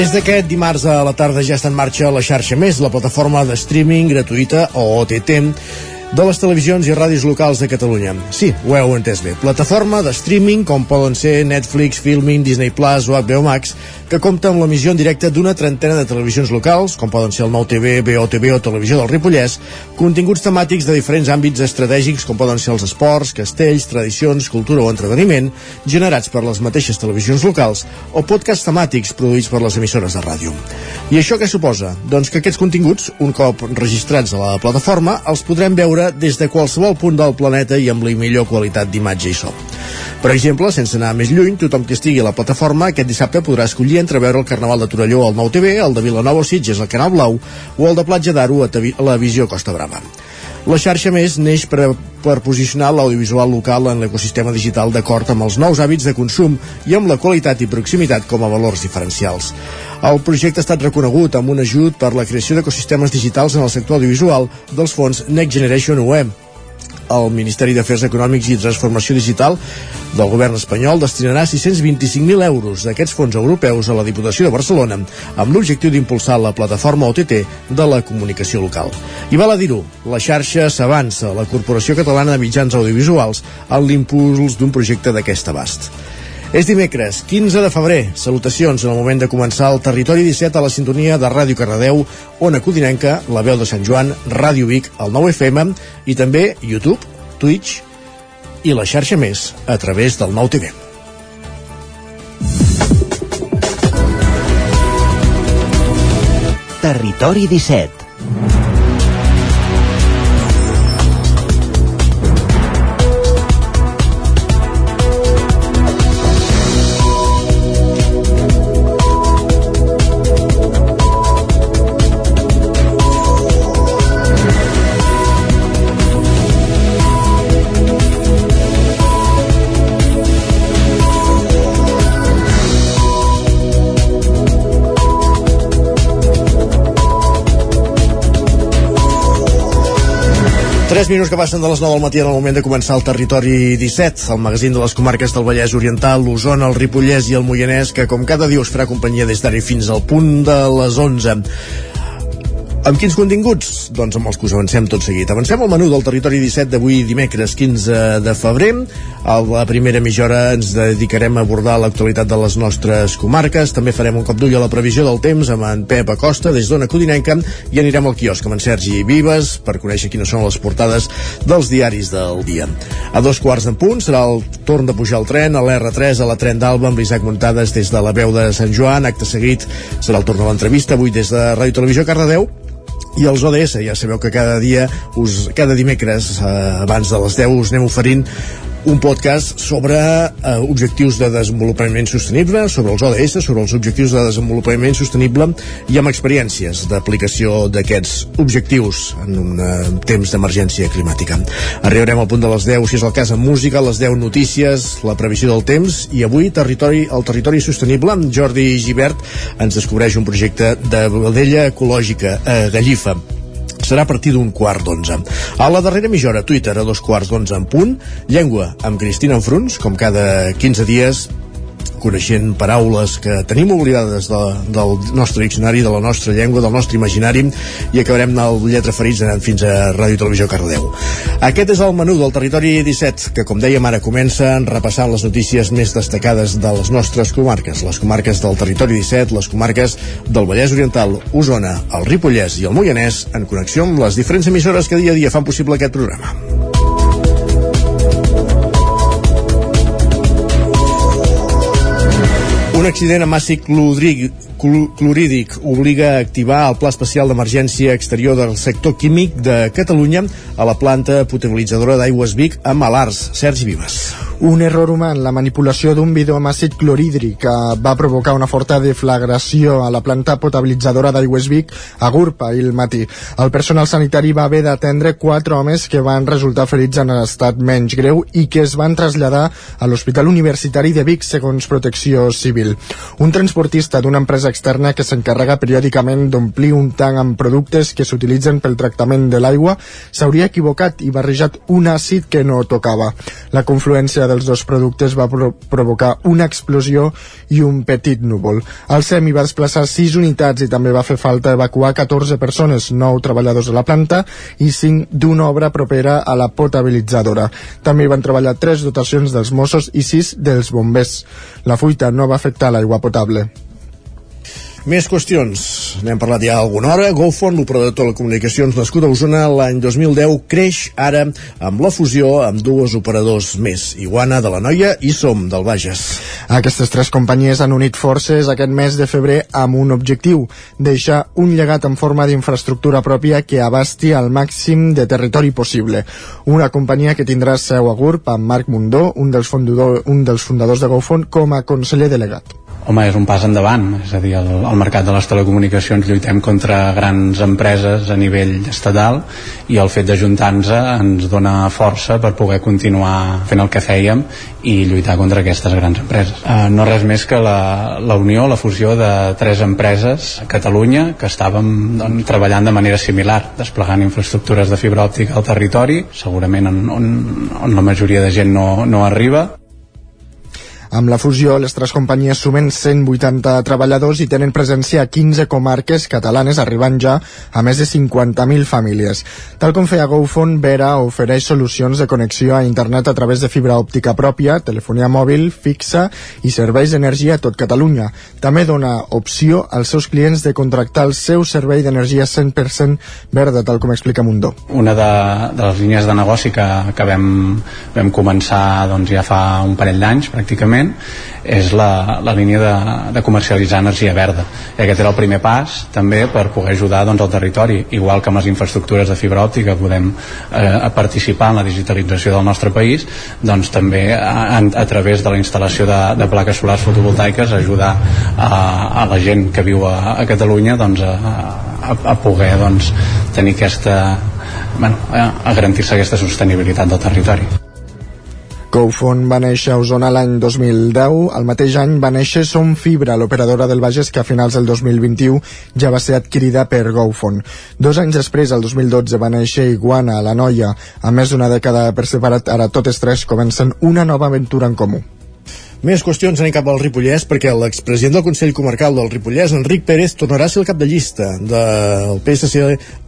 Des d'aquest dimarts a la tarda ja està en marxa la xarxa Més, la plataforma de streaming gratuïta o OTT de les televisions i ràdios locals de Catalunya. Sí, ho heu entès bé. Plataforma de streaming com poden ser Netflix, Filming, Disney Plus o HBO Max, que compta amb l'emissió en directe d'una trentena de televisions locals, com poden ser el Nou TV, BOTV o Televisió del Ripollès, continguts temàtics de diferents àmbits estratègics, com poden ser els esports, castells, tradicions, cultura o entreteniment, generats per les mateixes televisions locals, o podcasts temàtics produïts per les emissores de ràdio. I això què suposa? Doncs que aquests continguts, un cop registrats a la plataforma, els podrem veure des de qualsevol punt del planeta i amb la millor qualitat d'imatge i so. Per exemple, sense anar més lluny, tothom que estigui a la plataforma aquest dissabte podrà escollir entre veure el Carnaval de Torelló al Nou TV, el de Vilanova o Sitges al Canal Blau o el de Platja d'Aro a la Visió Costa Brava. La xarxa més neix per, per posicionar l'audiovisual local en l'ecosistema digital d'acord amb els nous hàbits de consum i amb la qualitat i proximitat com a valors diferencials. El projecte ha estat reconegut amb un ajut per la creació d'ecosistemes digitals en el sector audiovisual dels fons Next Generation UE, el Ministeri d'Afers Econòmics i Transformació Digital del govern espanyol destinarà 625.000 euros d'aquests fons europeus a la Diputació de Barcelona amb l'objectiu d'impulsar la plataforma OTT de la comunicació local. I val a dir-ho, la xarxa s'avança, la Corporació Catalana de Mitjans Audiovisuals, en l'impuls d'un projecte d'aquest abast. És dimecres, 15 de febrer. Salutacions en el moment de començar el Territori 17 a la sintonia de Ràdio Cardedeu, Ona Codinenca, La Veu de Sant Joan, Ràdio Vic, el 9 FM i també YouTube, Twitch i la xarxa més a través del nou TV. Territori 17 3 minuts que passen de les 9 del matí en el moment de començar el Territori 17, el magazín de les comarques del Vallès Oriental, l'Osona, el Ripollès i el Moianès, que com cada dia us farà companyia des d'ara fins al punt de les 11. Amb quins continguts? Doncs amb els que us avancem tot seguit. Avancem al menú del Territori 17 d'avui dimecres 15 de febrer. A la primera mitja hora ens dedicarem a abordar l'actualitat de les nostres comarques. També farem un cop d'ull a la previsió del temps amb en Pep Acosta des d'Ona Codinenca i anirem al quiosc amb en Sergi Vives per conèixer quines són les portades dels diaris del dia. A dos quarts d'en punt serà el torn de pujar al tren a l'R3 a la tren d'Alba amb l'Isaac Muntades des de la veu de Sant Joan. Acte seguit serà el torn de l'entrevista avui des de Ràdio Televisió Cardedeu i els ODS, ja sabeu que cada dia us, cada dimecres eh, abans de les 10 us anem oferint un podcast sobre eh, objectius de desenvolupament sostenible, sobre els ODS, sobre els objectius de desenvolupament sostenible i amb experiències d'aplicació d'aquests objectius en un eh, temps d'emergència climàtica. Arribarem al punt de les 10, si és el cas, amb música, les 10 notícies, la previsió del temps i avui territori, el territori sostenible amb Jordi Givert ens descobreix un projecte de vedella ecològica a Gallifa serà a partir d'un quart d'onze. A la darrera mitja hora, Twitter a dos quarts d'onze en punt, llengua amb Cristina Enfruns, com cada 15 dies, coneixent paraules que tenim oblidades de, del nostre diccionari, de la nostra llengua, del nostre imaginari i acabarem el lletra ferits anant fins a Ràdio i Televisió Cardedeu. Aquest és el menú del Territori 17, que com dèiem ara comença repassant les notícies més destacades de les nostres comarques, les comarques del Territori 17, les comarques del Vallès Oriental, Osona, el Ripollès i el Moianès, en connexió amb les diferents emissores que dia a dia fan possible aquest programa. Un accident amb àcid clorídic obliga a activar el Pla Especial d'Emergència Exterior del Sector Químic de Catalunya a la planta potabilitzadora d'aigües Vic a Malars. Sergi Vives. Un error humà en la manipulació d'un bidó amb àcid clorhídric que va provocar una forta deflagració a la planta potabilitzadora d'Aigües Vic a Gurpa ahir el matí. El personal sanitari va haver d'atendre quatre homes que van resultar ferits en estat menys greu i que es van traslladar a l'Hospital Universitari de Vic segons Protecció Civil. Un transportista d'una empresa externa que s'encarrega periòdicament d'omplir un tanc amb productes que s'utilitzen pel tractament de l'aigua s'hauria equivocat i barrejat un àcid que no tocava. La confluència dels dos productes va pro provocar una explosió i un petit núvol. El SEMI va desplaçar 6 unitats i també va fer falta evacuar 14 persones, 9 treballadors de la planta i 5 d'una obra propera a la potabilitzadora. També van treballar 3 dotacions dels Mossos i 6 dels bombers. La fuita no va afectar l'aigua potable. Més qüestions. N'hem parlat ja alguna hora. GoFon, l'operador de telecomunicacions nascut a Osona l'any 2010, creix ara amb la fusió amb dues operadors més, Iguana de la Noia i Som del Bages. Aquestes tres companyies han unit forces aquest mes de febrer amb un objectiu, deixar un llegat en forma d'infraestructura pròpia que abasti al màxim de territori possible. Una companyia que tindrà seu a GURB amb Marc Mundó, un dels, fundador, un dels fundadors de GoFon, com a conseller delegat. Home, és un pas endavant, és a dir, el, el mercat de les telecomunicacions lluitem contra grans empreses a nivell estatal i el fet d'ajuntar-nos ens dona força per poder continuar fent el que fèiem i lluitar contra aquestes grans empreses. Uh, no res més que la, la unió, la fusió de tres empreses a Catalunya que estàvem doncs, treballant de manera similar, desplegant infraestructures de fibra òptica al territori, segurament on, on, on la majoria de gent no, no arriba, amb la fusió, les tres companyies sumen 180 treballadors i tenen presència a 15 comarques catalanes, arribant ja a més de 50.000 famílies. Tal com feia GoFon, Vera ofereix solucions de connexió a internet a través de fibra òptica pròpia, telefonia mòbil, fixa i serveis d'energia a tot Catalunya. També dona opció als seus clients de contractar el seu servei d'energia 100% verda, tal com explica Mundó. Una de, de les línies de negoci que, que vam, vam començar doncs, ja fa un parell d'anys, pràcticament, moment és la, la línia de, de comercialitzar energia verda i aquest era el primer pas també per poder ajudar doncs, al territori igual que amb les infraestructures de fibra òptica podem eh, participar en la digitalització del nostre país doncs també a, a través de la instal·lació de, de plaques solars fotovoltaiques ajudar a, a la gent que viu a, a Catalunya doncs, a, a, a poder doncs, tenir aquesta bueno, a, a garantir-se aquesta sostenibilitat del territori. GoFon va néixer a Osona l'any 2010. El mateix any va néixer Som Fibra, l'operadora del Bages que a finals del 2021 ja va ser adquirida per GoFon. Dos anys després, el 2012, va néixer Iguana, la noia. A més d'una dècada per separat, ara totes tres comencen una nova aventura en comú. Més qüestions anem cap al Ripollès perquè l'expresident del Consell Comarcal del Ripollès, Enric Pérez, tornarà a ser el cap de llista del PSC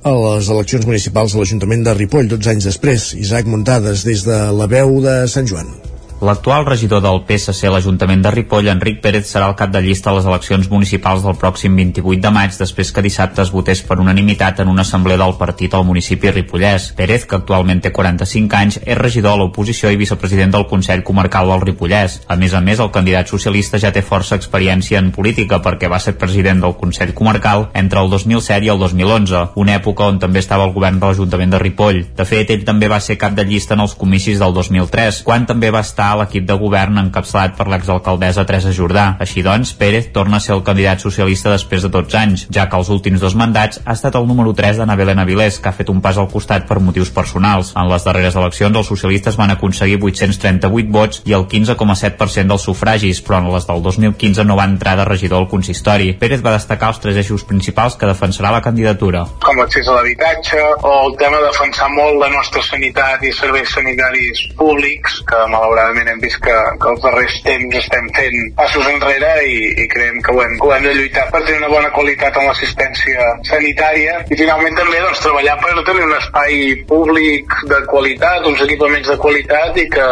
a les eleccions municipals de l'Ajuntament de Ripoll, 12 anys després. Isaac Muntades, des de la veu de Sant Joan. L'actual regidor del PSC a l'Ajuntament de Ripoll, Enric Pérez, serà el cap de llista a les eleccions municipals del pròxim 28 de maig, després que dissabte es votés per unanimitat en una assemblea del partit al municipi ripollès. Pérez, que actualment té 45 anys, és regidor a l'oposició i vicepresident del Consell Comarcal del Ripollès. A més a més, el candidat socialista ja té força experiència en política perquè va ser president del Consell Comarcal entre el 2007 i el 2011, una època on també estava el govern de l'Ajuntament de Ripoll. De fet, ell també va ser cap de llista en els comicis del 2003, quan també va estar l'equip de govern encapçalat per l'exalcaldessa Teresa Jordà. Així doncs, Pérez torna a ser el candidat socialista després de 12 anys, ja que els últims dos mandats ha estat el número 3 de Belén Avilés, que ha fet un pas al costat per motius personals. En les darreres eleccions, els socialistes van aconseguir 838 vots i el 15,7% dels sufragis, però en les del 2015 no va entrar de regidor al consistori. Pérez va destacar els tres eixos principals que defensarà la candidatura. Com l'accés a l'habitatge o el tema de defensar molt la nostra sanitat i serveis sanitaris públics, que malauradament realment hem vist que, que els darrers temps estem fent passos enrere i, i creiem que ho hem, ho hem de lluitar per tenir una bona qualitat en l'assistència sanitària i finalment també doncs, treballar per tenir un espai públic de qualitat, uns equipaments de qualitat i que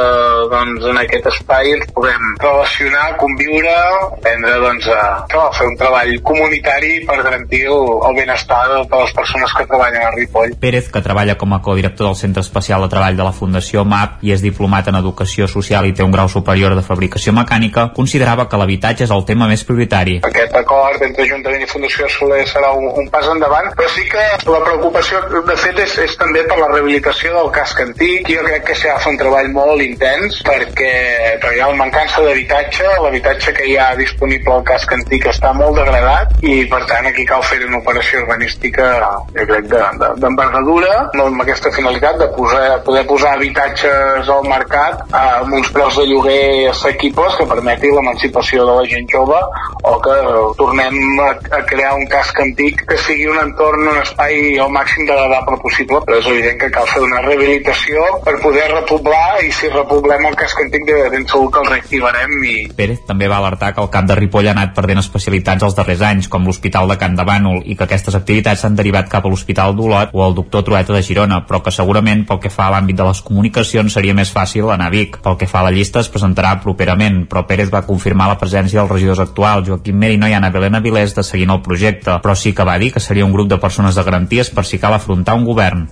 doncs, en aquest espai ens puguem relacionar, conviure, aprendre doncs, a, a fer un treball comunitari per garantir el, el benestar de, de les persones que treballen a Ripoll. Pérez, que treballa com a codirector del Centre Especial de Treball de la Fundació MAP i és diplomat en Educació Social social i té un grau superior de fabricació mecànica, considerava que l'habitatge és el tema més prioritari. Aquest acord entre Ajuntament i Fundació Soler serà un, un pas endavant, però sí que la preocupació de fet és, és també per la rehabilitació del casc antic. Jo crec que s'ha de un treball molt intens perquè, perquè hi ha una mancança d'habitatge, l'habitatge que hi ha disponible al casc antic està molt degradat i per tant aquí cal fer una operació urbanística jo crec d'envergadura de, amb aquesta finalitat de posar, poder posar habitatges al mercat amb uns preus de lloguer assequibles que permeti l'emancipació de la gent jove o que tornem a, a crear un casc antic que sigui un entorn, un espai al màxim d'agradable possible, però és evident que cal fer una rehabilitació per poder repoblar i si repoblem el casc antic de ben segur que el reactivarem i... Pérez també va alertar que el cap de Ripoll ha anat perdent especialitats els darrers anys, com l'Hospital de Can de Bànol, i que aquestes activitats s'han derivat cap a l'Hospital d'Olot o al doctor Trueta de Girona, però que segurament pel que fa a l'àmbit de les comunicacions seria més fàcil anar a Vic. Pel que fa a la llista es presentarà properament, però Pérez va confirmar la presència dels regidors actuals, Joaquim Merino i Ana Belén Avilés, de seguint el projecte, però sí que va dir que seria un grup de persones de garanties per si cal afrontar un govern.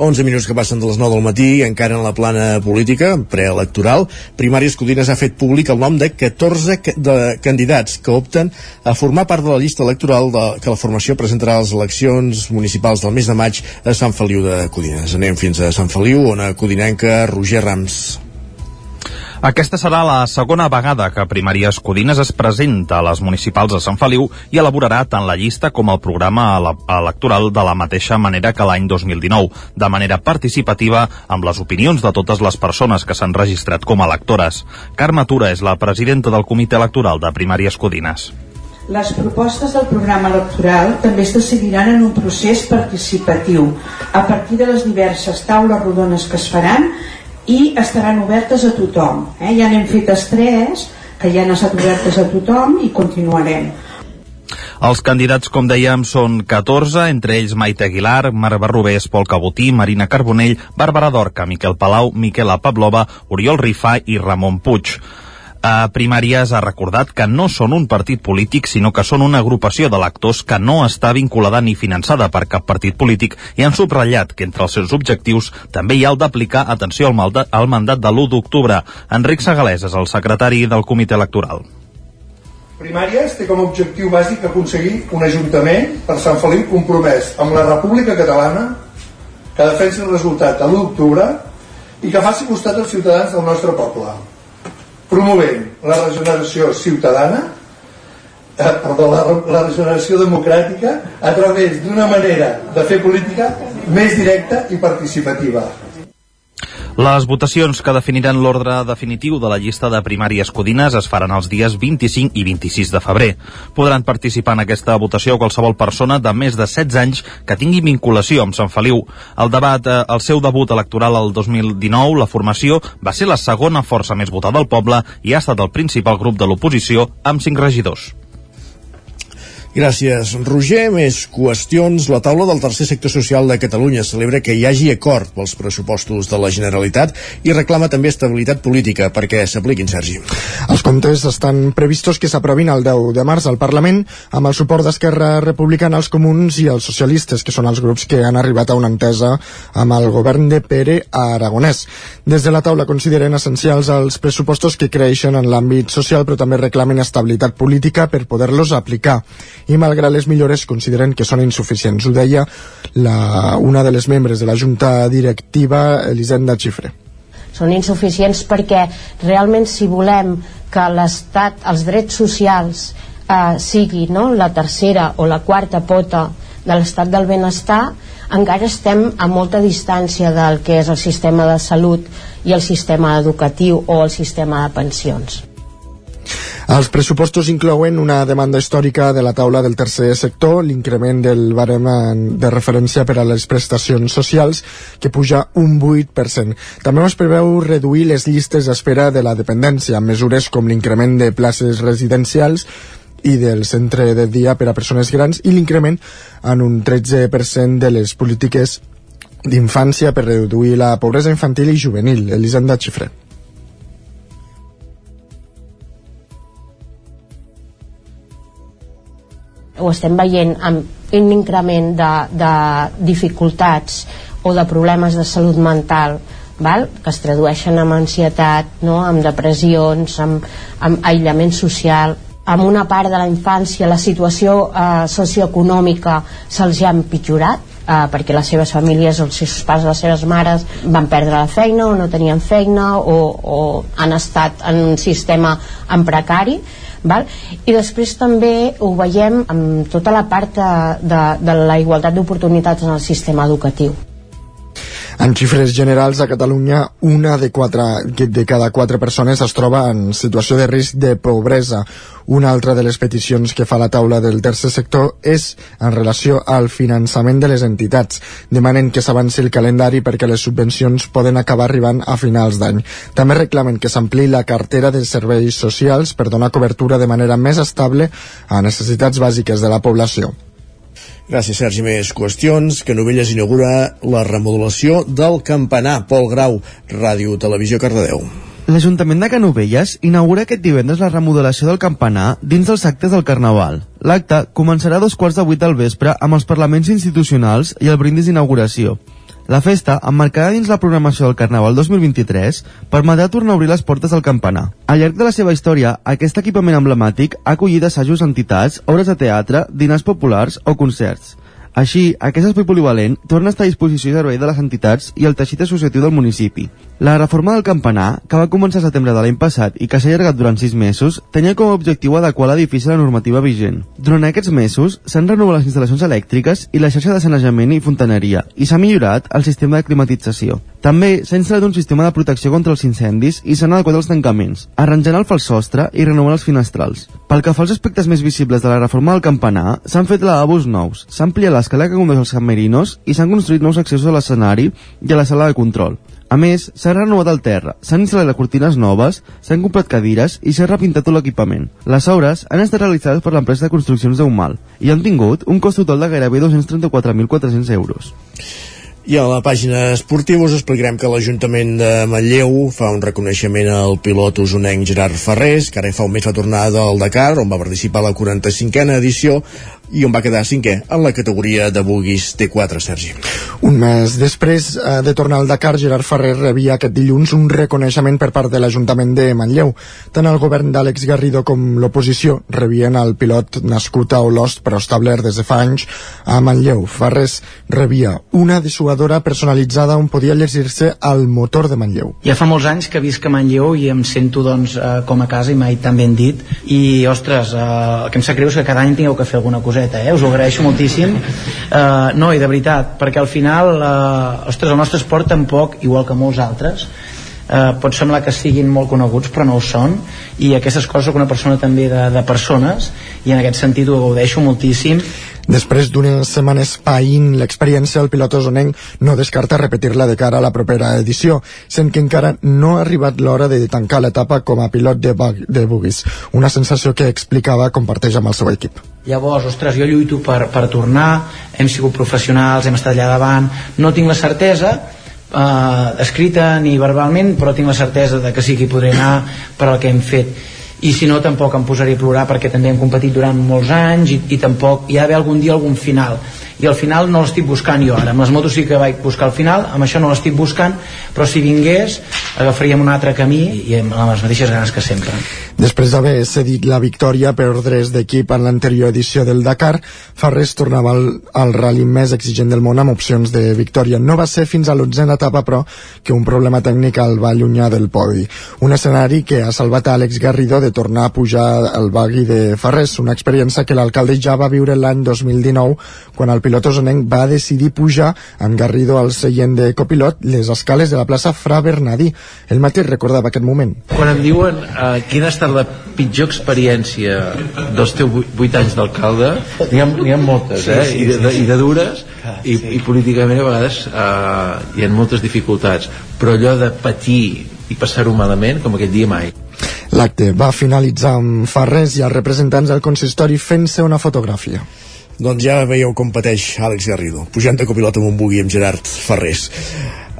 11 minuts que passen de les 9 del matí, encara en la plana política, preelectoral, Primàries Codines ha fet públic el nom de 14 de candidats que opten a formar part de la llista electoral de, que la formació presentarà a les eleccions municipals del mes de maig a Sant Feliu de Codines. Anem fins a Sant Feliu, on a Codinenca Roger Rams. Aquesta serà la segona vegada que Primàries Codines es presenta a les municipals de Sant Feliu i elaborarà tant la llista com el programa electoral de la mateixa manera que l'any 2019, de manera participativa amb les opinions de totes les persones que s'han registrat com a electores. Carme Tura és la presidenta del Comitè Electoral de Primàries Codines. Les propostes del programa electoral també es decidiran en un procés participatiu a partir de les diverses taules rodones que es faran i estaran obertes a tothom. Eh? Ja n'hem fetes tres, que ja han estat obertes a tothom i continuarem. Els candidats, com dèiem, són 14, entre ells Maite Aguilar, Mar Barrubés, Pol Cabotí, Marina Carbonell, Bàrbara Dorca, Miquel Palau, Miquela Pablova, Oriol Rifà i Ramon Puig a Primàries ha recordat que no són un partit polític, sinó que són una agrupació d'electors que no està vinculada ni finançada per cap partit polític i han subratllat que entre els seus objectius també hi ha el d'aplicar atenció al, mandat, al mandat de l'1 d'octubre. Enric Segalès és el secretari del comitè electoral. Primàries té com a objectiu bàsic aconseguir un ajuntament per Sant Feliu compromès amb la República Catalana que defensi el resultat de l'1 d'octubre i que faci costat als ciutadans del nostre poble promovent la regeneració ciutadana eh, perdó, la, la regeneració democràtica a través d'una manera de fer política més directa i participativa. Les votacions que definiran l'ordre definitiu de la llista de primàries codines es faran els dies 25 i 26 de febrer. Podran participar en aquesta votació qualsevol persona de més de 16 anys que tingui vinculació amb Sant Feliu. El debat, eh, el seu debut electoral el 2019, la formació va ser la segona força més votada del poble i ha estat el principal grup de l'oposició amb 5 regidors. Gràcies, Roger. Més qüestions. La taula del tercer sector social de Catalunya celebra que hi hagi acord pels pressupostos de la Generalitat i reclama també estabilitat política perquè s'apliquin, Sergi. Els comptes estan previstos que s'aprovin el 10 de març al Parlament amb el suport d'Esquerra Republicana, els comuns i els socialistes, que són els grups que han arribat a una entesa amb el govern de Pere Aragonès. Des de la taula consideren essencials els pressupostos que creixen en l'àmbit social però també reclamen estabilitat política per poder-los aplicar i malgrat les millores consideren que són insuficients. Ho deia la, una de les membres de la Junta Directiva, Elisenda Xifre. Són insuficients perquè realment si volem que l'Estat, els drets socials eh, sigui no, la tercera o la quarta pota de l'estat del benestar encara estem a molta distància del que és el sistema de salut i el sistema educatiu o el sistema de pensions. Els pressupostos inclouen una demanda històrica de la taula del tercer sector, l'increment del barem de referència per a les prestacions socials, que puja un 8%. També es preveu reduir les llistes d'espera de la dependència, amb mesures com l'increment de places residencials i del centre de dia per a persones grans i l'increment en un 13% de les polítiques d'infància per reduir la pobresa infantil i juvenil. Elisenda Xifre. Ho estem veient amb un increment de, de dificultats o de problemes de salut mental val? que es tradueixen amb ansietat, no? amb depressions, amb, amb aïllament social, amb una part de la infància la situació eh, socioeconòmica se'ls ha empitjorat eh, perquè les seves famílies, els seus pares, les seves mares van perdre la feina o no tenien feina o, o han estat en un sistema en precari val? i després també ho veiem amb tota la part de, de, de la igualtat d'oportunitats en el sistema educatiu en xifres generals, a Catalunya, una de, quatre, de cada quatre persones es troba en situació de risc de pobresa. Una altra de les peticions que fa la taula del tercer sector és en relació al finançament de les entitats. Demanen que s'avanci el calendari perquè les subvencions poden acabar arribant a finals d'any. També reclamen que s'ampli la cartera de serveis socials per donar cobertura de manera més estable a necessitats bàsiques de la població. Gràcies, Sergi. Més qüestions. Que Novelles inaugura la remodelació del campanar. Pol Grau, Ràdio Televisió Cardedeu. L'Ajuntament de Canovelles inaugura aquest divendres la remodelació del campanar dins dels actes del Carnaval. L'acte començarà a dos quarts de vuit del vespre amb els parlaments institucionals i el brindis d'inauguració. La festa, emmarcada dins la programació del Carnaval 2023, permetrà tornar a obrir les portes del campanar. Al llarg de la seva història, aquest equipament emblemàtic ha acollit assajos d'entitats, obres de teatre, dinars populars o concerts. Així, aquest espai polivalent torna a estar a disposició i servei de les entitats i el teixit associatiu del municipi. La reforma del campanar, que va començar a setembre de l'any passat i que s'ha allargat durant sis mesos, tenia com a objectiu adequar l'edifici a la normativa vigent. Durant aquests mesos s'han renovat les instal·lacions elèctriques i la xarxa de sanejament i fontaneria i s'ha millorat el sistema de climatització. També s'ha instal·lat un sistema de protecció contra els incendis i s'han adequat els tancaments, arranjant el fals sostre i renovant els finestrals. Pel que fa als aspectes més visibles de la reforma del campanar, s'han fet lavabos nous, s'ha ampliat l'escala que condueix als camerinos i s'han construït nous accessos a l'escenari i a la sala de control. A més, s'ha renovat el terra, s'han instal·lat cortines noves, s'han comprat cadires i s'ha repintat tot l'equipament. Les obres han estat realitzades per l'empresa de construccions d'Eumal i han tingut un cost total de gairebé 234.400 euros. I a la pàgina esportiva us explicarem que l'Ajuntament de Manlleu fa un reconeixement al pilot usonenc Gerard Ferrés, que ara fa un mes va tornar del Dakar, on va participar a la 45a edició, i on va quedar cinquè en la categoria de buguis T4, Sergi. Un mes després eh, de tornar al Dakar, Gerard Ferrer rebia aquest dilluns un reconeixement per part de l'Ajuntament de Manlleu. Tant el govern d'Àlex Garrido com l'oposició rebien el pilot nascut a Olost però establert des de fa anys a Manlleu. Ferrés rebia una dissuadora personalitzada on podia llegir-se el motor de Manlleu. Ja fa molts anys que visc a Manlleu i em sento doncs, eh, com a casa i mai tan ben dit i ostres, eh, el que em sap greu és que cada any tingueu que fer alguna cosa coseta, eh? us ho agraeixo moltíssim uh, no, i de veritat perquè al final, uh, ostres, el nostre esport tampoc, igual que molts altres uh, pot semblar que siguin molt coneguts però no ho són. I aquestes coses soc una persona també de, de persones i en aquest sentit ho gaudeixo moltíssim. Després d'unes setmanes païnt l'experiència, el pilot osonenc no descarta repetir-la de cara a la propera edició, sent que encara no ha arribat l'hora de tancar l'etapa com a pilot de, de bugis, una sensació que explicava comparteix amb el seu equip. Llavors, ostres, jo lluito per, per tornar, hem sigut professionals, hem estat allà davant, no tinc la certesa, eh, escrita ni verbalment, però tinc la certesa de que sí que hi podré anar per al que hem fet. I si no tampoc em posaria a plorar perquè també hem competit durant molts anys i, i tampoc hi ha d'haver algun dia algun final. I al final no l'estic buscant jo ara. Amb les motos sí que vaig buscar al final amb això no l'estic buscant però si vingués agafaríem un altre camí i amb les mateixes ganes que sempre Després d'haver cedit la victòria per ordres d'equip en l'anterior edició del Dakar, Farrés tornava al, al rally més exigent del món amb opcions de victòria. No va ser fins a l'onzena etapa, però, que un problema tècnic el va allunyar del podi. Un escenari que ha salvat a Àlex Garrido de tornar a pujar al bagui de Farrés, una experiència que l'alcalde ja va viure l'any 2019, quan el pilot osonenc va decidir pujar amb Garrido al seient de copilot les escales de la plaça Fra Bernadí. El mateix recordava aquest moment. Quan em diuen uh, quina ha estat la pitjor experiència dels teus vuit anys d'alcalde n'hi ha, ha moltes eh? I, de, de, i de dures i, i políticament a vegades eh, hi ha moltes dificultats però allò de patir i passar-ho malament com aquell dia mai L'acte va finalitzar amb Farrés i els representants del consistori fent-se una fotografia. Doncs ja veieu com pateix Àlex Garrido, pujant de copilot amb un bugui amb Gerard Ferrés.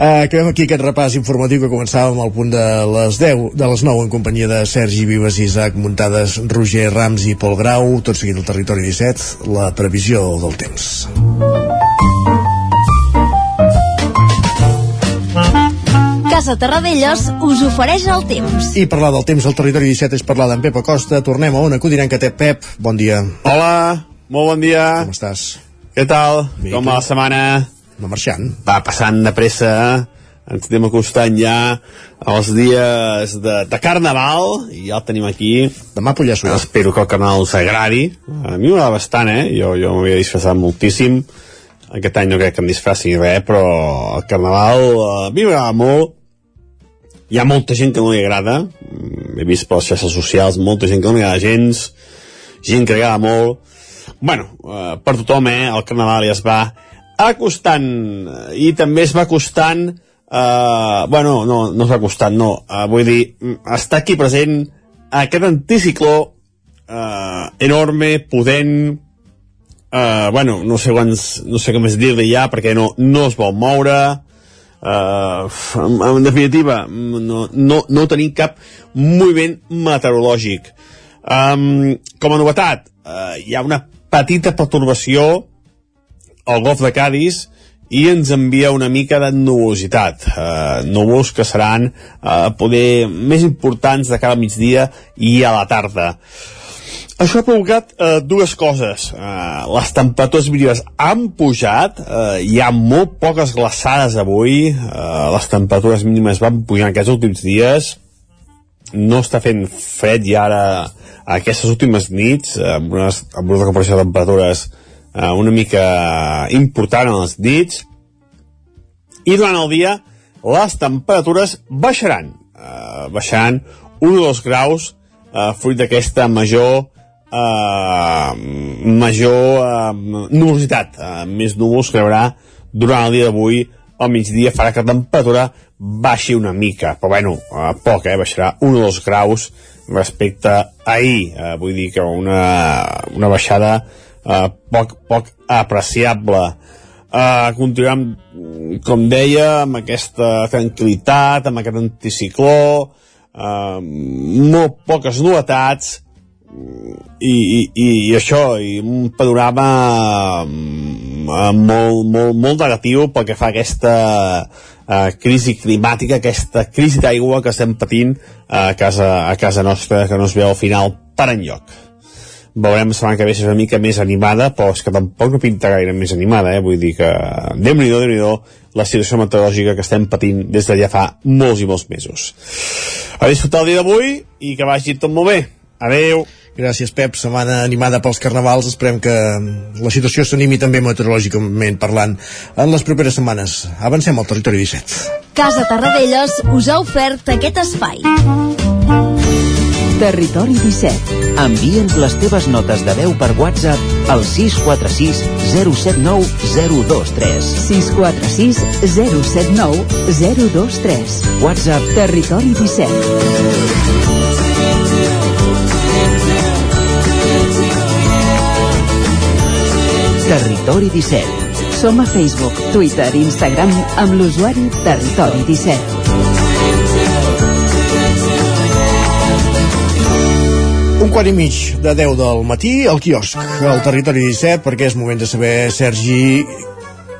Uh, acabem aquí aquest repàs informatiu que començàvem al punt de les 10, de les 9 en companyia de Sergi Vives, Isaac Muntades, Roger Rams i Pol Grau, tot seguint el territori 17, la previsió del temps. Casa Terradellos us ofereix el temps. I parlar del temps al territori 17 és parlar d'en Pep Acosta. Tornem a una codinenca té Pep. Bon dia. Hola, molt bon dia. Com estàs? Què tal? Bé, Com va la setmana? Va marxant. Va passant de pressa, ens anem acostant ja als dies de, de Carnaval, i ja el tenim aquí. Demà Pollasso. Espero que el Carnaval us agradi. A mi m'agrada bastant, eh? Jo, jo m'havia disfressat moltíssim. Aquest any no crec que em disfressi res, però el Carnaval eh, a mi m'agrada molt. Hi ha molta gent que no li agrada. Mm, He vist per les xarxes socials molta gent que no li agrada gens, gent que li agrada molt. Bueno, eh, per tothom, eh? El Carnaval ja es va acostant eh, i també es va acostant eh, bueno, no, no es va acostant no, eh, vull dir, mm, està aquí present aquest anticicló eh, enorme, potent eh, bueno, no sé quants no sé com més dir-li ja perquè no, no es vol moure eh, en, en definitiva no, no, no tenim cap moviment meteorològic um, com a novetat eh, hi ha una petita pertorbació al golf de Cádiz i ens envia una mica de nuvolositat eh, núvols que seran eh, poder més importants de cada migdia i a la tarda. Això ha provocat eh, dues coses. Eh, les temperatures mínimes han pujat, eh, hi ha molt poques glaçades avui, eh, les temperatures mínimes van pujar aquests últims dies, no està fent fred i ara aquestes últimes nits, amb, unes, amb una recuperació de temperatures eh, una mica important a les nits, i durant el dia les temperatures baixaran, eh, baixaran un o dos graus eh, fruit d'aquesta major eh, major eh, nuvolositat, eh, més núvols que hi haurà durant el dia d'avui al migdia farà que la temperatura baixi una mica, però bueno, eh, poc, eh, baixarà un o dos graus respecte a ahir, eh, vull dir que una, una baixada eh, poc, poc apreciable. Eh, continuem, com deia, amb aquesta tranquil·litat, amb aquest anticicló, eh, molt poques novetats, i, i, i, i això, i un panorama mm, molt, molt, molt negatiu pel que fa a aquesta uh, crisi climàtica, aquesta crisi d'aigua que estem patint a casa, a casa nostra, que no es veu al final per enlloc. Veurem la setmana que ve si és una mica més animada, però és que tampoc no pinta gaire més animada, eh? vull dir que déu nhi déu la situació meteorològica que estem patint des de ja fa molts i molts mesos. A disfrutar el dia d'avui i que vagi tot molt bé. Adeu. Gràcies, Pep. Setmana animada pels carnavals. Esperem que la situació s'animi també meteorològicament parlant en les properes setmanes. Avancem al territori 17. Casa Tarradellas us ha ofert aquest espai. Territori 17. Envia'ns les teves notes de veu per WhatsApp al 646 079 023. 646 079 023. WhatsApp Territori 17. Territori 17. Som a Facebook, Twitter i Instagram amb l'usuari Territori 17. Un quart i mig de 10 del matí al quiosc, al territori 17, perquè és moment de saber, Sergi,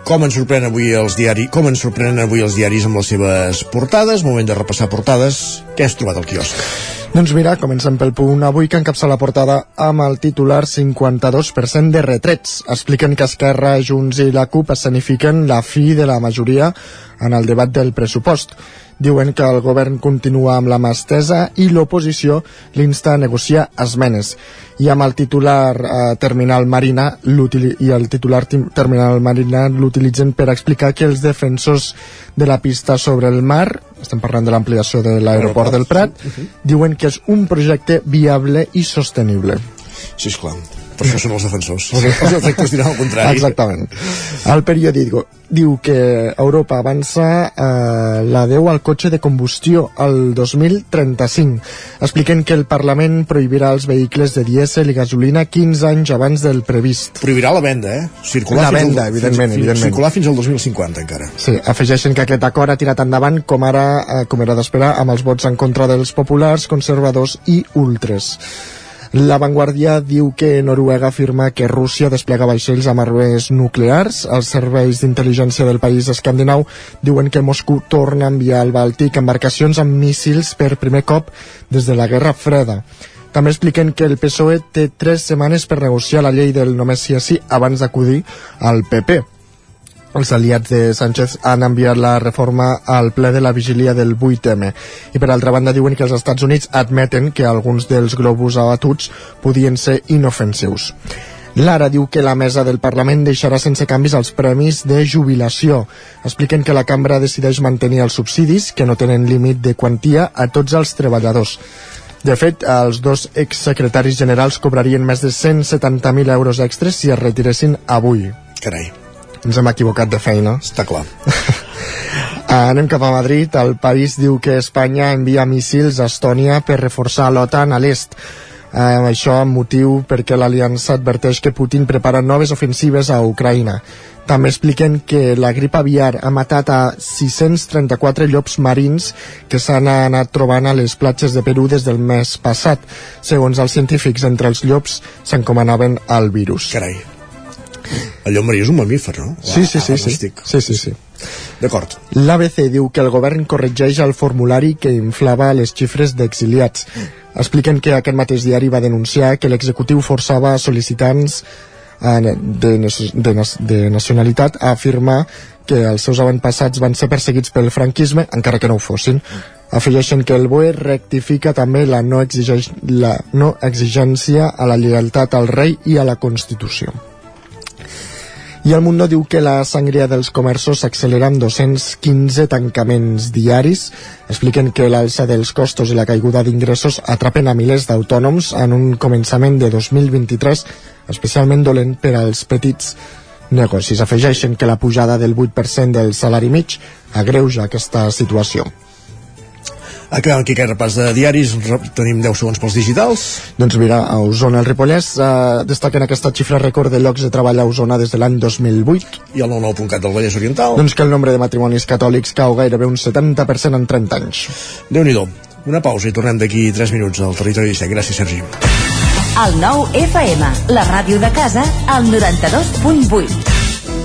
com ens avui els diaris, com ens sorprenen avui els diaris amb les seves portades, moment de repassar portades. Què has trobat al quiosc? Doncs mira, comencem pel punt avui que encapça la portada amb el titular 52% de retrets. Expliquen que Esquerra, Junts i la CUP escenifiquen la fi de la majoria en el debat del pressupost. Diuen que el govern continua amb la mà estesa i l'oposició l'insta a negociar esmenes. I amb el titular eh, Terminal Marina i el titular Terminal Marina l'utilitzen per explicar que els defensors de la pista sobre el mar, estem parlant de l'ampliació de l'aeroport del Prat, diuen que és un projecte viable i sostenible. Sí, esclar. Per això són els defensors. Els efectes diran al contrari. Exactament. El periòdico diu que Europa avança eh, la 10 al cotxe de combustió al 2035. Expliquen que el Parlament prohibirà els vehicles de dièsel i gasolina 15 anys abans del previst. Prohibirà la venda, eh? Circular la fins venda, al, evidentment, fins, evidentment. Circular fins al 2050, encara. Sí, afegeixen que aquest acord ha tirat endavant com ara, eh, com era d'esperar, amb els vots en contra dels populars, conservadors i ultres. La Vanguardia diu que Noruega afirma que Rússia desplega vaixells amb armes nuclears. Els serveis d'intel·ligència del país escandinau diuen que Moscou torna a enviar al Bàltic embarcacions amb míssils per primer cop des de la Guerra Freda. També expliquen que el PSOE té tres setmanes per negociar la llei del només a sí abans d'acudir al PP. Els aliats de Sánchez han enviat la reforma al ple de la vigília del 8M i per altra banda diuen que els Estats Units admeten que alguns dels globus abatuts podien ser inofensius. Lara diu que la mesa del Parlament deixarà sense canvis els premis de jubilació. Expliquen que la cambra decideix mantenir els subsidis, que no tenen límit de quantia, a tots els treballadors. De fet, els dos exsecretaris generals cobrarien més de 170.000 euros extres si es retiressin avui. Carai. Ens hem equivocat de feina. Està clar. Anem cap a Madrid. El país diu que Espanya envia míssils a Estònia per reforçar l'OTAN a l'est. Eh, això amb motiu perquè l'aliança adverteix que Putin prepara noves ofensives a Ucraïna. També expliquen que la grip aviar ha matat a 634 llops marins que s'han anat trobant a les platges de Perú des del mes passat. Segons els científics, entre els llops s'encomanaven al virus. Carai. El llop marí és un mamífer, no? Sí, sí, sí, sí. estic. sí, sí, sí. D'acord. L'ABC diu que el govern corregeix el formulari que inflava les xifres d'exiliats. Expliquen que aquest mateix diari va denunciar que l'executiu forçava sol·licitants eh, de, de, de nacionalitat a afirmar que els seus avantpassats van ser perseguits pel franquisme, encara que no ho fossin. Afegeixen que el BOE rectifica també la no, exigeix, la no exigència a la lleialtat al rei i a la Constitució. I el Mundo diu que la sangria dels comerços s'accelera amb 215 tancaments diaris. Expliquen que l'alça dels costos i la caiguda d'ingressos atrapen a milers d'autònoms en un començament de 2023 especialment dolent per als petits negocis. Afegeixen que la pujada del 8% del salari mig agreuja aquesta situació. Acabem aquí aquest repàs de diaris. Tenim 10 segons pels digitals. Doncs mira, a Osona, el Ripollès, eh, destaquen aquesta xifra rècord de llocs de treball a Osona des de l'any 2008. I el 99.cat del Vallès Oriental. Doncs que el nombre de matrimonis catòlics cau gairebé un 70% en 30 anys. déu nhi Una pausa i tornem d'aquí 3 minuts al Territori 17. Gràcies, Sergi. El nou FM, la ràdio de casa, al 92.8.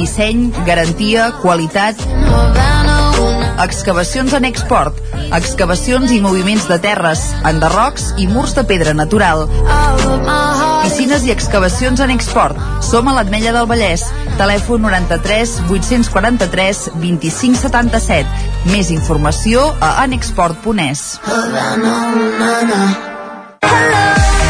Disseny, garantia, qualitat... Excavacions en export. Excavacions i moviments de terres, enderrocs i murs de pedra natural. Piscines i excavacions en export. Som a l'Atmella del Vallès. Telèfon 93 843 25 77. Més informació a anexport.es.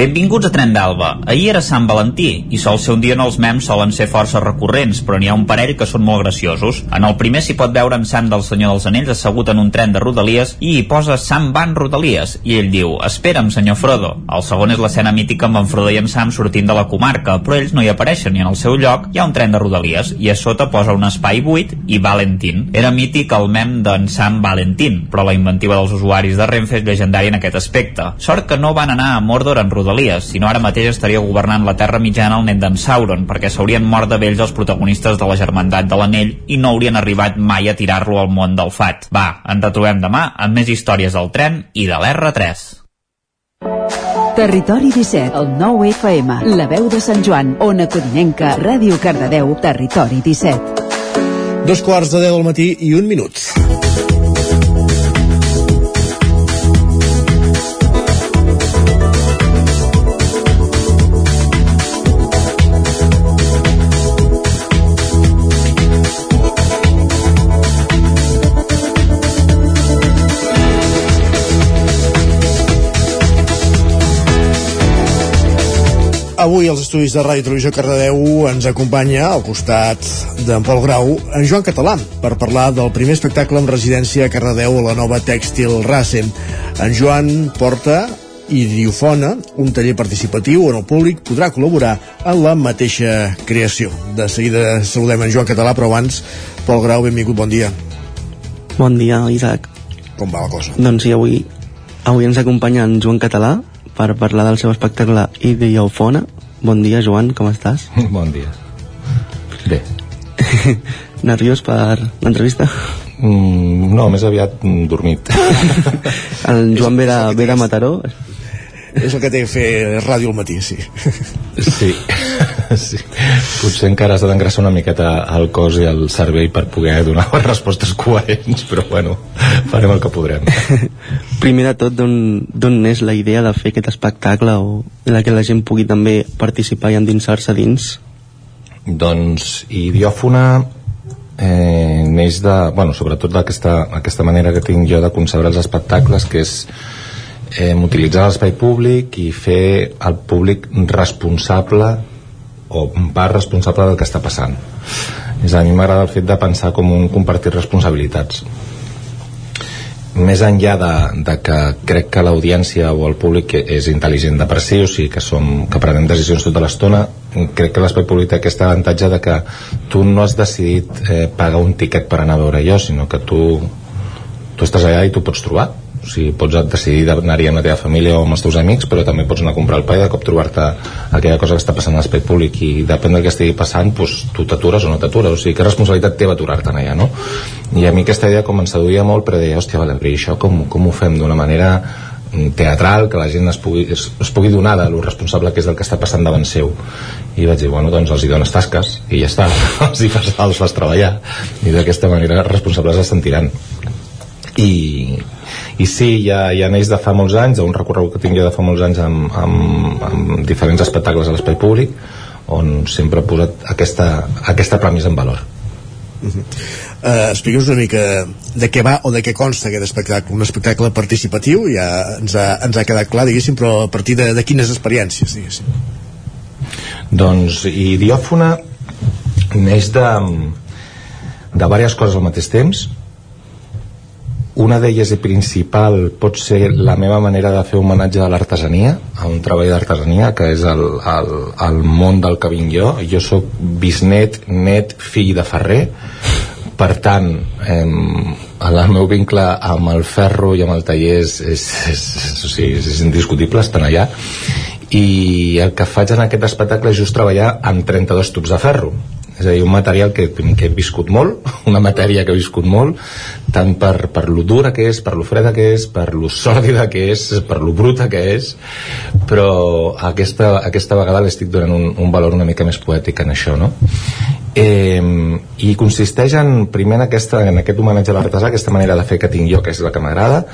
Benvinguts a Tren d'Alba. Ahir era Sant Valentí i sol ser un dia on els mems solen ser força recurrents, però n'hi ha un parell que són molt graciosos. En el primer s'hi pot veure en Sam del Senyor dels Anells assegut en un tren de Rodalies i hi posa Sam van Rodalies i ell diu, espera'm senyor Frodo. El segon és l'escena mítica amb en Frodo i en Sam sortint de la comarca, però ells no hi apareixen i en el seu lloc hi ha un tren de Rodalies i a sota posa un espai buit i Valentín. Era mític el mem d'en Sam Valentín, però la inventiva dels usuaris de Renfe és legendària en aquest aspecte. Sort que no van anar a Mordor en Rodalies, sinó ara mateix estaria governant la Terra Mitjana el net d'en Sauron, perquè s'haurien mort de vells els protagonistes de la Germandat de l'Anell i no haurien arribat mai a tirar-lo al món del fat. Va, ens retrobem demà amb més històries del tren i de l'R3. Territori 17, el 9 FM, la veu de Sant Joan, Ona Codinenca, Ràdio Cardedeu, Territori 17. Dos quarts de deu del matí i un minut. Avui als estudis de Ràdio Televisió Cardedeu ens acompanya al costat d'en Pol Grau en Joan Català per parlar del primer espectacle amb residència a Cardedeu a la nova Tèxtil Racen. En Joan porta Idiofona, un taller participatiu on el públic podrà col·laborar en la mateixa creació. De seguida saludem en Joan Català, però abans, Pol Grau, benvingut, bon dia. Bon dia, Isaac. Com va la cosa? Doncs sí, avui, avui ens acompanya en Joan Català per parlar del seu espectacle Ideofona. Bon dia, Joan, com estàs? Bon dia. Bé. Nerviós per l'entrevista? Mm, no, més aviat mm, dormit. El Joan ve de, ve de Mataró. És el que té fer ràdio al matí, sí. Sí, sí. Potser encara has d'engraçar una miqueta el cos i el cervell per poder donar respostes coherents, però bueno, farem el que podrem. Primer de tot, d'on és la idea de fer aquest espectacle o en la que la gent pugui també participar i endinsar-se dins? Doncs Idiòfona eh, neix de, bueno, sobretot d'aquesta aquesta manera que tinc jo de concebre els espectacles, que és eh, utilitzar l'espai públic i fer el públic responsable o part responsable del que està passant. És a mi m'agrada el fet de pensar com un compartir responsabilitats. Més enllà de, de que crec que l'audiència o el públic és intel·ligent de per si, o sigui que, som, que prenem decisions tota l'estona crec que l'espai públic té aquest avantatge de que tu no has decidit eh, pagar un tiquet per anar a veure jo, sinó que tu tu estàs allà i tu pots trobar o sigui, pots decidir d'anar-hi amb la teva família o amb els teus amics, però també pots anar a comprar el pa i de cop trobar-te aquella cosa que està passant a l'espai públic. I depèn del que estigui passant doncs, tu t'atures o no t'atures, o sigui, que responsabilitat té aturar-te allà, no? I a mi aquesta idea com em seduïa molt, però deia, hòstia, vale, però això com, com ho fem d'una manera teatral, que la gent es pugui, es, es pugui donar de lo responsable que és del que està passant davant seu? I vaig dir, bueno, doncs els hi dones tasques i ja està, els hi fas, els fas treballar. I d'aquesta manera responsables es sentiran. I, i sí, ja, ja neix de fa molts anys, un recorregut que tinc jo de fa molts anys amb, amb, amb diferents espectacles a l'espai públic on sempre he posat aquesta, aquesta premissa en valor. Uh -huh. uh, Explica'ns una mica de què va o de què consta aquest espectacle un espectacle participatiu ja ens ha, ens ha quedat clar, diguéssim però a partir de, de quines experiències, diguéssim? Doncs Idiòfona neix de de diverses coses al mateix temps una d'elles i principal pot ser la meva manera de fer homenatge a l'artesania, a un treball d'artesania, que és el, el, el món del que vinc jo. Jo sóc bisnet, net, fill de ferrer, per tant, eh, el meu vincle amb el ferro i amb el taller és, és, és, és, o sigui, és indiscutible, estan allà. I el que faig en aquest espectacle és just treballar amb 32 tubs de ferro és a dir, un material que, que he viscut molt, una matèria que he viscut molt, tant per, per lo dura que és, per lo freda que és, per lo sòrdida que és, per lo bruta que és, però aquesta, aquesta vegada l'estic donant un, un valor una mica més poètic en això, no? Eh, i consisteix en, primer en, aquesta, en aquest homenatge a l'artesà, aquesta manera de fer que tinc jo, que és la que m'agrada,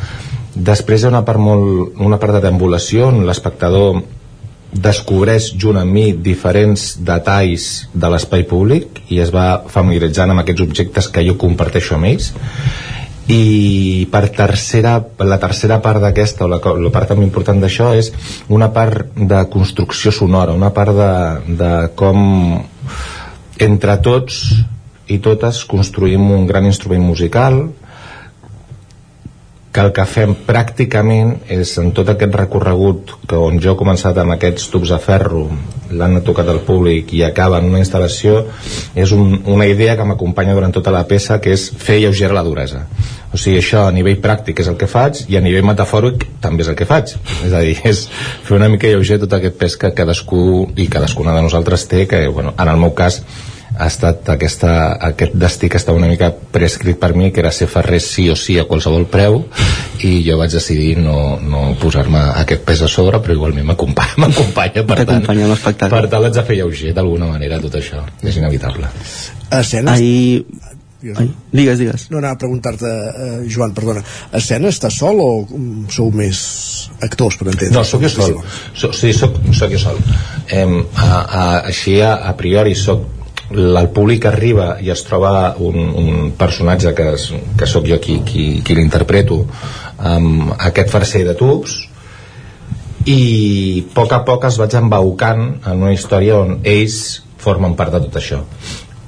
després hi ha una part, molt, una part de deambulació on l'espectador descobreix junt amb mi diferents detalls de l'espai públic i es va familiaritzant amb aquests objectes que jo comparteixo amb ells. I per tercera, la tercera part d'aquesta o la, la part també important d'això és una part de construcció sonora una part de, de com entre tots i totes construïm un gran instrument musical que el que fem pràcticament és en tot aquest recorregut que on jo he començat amb aquests tubs de ferro l'han tocat al públic i acaba en una instal·lació és un, una idea que m'acompanya durant tota la peça que és fer lleugera la duresa. O sigui, això a nivell pràctic és el que faig i a nivell metafòric també és el que faig. És a dir, és fer una mica lleuger tot aquest pes que cadascú i cadascuna de nosaltres té que, bueno, en el meu cas ha estat aquesta, aquest destí que estava una mica prescrit per mi que era ser ferrer sí o sí a qualsevol preu i jo vaig decidir no, no posar-me aquest pes a sobre però igualment m'acompanya, m'acompanya per tant, per tant l'haig de fer lleuger d'alguna manera tot això, és inevitable Escenes... Ahir... Ai, digues, digues. No, anava a preguntar-te, eh, Joan, perdona. Escena està sol o sou més actors, per entendre? No, sóc jo sol. So, sí, sóc, sóc jo sol. Eh, a, a, així, a, a priori, sóc el públic arriba i es troba un, un personatge que, és, que sóc jo qui, qui, qui l'interpreto amb aquest farcer de tubs i a poc a poc es vaig embaucant en una història on ells formen part de tot això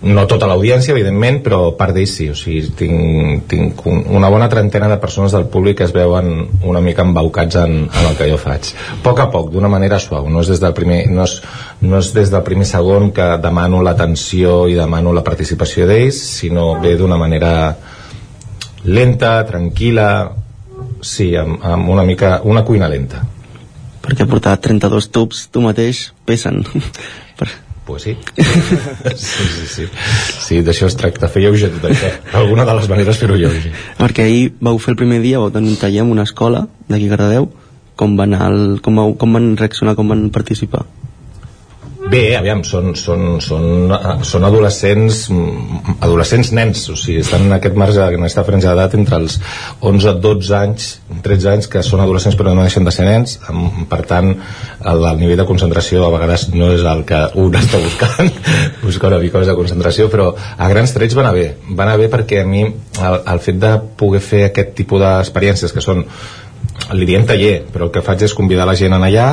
no tota l'audiència, evidentment, però part d'ells sí. O sigui, tinc, tinc un, una bona trentena de persones del públic que es veuen una mica embaucats en, en el que jo faig. A poc a poc, d'una manera suau. No és, des del primer, no, és, no és des del primer segon que demano l'atenció i demano la participació d'ells, sinó ve d'una manera lenta, tranquil·la, sí, amb, amb una mica una cuina lenta. Perquè portar 32 tubs tu mateix pesen. pues sí. sí, sí, sí. Sí, d'això es tracta, fer lleuger tot això. Alguna de les maneres fer-ho lleuger. Perquè ahir vau fer el primer dia, vau tenir un taller en una escola d'aquí a Cardedeu, com van, el, com, vau, com van reaccionar, com van participar? Bé, aviam, són, són, són, són adolescents adolescents nens, o sigui, estan en aquest marge en aquesta franja d'edat entre els 11, 12 anys, 13 anys que són adolescents però no deixen de ser nens per tant, el, el nivell de concentració a vegades no és el que un està buscant buscar una mica més de concentració però a grans trets van a bé van a bé perquè a mi el, el fet de poder fer aquest tipus d'experiències que són li diem taller, però el que faig és convidar la gent a allà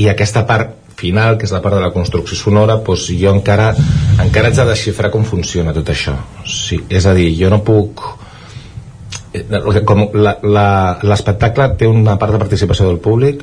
i aquesta part final, que és la part de la construcció sonora, doncs jo encara, encara haig de desxifrar com funciona tot això. Sí, és a dir, jo no puc... Com l'espectacle té una part de participació del públic,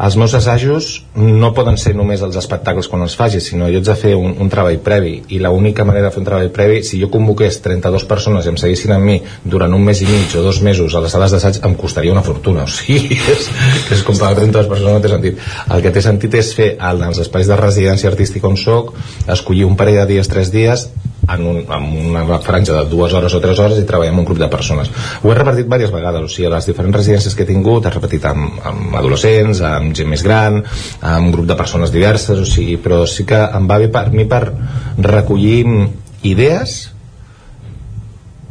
els meus assajos no poden ser només els espectacles quan els faci, sinó jo haig de fer un, un treball previ. I l'única manera de fer un treball previ si jo convoqués 32 persones i em seguissin amb mi durant un mes i mig o dos mesos a les sales d'assaig em costaria una fortuna. O sigui, és, és com pagar 32 persones no té sentit. El que té sentit és fer als espais de residència artística on soc escollir un parell de dies, tres dies en, un, en una franja de dues hores o tres hores i treballar amb un grup de persones. Ho he repartit diverses vegades, o sigui, a les diferents residències que he tingut he repetit amb, amb adolescents amb gent més gran amb un grup de persones diverses o sigui, però sí que em va bé per mi per recollir idees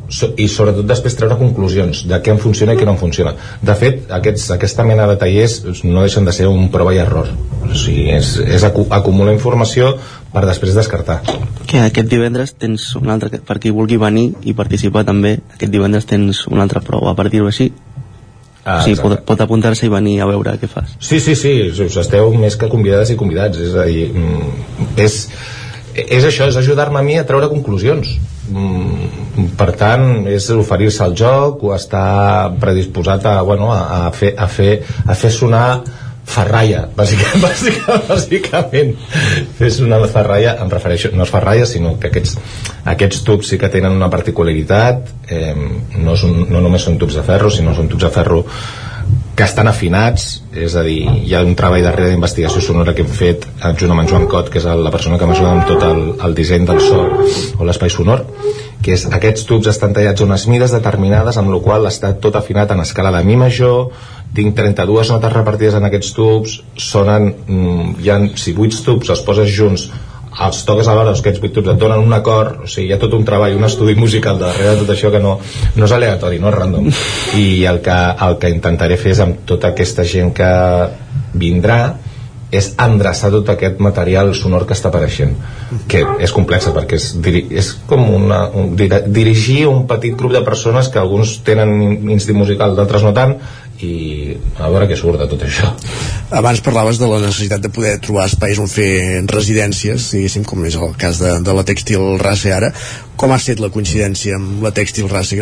so, i sobretot després treure conclusions de què em funciona i què no em funciona. De fet, aquests, aquesta mena de tallers no deixen de ser un prova i error. O sigui, és, és acu acumular informació per després descartar. Que aquest divendres tens un altre per qui vulgui venir i participar també aquest divendres tens una altra prova per dir-ho així. Ah, sí, pot, pot apuntar-se i venir a veure què fas. Sí, sí, sí, us esteu més que convidades i convidats, és a dir, mm, és, és això, és ajudar-me a mi a treure conclusions. Mm, per tant és oferir-se al joc o estar predisposat a, bueno, a, a, fer, a, fer, a fer sonar ferralla, bàsicament, bàsicament, bàsicament. Fer sonar la ferralla, em refereixo, no és ferralla sinó que aquests, aquests tubs sí que tenen una particularitat eh, no, és un, no només són tubs de ferro sinó són tubs de ferro que estan afinats, és a dir, hi ha un treball darrere d'investigació sonora que hem fet junt amb en Joan Cot, que és la persona que m'ajuda amb tot el, el disseny del so o l'espai sonor, que és aquests tubs estan tallats a unes mides determinades amb la qual està tot afinat en escala de mi major, tinc 32 notes repartides en aquests tubs, sonen, mm, hi ha, si 8 tubs els poses junts els toques alhora, aquests vuit tubs et donen un acord, o sigui, hi ha tot un treball, un estudi musical darrere de tot això que no, no és aleatori, no és random. I el que, el que intentaré fer és amb tota aquesta gent que vindrà és endreçar tot aquest material sonor que està apareixent que és complex perquè és, és com una, un, dirigir un petit grup de persones que alguns tenen instint musical, d'altres no tant i a veure què surt de tot això Abans parlaves de la necessitat de poder trobar espais on fer residències diguéssim com és el cas de, de la Textil Race ara com ha estat la coincidència amb la Textil Race?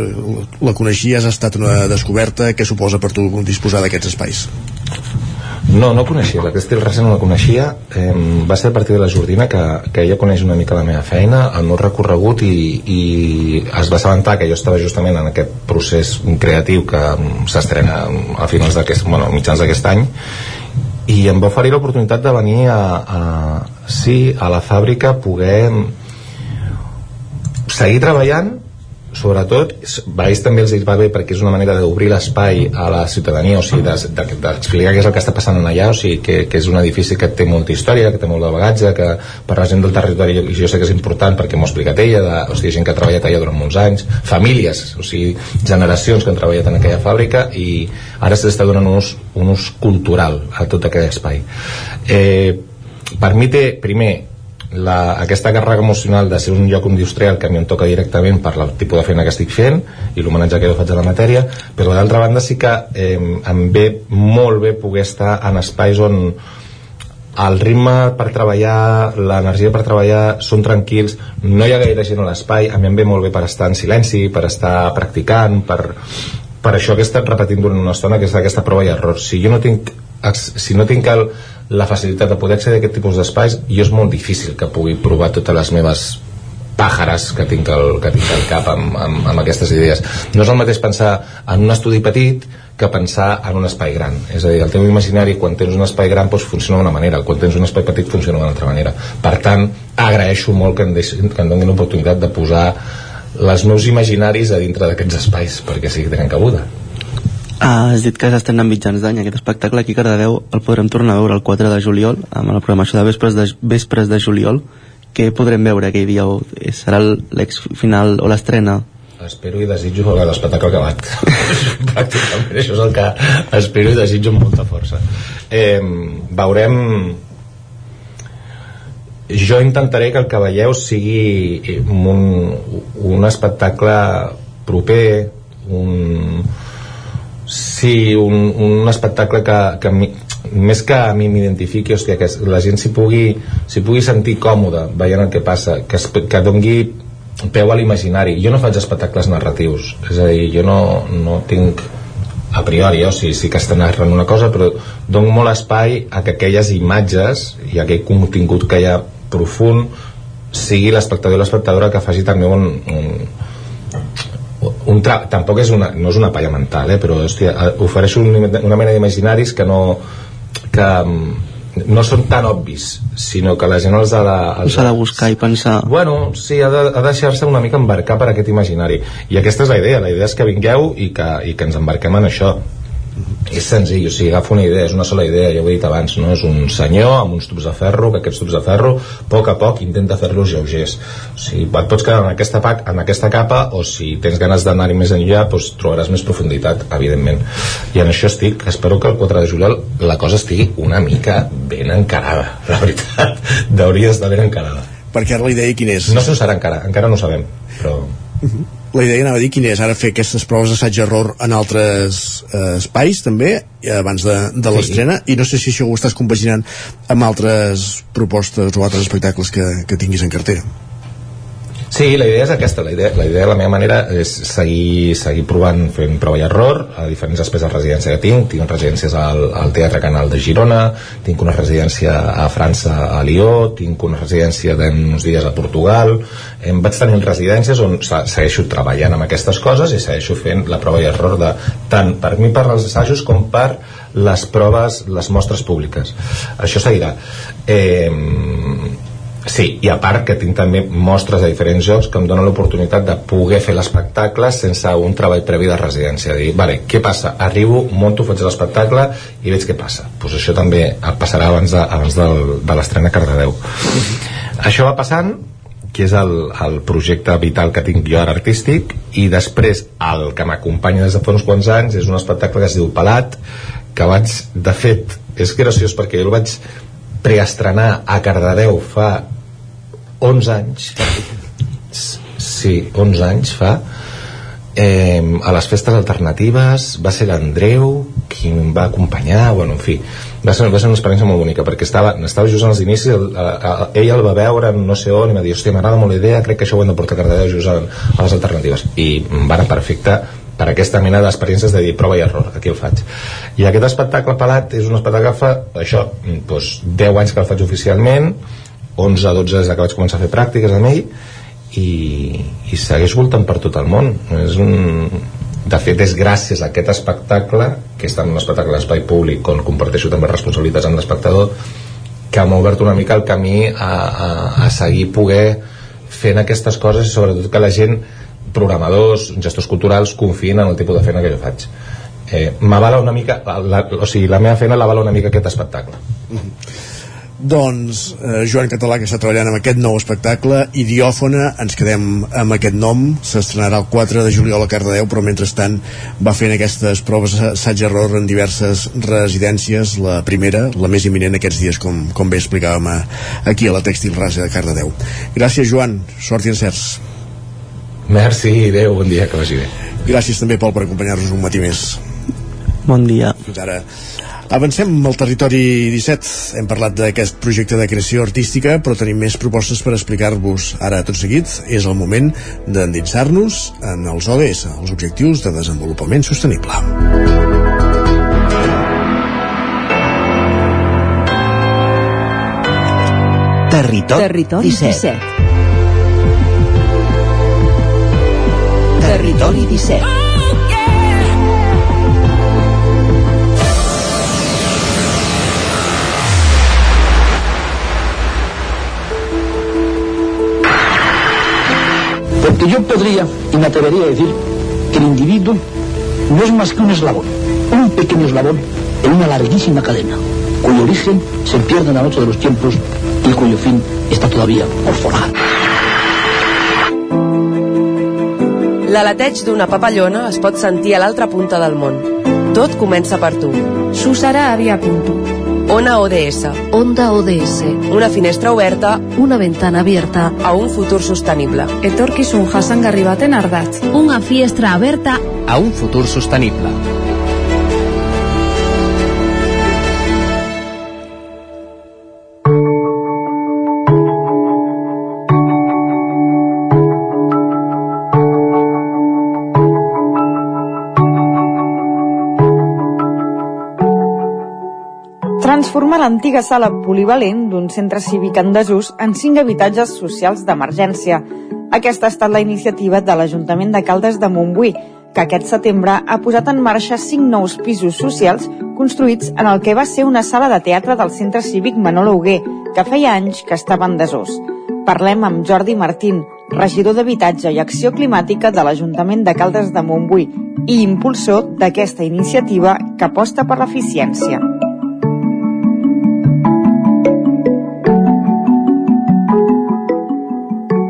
La coneixies? Ha estat una descoberta? Què suposa per tu disposar d'aquests espais? No, no coneixia, la Cristel Rasa no la coneixia. Eh, va ser a partir de la Jordina que, que ella coneix una mica la meva feina el meu recorregut i, i es va assabentar que jo estava justament en aquest procés creatiu que s'estrena a finals d'aquest, bueno, mitjans d'aquest any i em va oferir l'oportunitat de venir a, a, sí, a la fàbrica poder seguir treballant sobretot, a ells també els va bé perquè és una manera d'obrir l'espai a la ciutadania, o sigui, d'explicar de, què és el que està passant allà, o sigui, que, que és un edifici que té molta història, que té molt de bagatge, que per la gent del territori, i jo sé que és important perquè m'ho ha explicat ella, de, o sigui, gent que ha treballat allà durant molts anys, famílies, o sigui, generacions que han treballat en aquella fàbrica i ara s'està donant un ús, un ús cultural a tot aquell espai. Eh, per mi té, primer, la, aquesta càrrega emocional de ser un lloc industrial que a mi em toca directament per el tipus de feina que estic fent i l'homenatge que jo faig a la matèria però d'altra banda sí que eh, em ve molt bé poder estar en espais on el ritme per treballar, l'energia per treballar són tranquils, no hi ha gaire gent a l'espai, a mi em ve molt bé per estar en silenci, per estar practicant, per, per això que he estat repetint durant una estona, que és aquesta prova i error. Si jo no tinc, si no tinc el, la facilitat de poder accedir a aquest tipus d'espais i és molt difícil que pugui provar totes les meves pàjares que tinc al, que tinc al cap amb, amb, amb aquestes idees. No és el mateix pensar en un estudi petit que pensar en un espai gran. És a dir, el teu imaginari, quan tens un espai gran, doncs funciona d'una manera, quan tens un espai petit funciona d'una altra manera. Per tant, agraeixo molt que em, deixin, que em donin l'oportunitat de posar els meus imaginaris a dintre d'aquests espais, perquè sí que tenen cabuda. Ah, has dit que s'estrena en mitjans d'any aquest espectacle aquí a Cardedeu. El podrem tornar a veure el 4 de juliol amb la programació de Vespres de, Vespres de juliol. Què podrem veure aquell dia? O serà l'ex final o l'estrena? Espero i desitjo l'espectacle acabat. Pràcticament això és el que espero i desitjo amb molta força. Eh, veurem jo intentaré que el que veieu sigui un, un espectacle proper un, Sí, un, un espectacle que, que mi, més que a mi m'identifiqui, hòstia, que la gent s'hi pugui, pugui sentir còmode veient el que passa, que, es, que dongui peu a l'imaginari. Jo no faig espectacles narratius, és a dir, jo no, no tinc a priori, o sigui, sí que està narrant una cosa, però dono molt espai a que aquelles imatges i aquell contingut que hi ha profund sigui l'espectador i l'espectadora que faci també un, un, un tra tampoc és una, no és una palla mental eh, però hòstia, ofereixo un, una mena d'imaginaris que no que mm, no són tan obvis sinó que la gent els ha de... Els ha de buscar i pensar. Bueno, sí, ha de, ha de deixar-se una mica embarcar per aquest imaginari. I aquesta és la idea, la idea és que vingueu i que, i que ens embarquem en això és senzill, o sigui, agafa una idea, és una sola idea, ja ho he dit abans, no? és un senyor amb uns tubs de ferro, que aquests tubs de ferro, a poc a poc intenta fer-los lleugers. O sigui, et pots quedar en aquesta, pac, en aquesta capa, o si tens ganes d'anar-hi més enllà, doncs trobaràs més profunditat, evidentment. I en això estic, espero que el 4 de juliol la cosa estigui una mica ben encarada, la veritat, hauria d'estar ben encarada. Perquè ara la idea quina és? No s'ho serà encara, encara no ho sabem, però La idea anava a dir quina és ara fer aquestes proves d'assaig-error en altres eh, espais també, eh, abans de, de l'estrena, i no sé si això ho estàs compaginant amb altres propostes o altres espectacles que, que tinguis en cartera. Sí, la idea és aquesta, la idea, la idea la meva manera és seguir, seguir provant fent prova i error a diferents espais de residència que tinc. Tinc residències al, al Teatre Canal de Girona tinc una residència a França a Lió, tinc una residència d'uns dies a Portugal. Em vaig tenir residències on se- segueixo treballant amb aquestes coses i segueixo fent la prova i error de tant per mi per als assajos com per les proves, les mostres públiques. Això seguirà. Eh, Sí, i a part que tinc també mostres de diferents jocs que em donen l'oportunitat de poder fer l'espectacle sense un treball previ de residència. Dir, vale, què passa? Arribo, monto, faig l'espectacle i veig què passa. Pues això també passarà abans de, abans del, de l'estrena a Cardedeu. Això va passant que és el, el projecte vital que tinc jo ara artístic i després el que m'acompanya des de fa uns quants anys és un espectacle que es diu Pelat que vaig, de fet és graciós perquè jo el vaig preestrenar a Cardedeu fa 11 anys. Sí, 11 anys fa. Eh, a les festes alternatives va ser l'Andreu qui em va acompanyar bueno, en fi, va ser, va ser una experiència molt bonica perquè estava, estava just als inicis el, a, a, ell el va veure no sé on i va dir, hòstia, m'agrada molt la idea crec que això ho hem de portar a Cardedeu just a, a les alternatives. I va anar perfecte per aquesta mena d'experiències de dir prova i error, aquí el faig. I aquest espectacle pelat és un espectacle fa això, doncs 10 anys que el faig oficialment 11 12 des que vaig començar a fer pràctiques amb ell i, i segueix voltant per tot el món. És un, de fet és gràcies a aquest espectacle que està en un espectacle d'espai públic on comparteixo també responsabilitats amb l'espectador que m'ha obert una mica el camí a, a, a seguir poder fent aquestes coses i sobretot que la gent programadors, gestors culturals confien en el tipus de feina que jo faig. Eh, m'avala una mica la, o sigui, la meva feina l'avala una mica aquest espectacle Doncs eh, Joan Català que està treballant amb aquest nou espectacle Idiòfona, ens quedem amb aquest nom. S'estrenarà el 4 de juliol a Cardedeu però mentrestant va fent aquestes proves assaig-error en diverses residències la primera, la més imminent aquests dies com, com bé explicàvem a, aquí a la Tèxtil Rasa de Cardedeu. Gràcies Joan, sort i encerts. Merci, adeu, bon dia, que vagi bé. Gràcies també Pol per acompanyar-nos un matí més Bon dia. Fins ara. Avancem al territori 17. Hem parlat d'aquest projecte de creació artística, però tenim més propostes per explicar-vos. Ara, tot seguit, és el moment d'endinsar-nos en els ODS, els Objectius de Desenvolupament Sostenible. Territori, Territori 17. 17. Territori 17. Porque yo podría y me atrevería a decir que el individuo no es más que un eslabón, un pequeño eslabón en una larguísima cadena, cuyo origen se pierde en la noche de los tiempos y cuyo fin está todavía por forjar. L'aleteig d'una papallona es pot sentir a l'altra punta del món. Tot comença per tu. Susara había punto. Ona ODS. Onda ODS. Una finestra oberta Una ventana abierta. a un futur sostenible. Etorkizun jasangarri baten ardatz. Una fiestra aberta A un futur sostenible. L'antiga sala polivalent d'un centre cívic en desús en cinc habitatges socials d'emergència. Aquesta ha estat la iniciativa de l'Ajuntament de Caldes de Montbui, que aquest setembre ha posat en marxa cinc nous pisos socials construïts en el que va ser una sala de teatre del centre cívic Manolo Huguer, que feia anys que estava en desús. Parlem amb Jordi Martín, regidor d'Habitatge i Acció Climàtica de l'Ajuntament de Caldes de Montbui i impulsor d'aquesta iniciativa que aposta per l'eficiència.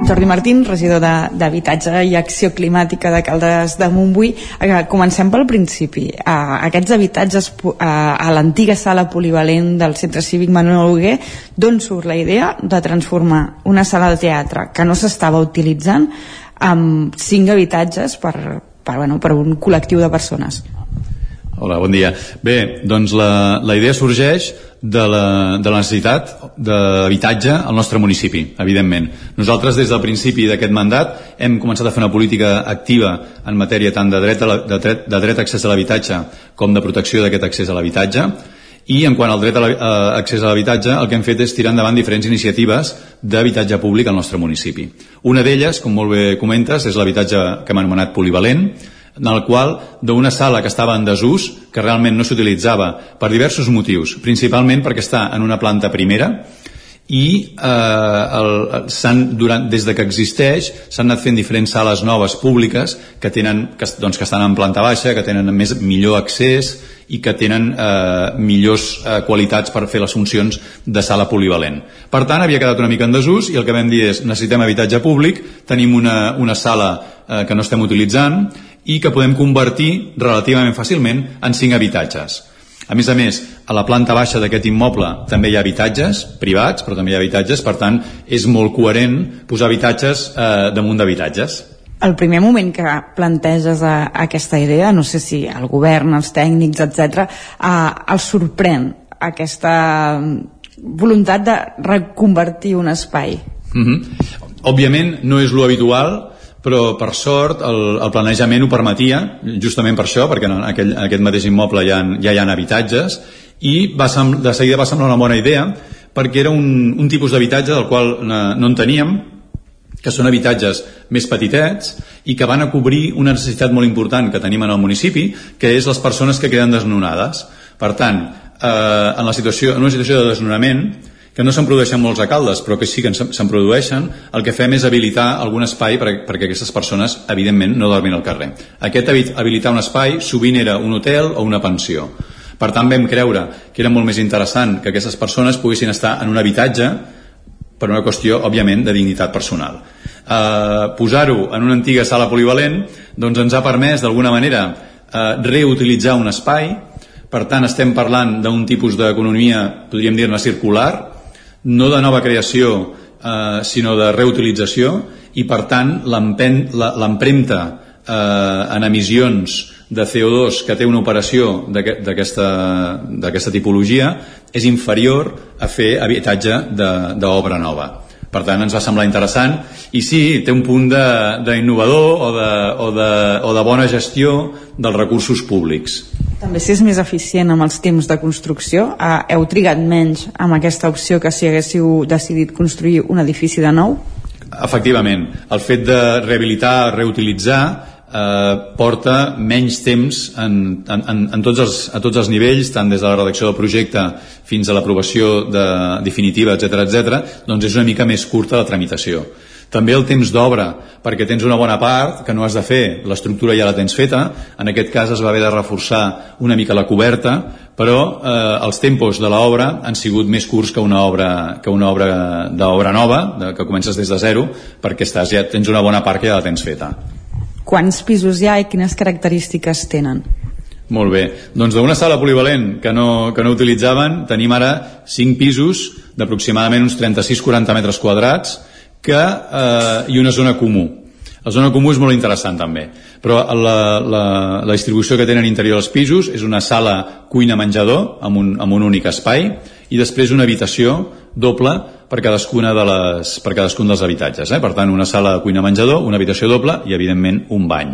Jordi Martín, regidor d'Habitatge i Acció Climàtica de Caldes de Montbui. Eh, comencem pel principi. Eh, aquests habitatges eh, a l'antiga sala polivalent del Centre Cívic Manuel Huguer, d'on surt la idea de transformar una sala de teatre que no s'estava utilitzant amb cinc habitatges per, per, bueno, per un col·lectiu de persones. Hola, bon dia. Bé, doncs la, la idea sorgeix de la, de la necessitat d'habitatge al nostre municipi, evidentment. Nosaltres, des del principi d'aquest mandat, hem començat a fer una política activa en matèria tant de dret a, la, de dret, de dret a accés a l'habitatge com de protecció d'aquest accés a l'habitatge i en quant al dret a l'accés a l'habitatge el que hem fet és tirar endavant diferents iniciatives d'habitatge públic al nostre municipi. Una d'elles, com molt bé comentes, és l'habitatge que hem anomenat polivalent, en el qual d'una sala que estava en desús, que realment no s'utilitzava per diversos motius, principalment perquè està en una planta primera i eh, el, durant, des de que existeix s'han anat fent diferents sales noves públiques que, tenen, que, doncs, que estan en planta baixa, que tenen més, millor accés i que tenen eh, millors eh, qualitats per fer les funcions de sala polivalent. Per tant, havia quedat una mica en desús i el que vam dir és necessitem habitatge públic, tenim una, una sala eh, que no estem utilitzant i que podem convertir relativament fàcilment en cinc habitatges. A més a més, a la planta baixa d'aquest immoble també hi ha habitatges privats, però també hi ha habitatges, per tant, és molt coherent posar habitatges eh, damunt d'habitatges. El primer moment que planteges a, a aquesta idea, no sé si el govern, els tècnics, etc, eh, els sorprèn aquesta voluntat de reconvertir un espai. Mm -hmm. Òbviament no és lo habitual, però per sort el, el planejament ho permetia justament per això, perquè en aquell, en aquest mateix immoble ja, ja hi ha habitatges i va de seguida va semblar una bona idea perquè era un, un tipus d'habitatge del qual no en teníem que són habitatges més petitets i que van a cobrir una necessitat molt important que tenim en el municipi, que és les persones que queden desnonades. Per tant, eh, en, la situació, en una situació de desnonament, que no se'n produeixen molts a Caldes, però que sí que se'n produeixen, el que fem és habilitar algun espai per, perquè aquestes persones, evidentment, no dormin al carrer. Aquest habilitar un espai sovint era un hotel o una pensió. Per tant, vam creure que era molt més interessant que aquestes persones poguessin estar en un habitatge per una qüestió, òbviament, de dignitat personal. Eh, Posar-ho en una antiga sala polivalent doncs ens ha permès, d'alguna manera, eh, reutilitzar un espai, per tant, estem parlant d'un tipus d'economia, podríem dir-ne circular, no de nova creació eh, sinó de reutilització i per tant l'empremta eh, en emissions de CO2 que té una operació d'aquesta tipologia és inferior a fer habitatge d'obra nova per tant ens va semblar interessant. I sí, té un punt d'innovador o, de, o, de, o de bona gestió dels recursos públics. També si és més eficient amb els temps de construcció eh, heu trigat menys amb aquesta opció que si haguéssiu decidit construir un edifici de nou? Efectivament, el fet de rehabilitar, reutilitzar eh, porta menys temps en, en, en, en tots els, a tots els nivells, tant des de la redacció del projecte fins a l'aprovació de, definitiva, etc etc. doncs és una mica més curta la tramitació. També el temps d'obra, perquè tens una bona part que no has de fer, l'estructura ja la tens feta, en aquest cas es va haver de reforçar una mica la coberta, però eh, els tempos de l'obra han sigut més curts que una obra, que una obra d'obra nova, de, que comences des de zero, perquè estàs, ja tens una bona part que ja la tens feta. Quants pisos hi ha i quines característiques tenen? Molt bé. Doncs d'una sala polivalent que no, que no utilitzaven, tenim ara 5 pisos d'aproximadament uns 36-40 metres quadrats que, eh, i una zona comú. La zona comú és molt interessant també, però la, la, la distribució que tenen interior dels pisos és una sala cuina-menjador amb, un, amb un únic espai i després una habitació doble per cadascuna de les, per cadascun dels habitatges. Eh? Per tant, una sala de cuina-menjador, una habitació doble i, evidentment, un bany.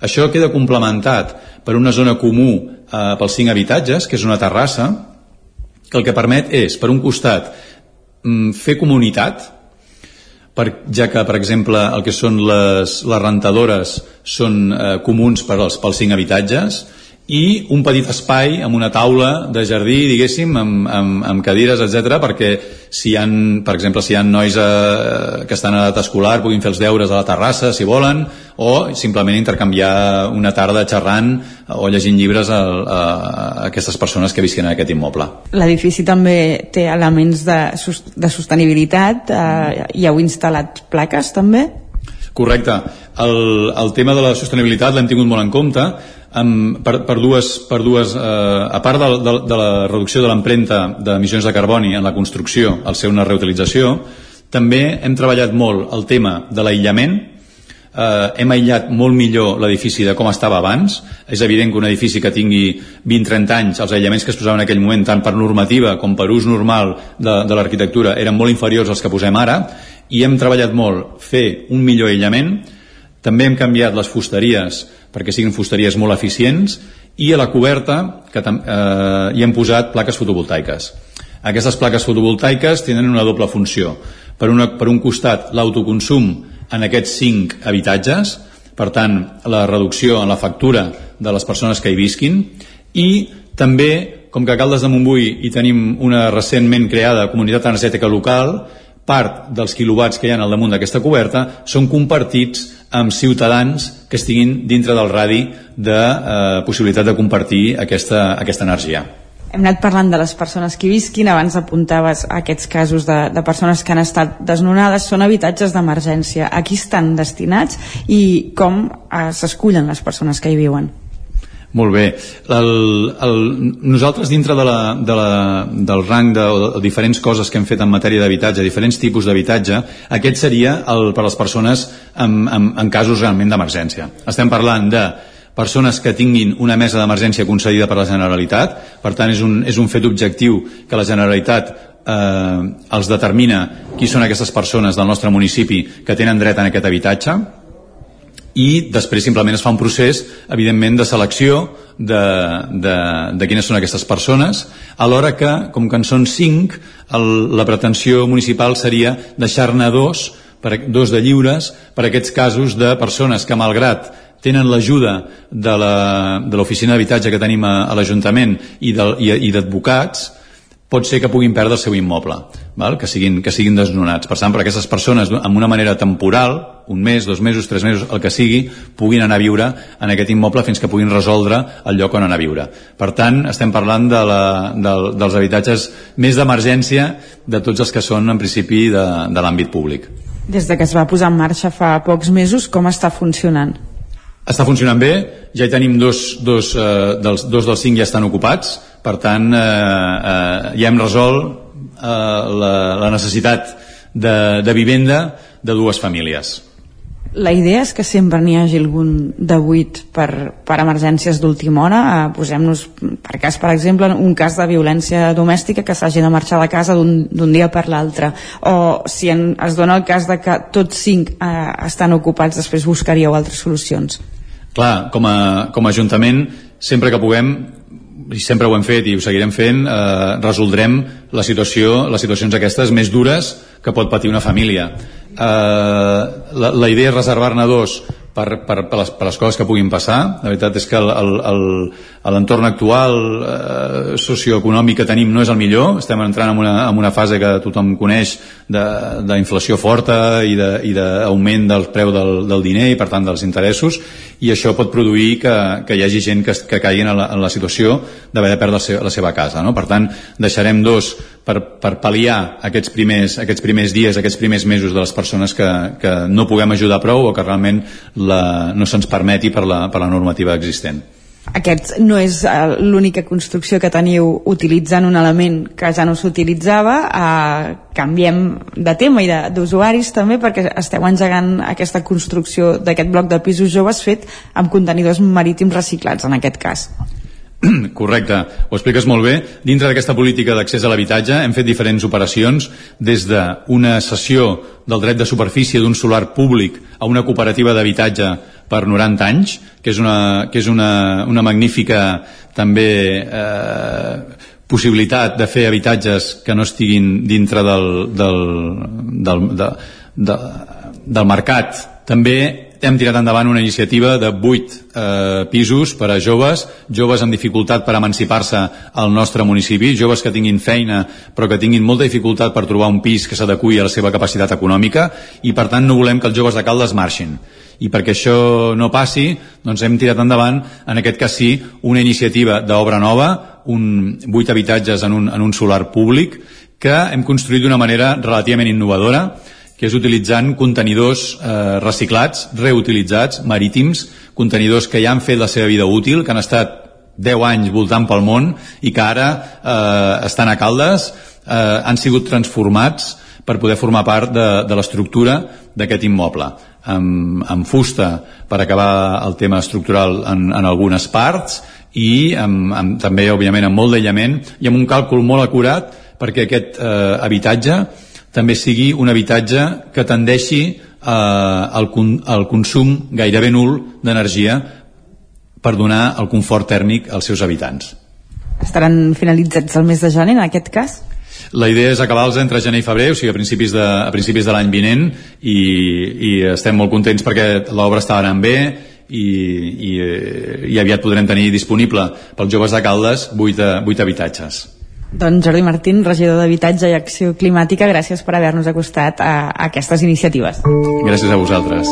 Això queda complementat per una zona comú eh, pels cinc habitatges, que és una terrassa, que el que permet és, per un costat, mm, fer comunitat, per, ja que, per exemple, el que són les, les rentadores són eh, comuns per als, pels cinc habitatges, i un petit espai amb una taula de jardí, diguéssim, amb, amb, amb cadires, etc perquè si hi ha, per exemple, si hi ha nois eh, que estan a edat escolar puguin fer els deures a la terrassa, si volen, o simplement intercanviar una tarda xerrant o llegint llibres a, a, a aquestes persones que visquen en aquest immoble. L'edifici també té elements de, de sostenibilitat, eh, hi heu instal·lat plaques també? Correcte. El, el tema de la sostenibilitat l'hem tingut molt en compte amb, per, per dues, per dues eh, a part de, de, de la reducció de l'empremta d'emissions de carboni en la construcció al ser una reutilització també hem treballat molt el tema de l'aïllament eh, hem aïllat molt millor l'edifici de com estava abans. És evident que un edifici que tingui 20-30 anys, els aïllaments que es posaven en aquell moment, tant per normativa com per ús normal de, de l'arquitectura, eren molt inferiors als que posem ara, i hem treballat molt fer un millor aïllament, també hem canviat les fusteries perquè siguin fusteries molt eficients i a la coberta que eh, hi hem posat plaques fotovoltaiques. Aquestes plaques fotovoltaiques tenen una doble funció. Per, una, per un costat, l'autoconsum en aquests cinc habitatges, per tant, la reducció en la factura de les persones que hi visquin, i també, com que a Caldes de Montbui hi tenim una recentment creada comunitat energètica local, part dels quilowatts que hi ha al damunt d'aquesta coberta són compartits amb ciutadans que estiguin dintre del radi de eh, possibilitat de compartir aquesta, aquesta energia. Hem anat parlant de les persones que visquin, abans apuntaves aquests casos de, de persones que han estat desnonades, són habitatges d'emergència. A qui estan destinats i com eh, s'escullen les persones que hi viuen? Molt bé. El, el, nosaltres dintre de la, de la, del rang de, de diferents coses que hem fet en matèria d'habitatge, diferents tipus d'habitatge, aquest seria el, per a les persones en, en, en casos realment d'emergència. Estem parlant de persones que tinguin una mesa d'emergència concedida per la Generalitat, per tant és un, és un fet objectiu que la Generalitat eh, els determina qui són aquestes persones del nostre municipi que tenen dret en aquest habitatge i després simplement es fa un procés evidentment de selecció de, de, de quines són aquestes persones alhora que, com que en són cinc el, la pretensió municipal seria deixar-ne dos per, dos de lliures per aquests casos de persones que malgrat tenen l'ajuda de l'oficina d'habitatge que tenim a, a l'Ajuntament i d'advocats, pot ser que puguin perdre el seu immoble, val? Que, siguin, que siguin desnonats. Per tant, per aquestes persones, amb una manera temporal, un mes, dos mesos, tres mesos, el que sigui, puguin anar a viure en aquest immoble fins que puguin resoldre el lloc on anar a viure. Per tant, estem parlant de la, de, dels habitatges més d'emergència de tots els que són, en principi, de, de l'àmbit públic. Des de que es va posar en marxa fa pocs mesos, com està funcionant? Està funcionant bé, ja hi tenim dos, dos, eh, dels, dos dels cinc ja estan ocupats, per tant eh, eh, ja hem resolt eh, la, la necessitat de, de vivenda de dues famílies. La idea és que sempre n'hi hagi algun de buit per, per emergències d'última hora. Eh, Posem-nos, per cas, per exemple, un cas de violència domèstica que s'hagi de marxar de casa d'un dia per l'altre. O si en, es dona el cas de que tots cinc eh, estan ocupats, després buscaríeu altres solucions. Clar, com a, com a Ajuntament, sempre que puguem, i sempre ho hem fet i ho seguirem fent, eh, resoldrem la situació, les situacions aquestes més dures que pot patir una família. Eh, la, la idea és reservar-ne dos per, per, per, les, per les coses que puguin passar. La veritat és que l'entorn actual eh, socioeconòmic que tenim no és el millor. Estem entrant en una, en una fase que tothom coneix d'inflació forta i d'augment de, del preu del, del diner i per tant dels interessos i això pot produir que, que hi hagi gent que, que caiguin en la, en la situació d'haver de perdre la seva, la seva casa. No? Per tant, deixarem dos per, per pal·liar aquests primers, aquests primers dies, aquests primers mesos de les persones que, que no puguem ajudar prou o que realment la, no se'ns permeti per la, per la normativa existent. Aquest no és uh, l'única construcció que teniu utilitzant un element que ja no s'utilitzava. Uh, canviem de tema i d'usuaris també perquè esteu engegant aquesta construcció d'aquest bloc de pisos joves fet amb contenidors marítims reciclats en aquest cas. Correcte, ho expliques molt bé. Dintre d'aquesta política d'accés a l'habitatge hem fet diferents operacions des d'una cessió del dret de superfície d'un solar públic a una cooperativa d'habitatge per 90 anys, que és una, que és una, una magnífica també eh, possibilitat de fer habitatges que no estiguin dintre del, del, del, de, de, del mercat. També hem tirat endavant una iniciativa de 8 eh, pisos per a joves, joves amb dificultat per emancipar-se al nostre municipi, joves que tinguin feina però que tinguin molta dificultat per trobar un pis que s'adequi a la seva capacitat econòmica i per tant no volem que els joves de Caldes marxin i perquè això no passi doncs hem tirat endavant, en aquest cas sí una iniciativa d'obra nova un, 8 habitatges en un, en un solar públic que hem construït d'una manera relativament innovadora que és utilitzant contenidors eh, reciclats, reutilitzats, marítims, contenidors que ja han fet la seva vida útil, que han estat 10 anys voltant pel món i que ara eh, estan a Caldes, eh, han sigut transformats per poder formar part de, de l'estructura d'aquest immoble. Amb, amb fusta per acabar el tema estructural en, en algunes parts i amb, amb, també, òbviament, amb molt d'aïllament i amb un càlcul molt acurat perquè aquest eh, habitatge també sigui un habitatge que tendeixi eh, al, al consum gairebé nul d'energia per donar el confort tèrmic als seus habitants. Estaran finalitzats el mes de gener, en aquest cas? La idea és acabar-los entre gener i febrer, o sigui, a principis de, a principis de l'any vinent, i, i estem molt contents perquè l'obra està anant bé i, i, i aviat podrem tenir disponible pels joves de Caldes 8, 8 habitatges. Doncs Jordi Martín, regidor d'Habitatge i Acció Climàtica, gràcies per haver-nos acostat a, a aquestes iniciatives. Gràcies a vosaltres.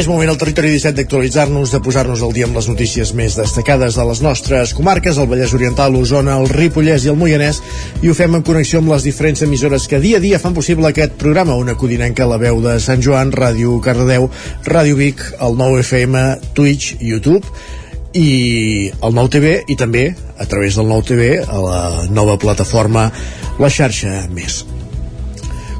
És moment al territori 17 d'actualitzar-nos, de posar-nos al dia amb les notícies més destacades de les nostres comarques, el Vallès Oriental, l'Osona, el Ripollès i el Moianès, i ho fem en connexió amb les diferents emissores que dia a dia fan possible aquest programa, una codinenca a la veu de Sant Joan, Ràdio Cardedeu, Ràdio Vic, el 9 FM, Twitch, YouTube, i el nou TV i també a través del nou TV a la nova plataforma La Xarxa Més.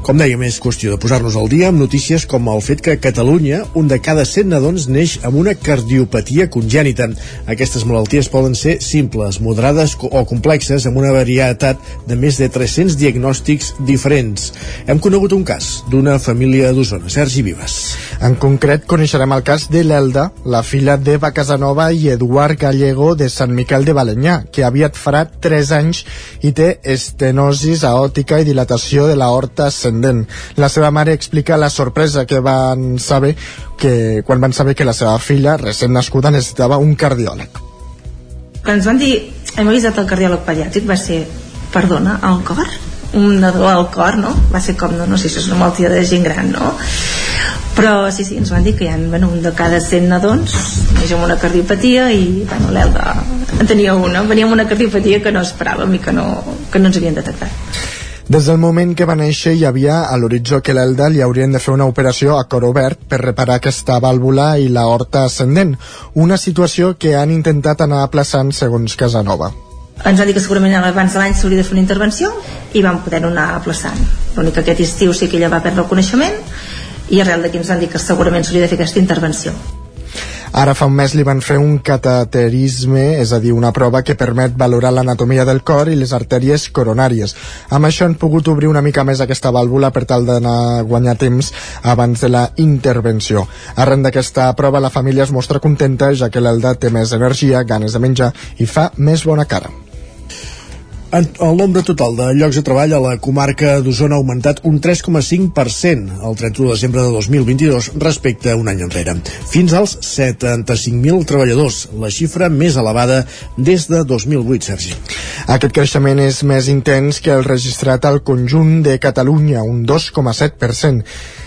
Com dèiem, és qüestió de posar-nos al dia amb notícies com el fet que a Catalunya un de cada 100 nadons neix amb una cardiopatia congènita. Aquestes malalties poden ser simples, moderades o complexes amb una varietat de més de 300 diagnòstics diferents. Hem conegut un cas d'una família d'Osona. Sergi Vives. En concret, coneixerem el cas de l'Elda, la filla d'Eva Casanova i Eduard Gallego de Sant Miquel de Balenyà, que aviat farà 3 anys i té estenosis aòtica i dilatació de l'aorta ascendent. La seva mare explica la sorpresa que van saber que quan van saber que la seva filla, recent nascuda, necessitava un cardiòleg. Quan ens van dir hem avisat el cardiòleg pediàtric va ser, perdona, al cor? un nadó al cor, no? Va ser com, no, no sé si és una malaltia de gent gran, no? Però sí, sí, ens van dir que hi ha bueno, un de cada 100 nadons neix amb una cardiopatia i bueno, l'Elda en tenia una, venia amb una cardiopatia que no esperàvem i que no, que no ens havien detectat. Des del moment que va néixer hi havia a l'horitzó que l'Elda li haurien de fer una operació a cor obert per reparar aquesta vàlvula i la horta ascendent, una situació que han intentat anar aplaçant segons Casanova. Ens van dir que segurament abans de l'any s'hauria de fer una intervenció i vam poder anar aplaçant. L'únic que aquest estiu sí que ella va perdre el coneixement i arrel d'aquí ens van dir que segurament s'hauria de fer aquesta intervenció Ara fa un mes li van fer un cateterisme, és a dir, una prova que permet valorar l'anatomia del cor i les artèries coronàries. Amb això han pogut obrir una mica més aquesta vàlvula per tal d'anar a guanyar temps abans de la intervenció. Arren d'aquesta prova, la família es mostra contenta, ja que l'Elda té més energia, ganes de menjar i fa més bona cara. El nombre total de llocs de treball a la comarca d'Osona ha augmentat un 3,5% el 31 de desembre de 2022 respecte a un any enrere. Fins als 75.000 treballadors, la xifra més elevada des de 2008, Sergi. Aquest creixement és més intens que el registrat al conjunt de Catalunya, un 2,7%.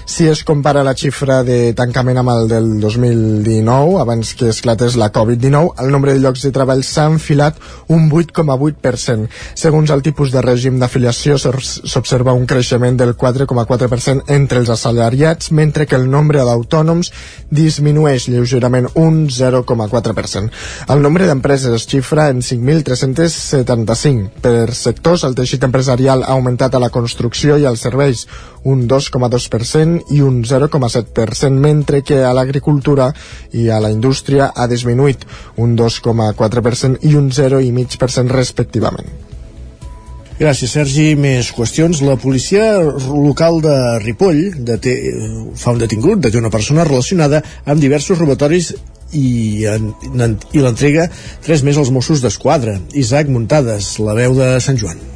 Si es compara la xifra de tancament amb el del 2019, abans que esclatés la Covid-19, el nombre de llocs de treball s'ha enfilat un 8,8%. Segons el tipus de règim d'afiliació, s'observa un creixement del 4,4% entre els assalariats, mentre que el nombre d'autònoms disminueix lleugerament un 0,4%. El nombre d'empreses es xifra en 5.375. Per sectors, el teixit empresarial ha augmentat a la construcció i als serveis un 2,2% i un 0,7%, mentre que a l'agricultura i a la indústria ha disminuït un 2,4% i un 0,5% respectivament. Gràcies, Sergi. Més qüestions. La policia local de Ripoll deté, fa un detingut, deté una persona relacionada amb diversos robatoris i, i l'entrega tres més als Mossos d'Esquadra. Isaac Muntades, la veu de Sant Joan.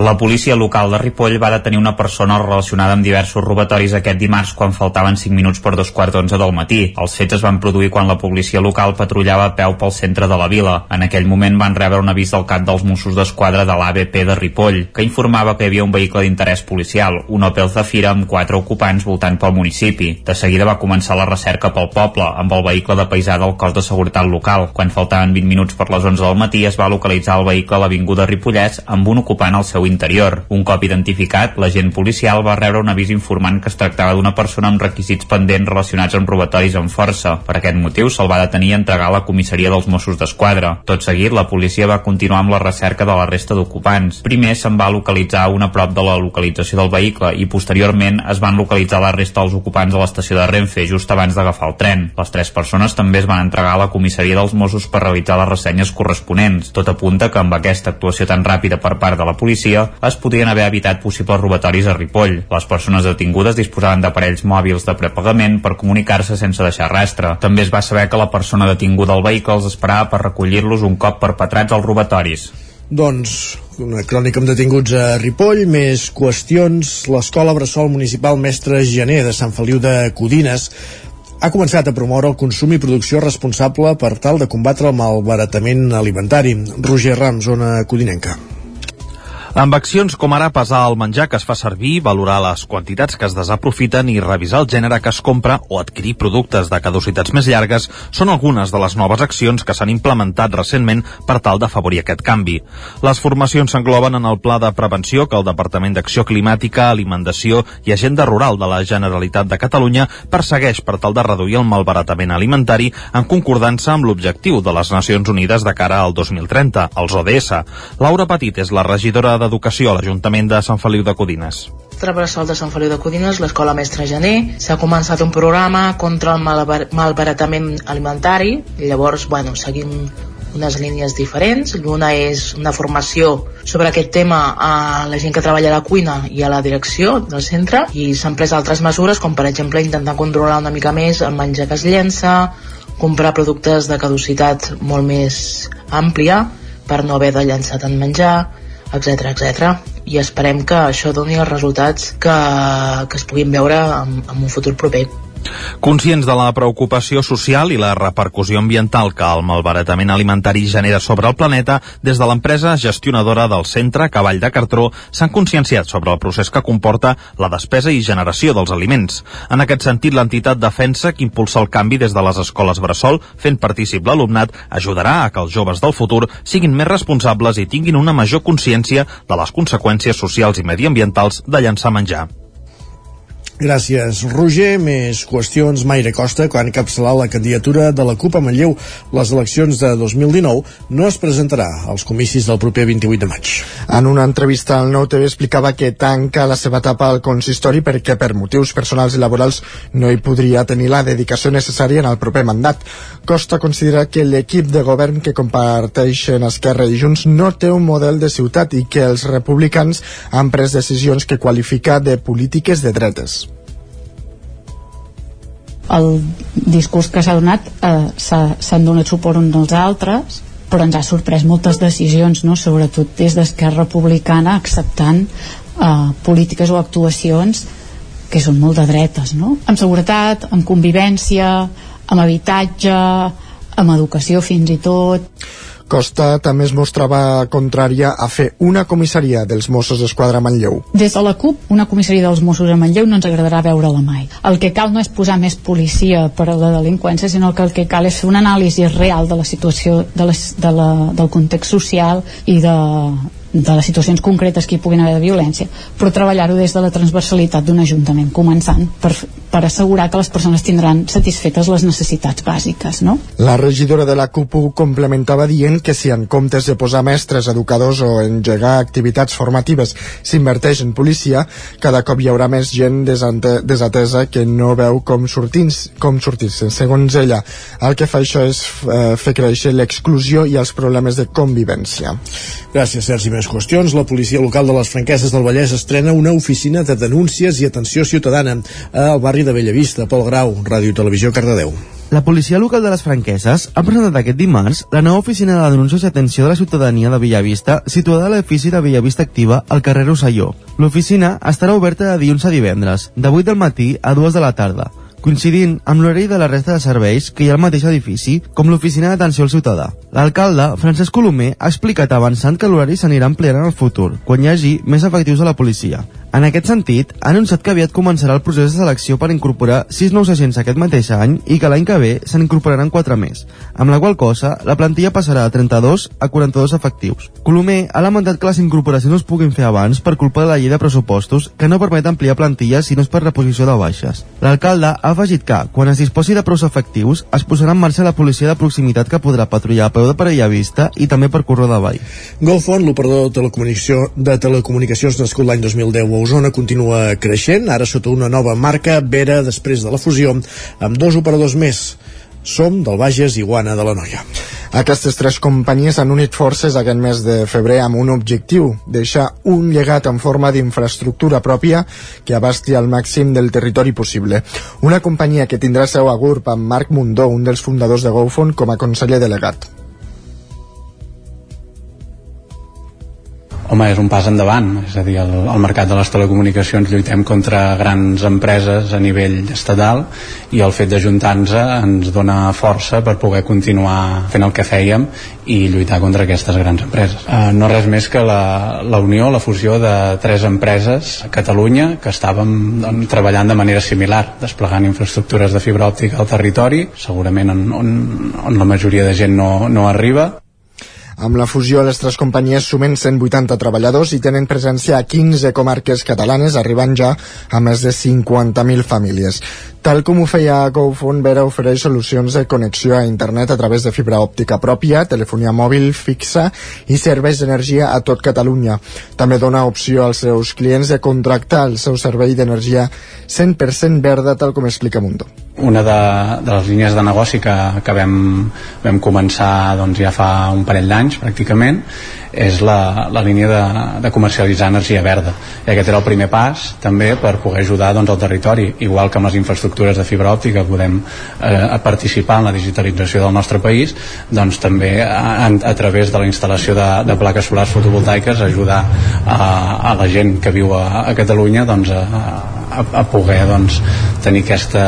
La policia local de Ripoll va detenir una persona relacionada amb diversos robatoris aquest dimarts quan faltaven 5 minuts per dos quarts d'onze del matí. Els fets es van produir quan la policia local patrullava a peu pel centre de la vila. En aquell moment van rebre un avís del cap dels Mossos d'Esquadra de l'ABP de Ripoll, que informava que hi havia un vehicle d'interès policial, un Opel Zafira amb quatre ocupants voltant pel municipi. De seguida va començar la recerca pel poble, amb el vehicle de paisà del cos de seguretat local. Quan faltaven 20 minuts per les 11 del matí es va localitzar el vehicle a l'Avinguda Ripollès amb un ocupant al seu l'interior. Un cop identificat, l'agent policial va rebre un avís informant que es tractava d'una persona amb requisits pendents relacionats amb robatoris amb força. Per aquest motiu se'l va detenir i entregar a la comissaria dels Mossos d'Esquadra. Tot seguit, la policia va continuar amb la recerca de la resta d'ocupants. Primer se'n va localitzar un a prop de la localització del vehicle i posteriorment es van localitzar la resta dels ocupants a l'estació de Renfe just abans d'agafar el tren. Les tres persones també es van entregar a la comissaria dels Mossos per realitzar les ressenyes corresponents. Tot apunta que amb aquesta actuació tan ràpida per part de la policia es podien haver evitat possibles robatoris a Ripoll. Les persones detingudes disposaven d'aparells mòbils de prepagament per comunicar-se sense deixar rastre. També es va saber que la persona detinguda al vehicle els esperava per recollir-los un cop perpetrats els robatoris. Doncs una crònica amb detinguts a Ripoll, més qüestions. L'Escola Bressol Municipal Mestre Gener de Sant Feliu de Codines ha començat a promoure el consum i producció responsable per tal de combatre el malbaratament alimentari. Roger Ram, zona codinenca. Amb accions com ara pesar el menjar que es fa servir, valorar les quantitats que es desaprofiten i revisar el gènere que es compra o adquirir productes de caducitats més llargues són algunes de les noves accions que s'han implementat recentment per tal d'afavorir aquest canvi. Les formacions s'engloben en el Pla de Prevenció que el Departament d'Acció Climàtica, Alimentació i Agenda Rural de la Generalitat de Catalunya persegueix per tal de reduir el malbaratament alimentari en concordança amb l'objectiu de les Nacions Unides de cara al 2030, els ODS. Laura Petit és la regidora d'Educació a l'Ajuntament de Sant Feliu de Codines. Bressol de Sant Feliu de Codines, l'Escola Mestre Gener. S'ha començat un programa contra el malbar malbaratament alimentari. Llavors, bueno, seguim unes línies diferents. L'una és una formació sobre aquest tema a la gent que treballa a la cuina i a la direcció del centre i s'han pres altres mesures com per exemple intentar controlar una mica més el menjar que es llença, comprar productes de caducitat molt més àmplia per no haver de llançar tant menjar, etc etc. I esperem que això doni els resultats que, que es puguin veure en, en un futur proper. Conscients de la preocupació social i la repercussió ambiental que el malbaratament alimentari genera sobre el planeta, des de l'empresa gestionadora del centre Cavall de Cartró s'han conscienciat sobre el procés que comporta la despesa i generació dels aliments. En aquest sentit, l'entitat defensa que impulsa el canvi des de les escoles Bressol, fent partícip l'alumnat, ajudarà a que els joves del futur siguin més responsables i tinguin una major consciència de les conseqüències socials i mediambientals de llançar menjar. Gràcies, Roger. Més qüestions. Maire Costa, quan encapçalar la candidatura de la CUP a Manlleu les eleccions de 2019, no es presentarà als comicis del proper 28 de maig. En una entrevista al Nou TV explicava que tanca la seva etapa al consistori perquè per motius personals i laborals no hi podria tenir la dedicació necessària en el proper mandat. Costa considera que l'equip de govern que comparteixen Esquerra i Junts no té un model de ciutat i que els republicans han pres decisions que qualifica de polítiques de dretes el discurs que s'ha donat eh, s'han donat suport uns als altres però ens ha sorprès moltes decisions no? sobretot des d'Esquerra Republicana acceptant eh, polítiques o actuacions que són molt de dretes no? amb seguretat, amb convivència amb habitatge amb educació fins i tot Costa també es mostrava contrària a fer una comissaria dels Mossos d'Esquadra a Manlleu. Des de la CUP, una comissaria dels Mossos a Manlleu no ens agradarà veure-la mai. El que cal no és posar més policia per a la delinqüència, sinó que el que cal és fer una anàlisi real de la situació, de la, de la, del context social i de, de les situacions concretes que hi puguin haver de violència, però treballar-ho des de la transversalitat d'un ajuntament, començant per, per assegurar que les persones tindran satisfetes les necessitats bàsiques, no? La regidora de la CUP ho complementava dient que si en comptes de posar mestres, educadors o engegar activitats formatives s'inverteix en policia, cada cop hi haurà més gent desatesa que no veu com sortir-se. Com sortir -se. Segons ella, el que fa això és eh, fer créixer l'exclusió i els problemes de convivència. Gràcies, Sergi. Més qüestions. La policia local de les Franqueses del Vallès estrena una oficina de denúncies i atenció ciutadana al barri de Bellavista. Pol Grau, Ràdio Televisió Cardedeu. La policia local de les Franqueses ha presentat aquest dimarts la nova oficina de denúncies i atenció de la ciutadania de Bellavista, situada a l'edifici de Bellavista Activa, al carrer Rosselló. L'oficina estarà oberta de dilluns a divendres, de 8 del matí a 2 de la tarda, coincidint amb l'horari de la resta de serveis que hi ha al mateix edifici, com l'oficina d'atenció al ciutadà. L'alcalde, Francesc Colomer, ha explicat avançant que l'horari s'anirà ampliant en el futur, quan hi hagi més efectius a la policia. En aquest sentit, ha anunciat que aviat començarà el procés de selecció per incorporar 6 nous agents aquest mateix any i que l'any que ve se n'incorporaran 4 més, amb la qual cosa la plantilla passarà de 32 a 42 efectius. Colomer ha lamentat que les incorporacions no es puguin fer abans per culpa de la llei de pressupostos que no permet ampliar plantilla si no és per reposició de baixes. L'alcalde ha afegit que, quan es disposi de prou efectius, es posarà en marxa la policia de proximitat que podrà patrullar a peu de parella vista i també per corró de vall. Golfon, l'operador de telecomunicació de telecomunicacions nascut l'any 2010 a Osona, continua creixent, ara sota una nova marca, Vera, després de la fusió, amb dos operadors més. Som del Bages i Guana de la Noia. Aquestes tres companyies han unit forces aquest mes de febrer amb un objectiu, deixar un llegat en forma d'infraestructura pròpia que abasti al màxim del territori possible. Una companyia que tindrà seu a GURB amb Marc Mundó, un dels fundadors de GoFon, com a conseller delegat. Home, és un pas endavant, és a dir, el, el mercat de les telecomunicacions lluitem contra grans empreses a nivell estatal i el fet d'ajuntar-nos ens dona força per poder continuar fent el que fèiem i lluitar contra aquestes grans empreses. Eh, no res més que la, la unió, la fusió de tres empreses a Catalunya que estàvem doncs, treballant de manera similar, desplegant infraestructures de fibra òptica al territori, segurament on, on, on la majoria de gent no, no arriba, amb la fusió, les tres companyies sumen 180 treballadors i tenen presència a 15 comarques catalanes, arribant ja a més de 50.000 famílies. Tal com ho feia GoFund, Vera ofereix solucions de connexió a internet a través de fibra òptica pròpia, telefonia mòbil fixa i serveis d'energia a tot Catalunya. També dona opció als seus clients de contractar el seu servei d'energia 100% verda, tal com explica Mundo una de, de les línies de negoci que, que vam, vam començar doncs, ja fa un parell d'anys pràcticament és la, la línia de, de comercialitzar energia verda i aquest era el primer pas també per poder ajudar doncs, el territori igual que amb les infraestructures de fibra òptica podem eh, participar en la digitalització del nostre país doncs també a, a través de la instal·lació de, de plaques solars fotovoltaiques ajudar a, a la gent que viu a, a Catalunya doncs, a, a, a poder doncs, tenir aquesta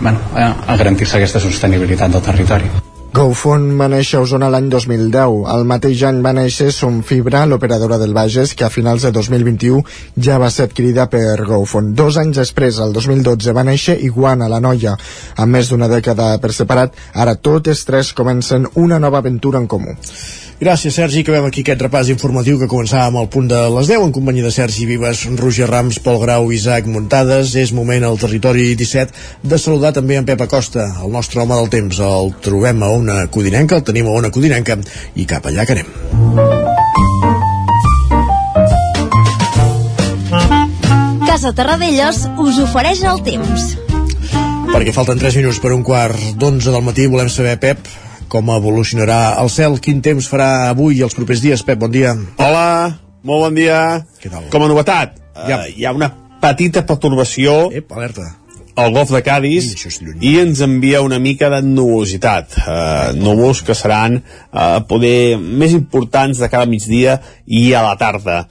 bueno, a garantir-se aquesta sostenibilitat del territori. GoFund va néixer a Osona l'any 2010. El mateix any va néixer Som Fibra, l'operadora del Bages, que a finals de 2021 ja va ser adquirida per GoFund. Dos anys després, el 2012, va néixer Iguana, la noia. Amb més d'una dècada per separat, ara totes tres comencen una nova aventura en comú. Gràcies, Sergi. Acabem aquí aquest repàs informatiu que començava amb el punt de les 10 en companyia de Sergi Vives, Roger Rams, Pol Grau, Isaac Muntades. És moment al territori 17 de saludar també en Pep Acosta, el nostre home del temps. El trobem a una codinenca, el tenim a una codinenca i cap allà que anem. Casa Terradellos us ofereix el temps. Perquè falten 3 minuts per un quart d'11 del matí, volem saber, Pep, com evolucionarà el cel, quin temps farà avui i els propers dies. Pep, bon dia. Hola, molt bon dia. Què tal? Com a novetat, ja. uh, hi ha una petita pertorbació Ep, alerta. al golf de Cádiz i ens envia una mica de nubositat. Uh, núvols que seran uh, poder més importants de cada migdia i a la tarda.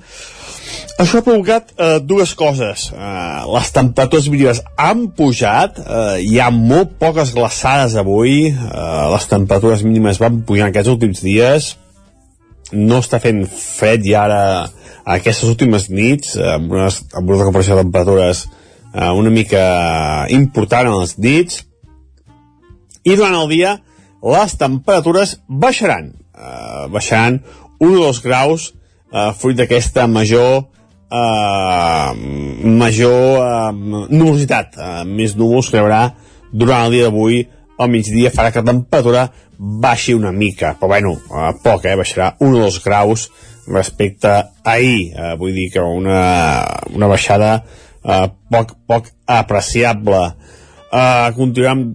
Això ha provocat eh, dues coses. Eh, les temperatures mínimes han pujat, eh, hi ha molt poques glaçades avui, eh, les temperatures mínimes van pujar aquests últims dies, no està fent fred i ara aquestes últimes nits, eh, amb, unes, amb una recuperació de temperatures eh, una mica important a les nits, i durant el dia les temperatures baixaran, eh, baixaran 1 o 2 graus eh, fruit d'aquesta major eh, major eh, nubositat, eh, més núvols que hi haurà durant el dia d'avui al migdia farà que la temperatura baixi una mica, però bueno, eh, poc, eh, baixarà 1 o 2 graus respecte a ahir, eh, vull dir que una, una baixada eh, poc, poc apreciable. Eh, continuem,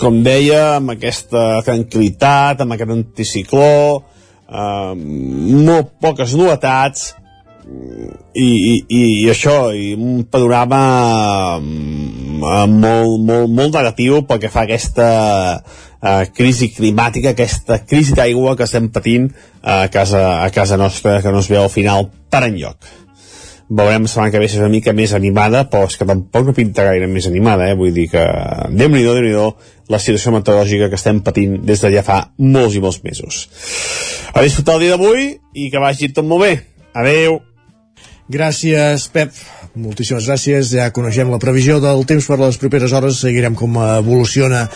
com deia, amb aquesta tranquil·litat, amb aquest anticicló, eh, molt poques novetats, i, i, i, això, i un panorama mm, molt, molt, molt negatiu pel que fa a aquesta uh, crisi climàtica, aquesta crisi d'aigua que estem patint uh, a, casa, a casa nostra, que no es veu al final per enlloc. Veurem la setmana que ve si és una mica més animada, però és que tampoc no pinta gaire més animada, eh? vull dir que déu-n'hi-do, déu nhi la situació meteorològica que estem patint des de ja fa molts i molts mesos. A disfrutar el dia d'avui i que vagi tot molt bé. Adeu! Gràcies, Pep. Moltíssimes gràcies. Ja coneixem la previsió del temps per les properes hores. Seguirem com evoluciona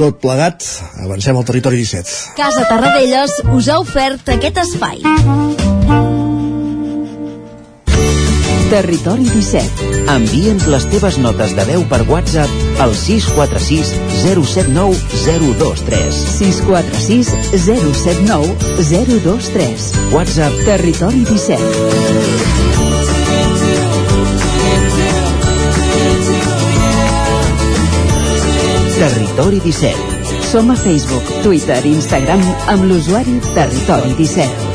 tot plegat. Avancem al territori 17. Casa Tarradellas us ha ofert aquest espai. Territori 17. Envia'ns les teves notes de veu per WhatsApp al 646 079 023. 646 079 023. WhatsApp Territori 17. Territori 17. Som a Facebook, Twitter i Instagram amb l'usuari Territori 17.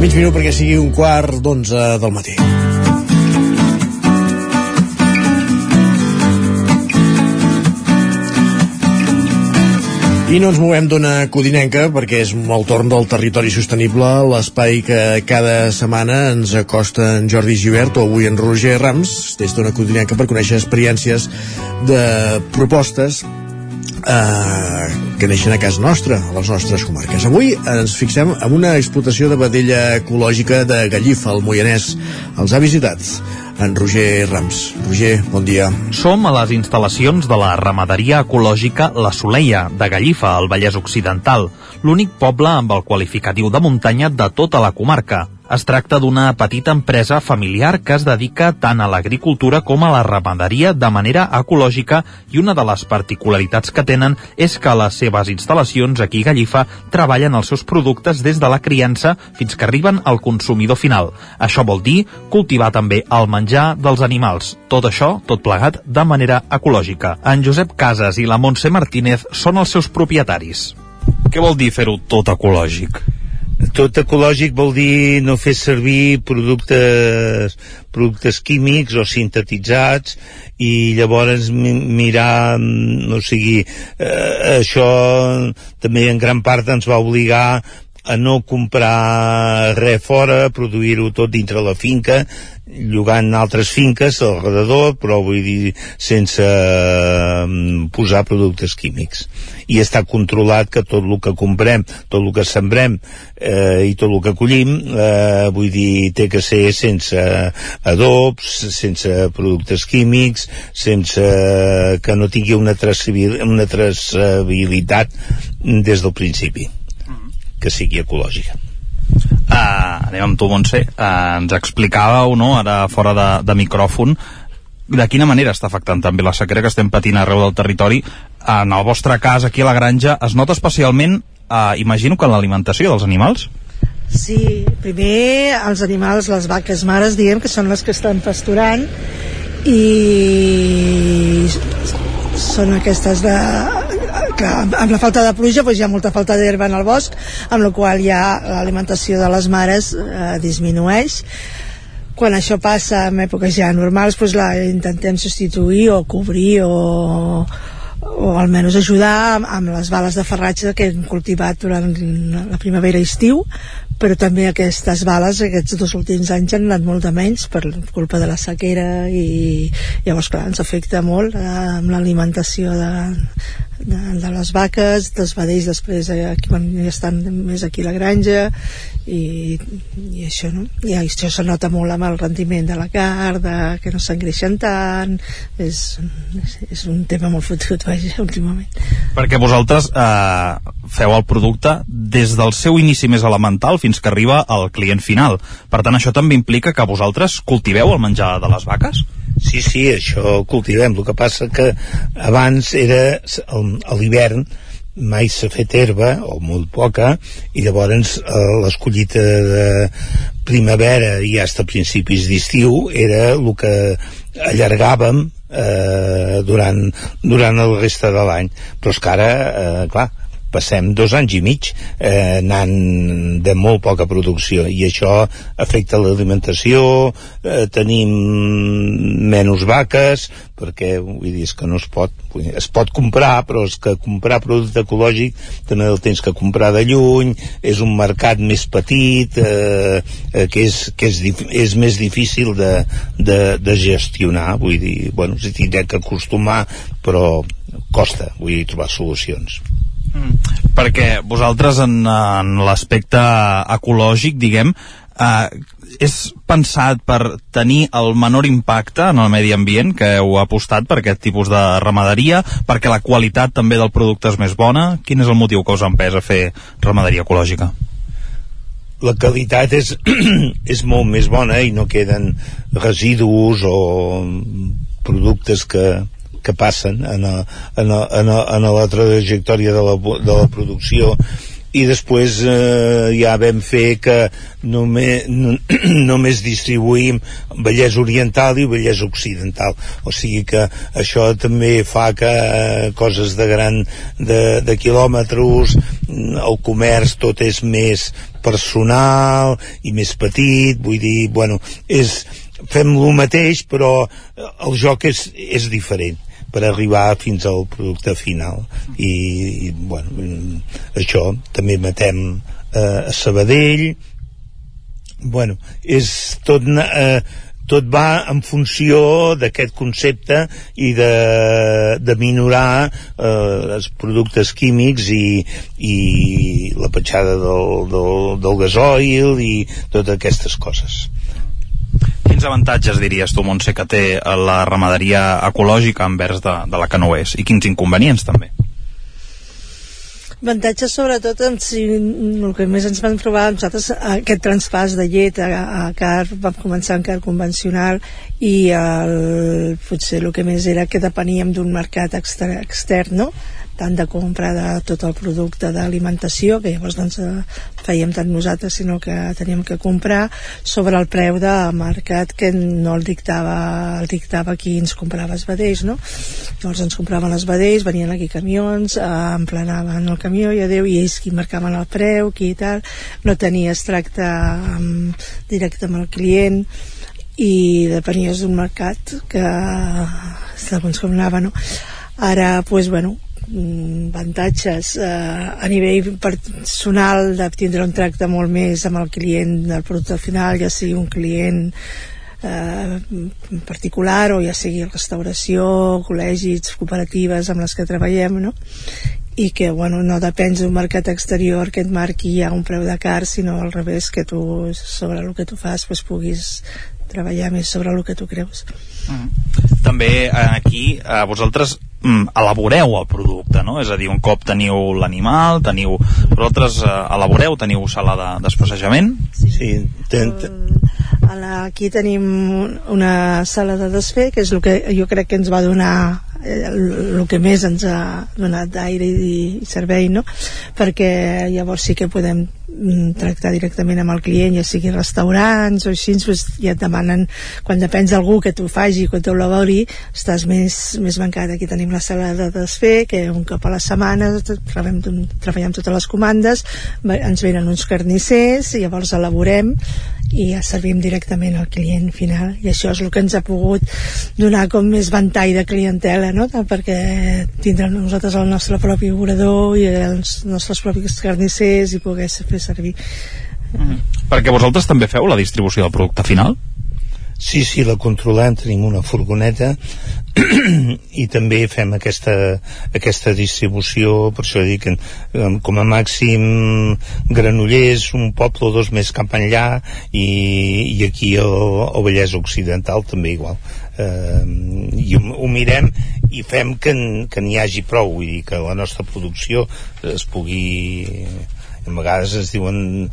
Mig minut perquè sigui un quart d'onze del matí. I no ens movem d'una codinenca perquè és el torn del territori sostenible, l'espai que cada setmana ens acosta en Jordi Givert o avui en Roger Rams, des d'una codinenca per conèixer experiències de propostes eh, que neixen a casa nostra, a les nostres comarques. Avui ens fixem en una explotació de vedella ecològica de Gallifa, al Moianès. Els ha visitat en Roger Rams. Roger, bon dia. Som a les instal·lacions de la ramaderia ecològica La Soleia, de Gallifa, al Vallès Occidental, l'únic poble amb el qualificatiu de muntanya de tota la comarca. Es tracta d'una petita empresa familiar que es dedica tant a l'agricultura com a la ramaderia de manera ecològica i una de les particularitats que tenen és que les seves instal·lacions aquí a Gallifa treballen els seus productes des de la criança fins que arriben al consumidor final. Això vol dir cultivar també el menjar dels animals. Tot això, tot plegat, de manera ecològica. En Josep Casas i la Montse Martínez són els seus propietaris. Què vol dir fer-ho tot ecològic? Tot ecològic vol dir no fer servir productes productes químics o sintetitzats i llavors mi mirar no sigui eh, això també en gran part ens va obligar a no comprar res fora, produir-ho tot dintre la finca, llogant altres finques al redador, però vull dir sense eh, posar productes químics. I està controlat que tot el que comprem, tot el que sembrem eh, i tot el que collim, eh, vull dir, té que ser sense adobs, sense productes químics, sense que no tingui una, traçabil una traçabilitat des del principi que sigui ecològica. Uh, anem amb tu, Montse. Uh, ens explicàveu, no?, ara fora de, de micròfon, de quina manera està afectant també la sequera que estem patint arreu del territori. En el vostre cas, aquí a la granja, es nota especialment, uh, imagino que en l'alimentació dels animals? Sí, primer els animals, les vaques mares, diguem que són les que estan pasturant i són aquestes de que amb la falta de pluja doncs hi ha molta falta d'herba en el bosc amb la qual ja l'alimentació de les mares eh, disminueix. Quan això passa en èpoques ja normals doncs la intentem substituir o cobrir o, o almenys ajudar amb, amb les bales de ferratge que hem cultivat durant la primavera i estiu però també aquestes bales aquests dos últims anys han anat molt de menys per culpa de la sequera i llavors clar, ens afecta molt eh, amb l'alimentació de, de, de les vaques, dels vedells després eh, aquí, quan ja estan més aquí a la granja i, i això no? i això se nota molt amb el rendiment de la carn de, que no s'engreixen tant és, és un tema molt fotut vaja, últimament Perquè vosaltres eh, feu el producte des del seu inici més elemental fins que arriba al client final. Per tant, això també implica que vosaltres cultiveu el menjar de les vaques? Sí, sí, això cultivem. El que passa que abans era a l'hivern mai s'ha fet herba, o molt poca, i llavors eh, l'escollita de primavera i fins a principis d'estiu era el que allargàvem eh, durant, durant el resta de l'any. Però és que ara, eh, clar, passem dos anys i mig eh, anant de molt poca producció. I això afecta l'alimentació eh, tenim menys vaques perquè vull dir, és que no es pot dir, es pot comprar però és que comprar producte ecològic també el tens que comprar de lluny és un mercat més petit eh, eh, que, és, que és, és més difícil de, de, de gestionar vull dir, bueno, s'hi tindrà que acostumar però costa, vull dir, trobar solucions Mm. perquè vosaltres en, en l'aspecte ecològic, diguem, eh, és pensat per tenir el menor impacte en el medi ambient que heu apostat per aquest tipus de ramaderia, perquè la qualitat també del producte és més bona? Quin és el motiu que us ha empès a fer ramaderia ecològica? la qualitat és, és molt més bona i no queden residus o productes que, que passen en, a, en, a, en, a, en la trajectòria de la, de la producció i després eh, ja vam fer que només, no, només distribuïm Vallès Oriental i Vallès Occidental. O sigui que això també fa que eh, coses de gran de, de quilòmetres el comerç tot és més personal i més petit vull dir, bueno, és fem el mateix però el joc és, és diferent per arribar fins al producte final. I, i bueno, això també matem eh, a Sabadell. Bueno, és tot eh, tot va en funció d'aquest concepte i de, de minorar eh, els productes químics i, i la petjada del, del, del gasoil i totes aquestes coses Quins avantatges diries tu, Montse, que té la ramaderia ecològica envers de, de la que no és? I quins inconvenients també? Avantatges sobretot en si el que més ens vam trobar nosaltres aquest transpàs de llet a, a car, vam començar en car convencional i el, potser el que més era que depeníem d'un mercat exter, extern no? Tant de compra de tot el producte d'alimentació que llavors doncs eh, fèiem tant nosaltres sinó que teníem que comprar sobre el preu de mercat que no el dictava el dictava qui ens comprava els vedells no? llavors ens compraven els vedells venien aquí camions, eh, emplenaven el camió i adeu, i ells qui marcaven el preu qui i tal, no tenies tracte amb, directe amb el client i depenies d'un mercat que segons com anava no? ara, pues, bueno, Mm, avantatges eh, a nivell personal de tindre un tracte molt més amb el client del producte final, ja sigui un client eh, particular o ja sigui restauració, col·legis, cooperatives amb les que treballem, no? i que bueno, no depèn d'un mercat exterior que et marqui ja un preu de car, sinó al revés, que tu sobre el que tu fas pues, puguis treballar més sobre el que tu creus. Mm. També eh, aquí eh, vosaltres mm, elaboreu el producte, no? És a dir, un cop teniu l'animal, teniu... Vosaltres eh, elaboreu, teniu sala de d'espacejament? Sí, sí ten, ten... aquí tenim una sala de desfer, que és el que jo crec que ens va donar el, el que més ens ha donat d'aire i, servei no? perquè llavors sí que podem mm, tractar directament amb el client ja sigui restaurants o així doncs ja et demanen quan depens d'algú que t'ho faci que t'ho labori estàs més, més mancat aquí tenim la sala de desfer que un cop a la setmana treballem, treballem totes les comandes ens venen uns carnissers i llavors elaborem i ja servim directament al client final i això és el que ens ha pogut donar com més ventall de clientela no? perquè tindrem nosaltres el nostre propi obrador i els nostres propis carnissers i poder fer servir mm perquè vosaltres també feu la distribució del producte final? Sí, sí, la controlem, tenim una furgoneta i també fem aquesta, aquesta distribució, per això dic com a màxim Granollers, un poble o dos més cap enllà i, i aquí al, al Vallès Occidental també igual. Eh, i ho, ho mirem i fem que, n'hi hagi prou vull dir que la nostra producció es pugui a vegades ens diuen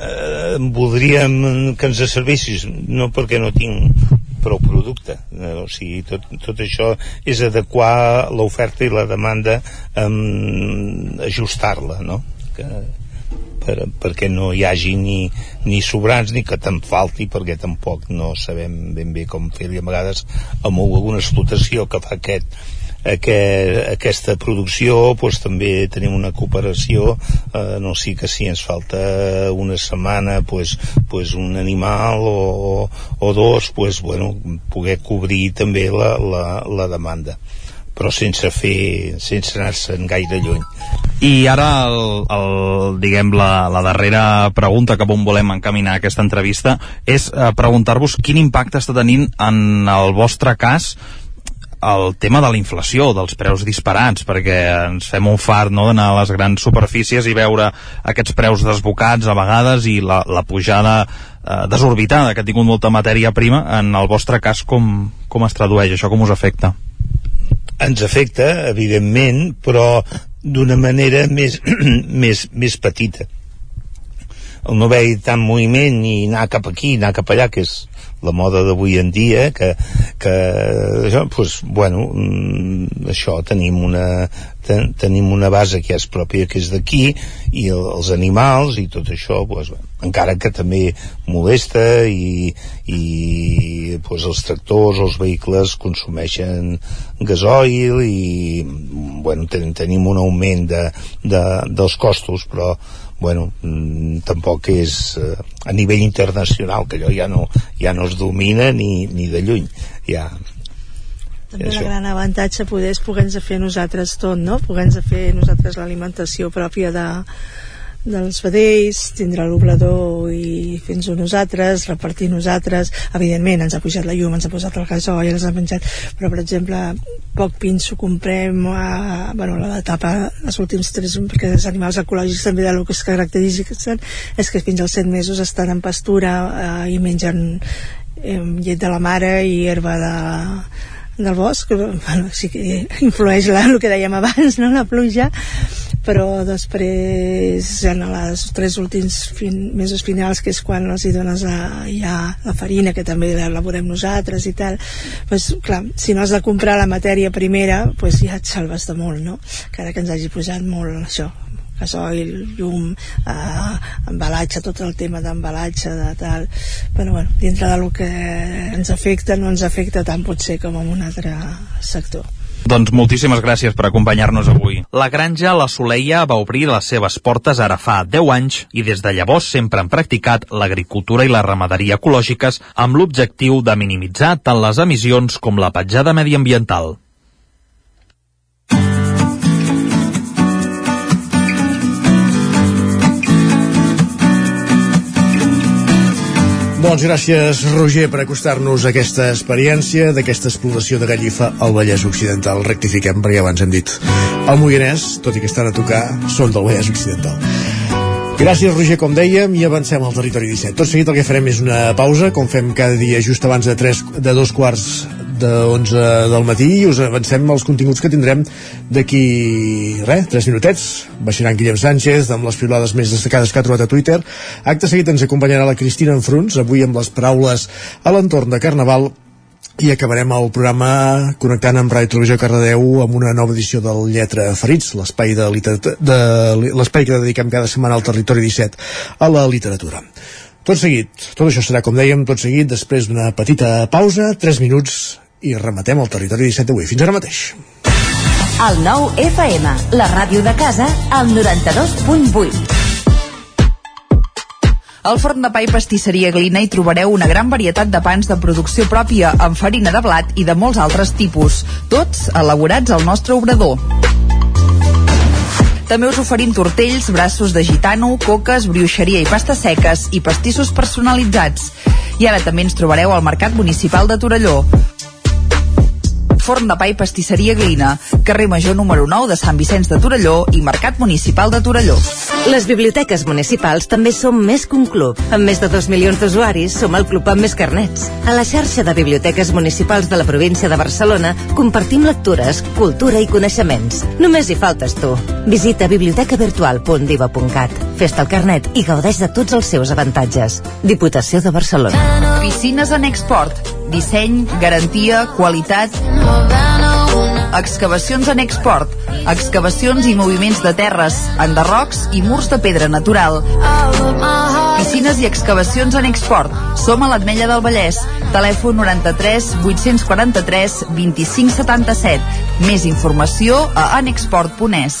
eh, voldríem que ens servissis no perquè no tinc prou producte eh, o sigui, tot, tot això és adequar l'oferta i la demanda eh, ajustar-la no? que, per, perquè no hi hagi ni, ni sobrants ni que te'n falti perquè tampoc no sabem ben bé com fer i a vegades amb alguna explotació que fa aquest, aquest, aquesta producció doncs, també tenim una cooperació eh, no sé que si ens falta una setmana doncs, doncs un animal o, o dos doncs, bueno, poder cobrir també la, la, la demanda. Però sense fer sense anar-se'n gaire lluny. I ara el, el, diguem la, la darrera pregunta cap on volem encaminar aquesta entrevista és eh, preguntar-vos quin impacte està tenint en el vostre cas el tema de la inflació, dels preus disparats, perquè ens fem un fart no, d'anar a les grans superfícies i veure aquests preus desbocats a vegades i la, la pujada eh, desorbitada que ha tingut molta matèria prima. En el vostre cas, com, com es tradueix això? Com us afecta? Ens afecta, evidentment, però d'una manera més, més, més petita el no veure tant moviment i anar cap aquí, anar cap allà, que és la moda d'avui en dia que, que això, pues, bueno mm, això tenim una ten, tenim una base que és pròpia que és d'aquí i el, els animals i tot això pues, encara que també molesta i, i pues, els tractors, els vehicles consumeixen gasoil i bueno, ten, tenim un augment de, de, dels costos però bueno, mm, tampoc és eh, a nivell internacional que allò ja no, ja no es domina ni, ni de lluny ja, també el gran avantatge poder és poder-nos fer nosaltres tot, no? Poder-nos fer nosaltres l'alimentació pròpia de, dels vedells, tindre l'obrador i fins-ho nosaltres, repartir nosaltres evidentment ens ha pujat la llum, ens ha posat el gasoil ens ha menjat, però per exemple poc pinso comprem a, bueno, la tapa els últims tres perquè els animals ecològics també de lo que es caracteritzen és que fins als 7 mesos estan en pastura eh, i mengen eh, llet de la mare i herba de, del bosc, bueno, sí que influeix la, el que dèiem abans, no? la pluja, però després en els tres últims fin, mesos finals que és quan els hi dones a, ja la farina que també l'elaborem nosaltres i tal pues, clar, si no has de comprar la matèria primera pues ja et salves de molt no? encara que ens hagi posat molt això gasoil, llum, eh, embalatge, tot el tema d'embalatge, de tal, però bueno, dintre del que ens afecta, no ens afecta tant potser com en un altre sector. Doncs moltíssimes gràcies per acompanyar-nos avui. La granja La Soleia va obrir les seves portes ara fa 10 anys i des de llavors sempre han practicat l'agricultura i la ramaderia ecològiques amb l'objectiu de minimitzar tant les emissions com la petjada mediambiental. Doncs gràcies, Roger, per acostar-nos a aquesta experiència d'aquesta exploració de Gallifa al Vallès Occidental. Rectifiquem, perquè abans hem dit el Moianès, tot i que estan a tocar, són del Vallès Occidental. Gràcies, Roger, com dèiem, i avancem al territori 17. Tot seguit el que farem és una pausa, com fem cada dia just abans de, tres, de dos quarts de 11 del matí i us avancem els continguts que tindrem d'aquí, res, 3 minutets. Baixaran Guillem Sánchez amb les pilades més destacades que ha trobat a Twitter. Acte seguit ens acompanyarà la Cristina Enfruns avui amb les paraules a l'entorn de Carnaval. I acabarem el programa connectant amb Ràdio Televisió Cardedeu amb una nova edició del Lletra Ferits, l'espai de, de l'espai que dediquem cada setmana al territori 17 a la literatura. Tot seguit, tot això serà, com dèiem, tot seguit, després d'una petita pausa, 3 minuts i rematem el territori 17 d'avui. Fins ara mateix. El nou FM, la ràdio de casa, al 92.8. Al forn de pa i pastisseria Glina hi trobareu una gran varietat de pans de producció pròpia amb farina de blat i de molts altres tipus, tots elaborats al nostre obrador. També us oferim tortells, braços de gitano, coques, brioixeria i pastes seques i pastissos personalitzats. I ara també ens trobareu al Mercat Municipal de Torelló. Forn de Pa i Pastisseria Glina, carrer Major número 9 de Sant Vicenç de Torelló i Mercat Municipal de Torelló. Les biblioteques municipals també som més que un club. Amb més de 2 milions d'usuaris, som el club amb més carnets. A la xarxa de biblioteques municipals de la província de Barcelona compartim lectures, cultura i coneixements. Només hi faltes tu. Visita bibliotecavirtual.diva.cat. Fes-te el carnet i gaudeix de tots els seus avantatges. Diputació de Barcelona. Piscines en export. Disseny, garantia, qualitat... Excavacions en export. Excavacions i moviments de terres, enderrocs i murs de pedra natural. Piscines i excavacions en export. Som a l'Atmella del Vallès. Telèfon 93 843 25 77. Més informació a anexport.es.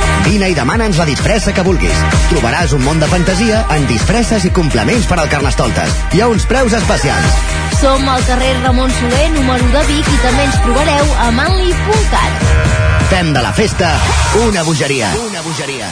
Vine i demana'ns la disfressa que vulguis. Trobaràs un món de fantasia en disfresses i complements per al Carnestoltes. Hi ha uns preus especials. Som al carrer Ramon Soler, número de Vic, i també ens trobareu a manli.cat. Fem de la festa una bogeria. Una bogeria.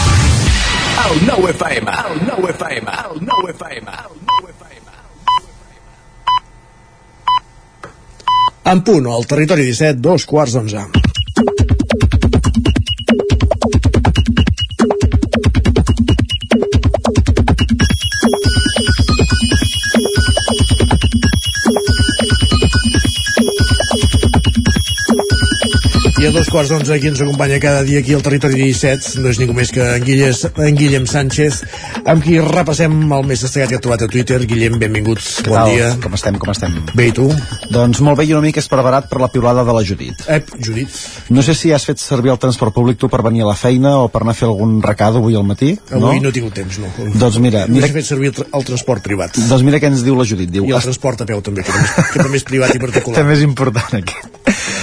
El 9 FM, el 9 FM, el 9 FM, el 9 FM. En punt, al territori 17, dos quarts d'onze. I a dos quarts d'onze qui ens acompanya cada dia aquí al territori 17 no és ningú més que en, Guilles, en Guillem Sánchez amb qui repassem el més destacat que ha trobat a Twitter Guillem, benvinguts, Què bon tal? dia Com estem, com estem? Bé, i tu? Doncs molt bé i una mica esparverat per la piulada de la Judit. Ep, Judit. No sé si has fet servir el transport públic tu per venir a la feina o per anar a fer algun recado avui al matí, Avui no? no, he tingut temps, no. Doncs mira, No mira- he fet servir el, tra el transport privat. Doncs mira què ens diu la Judit. Diu, I el transport a peu també, que també és privat i particular. També és important aquest.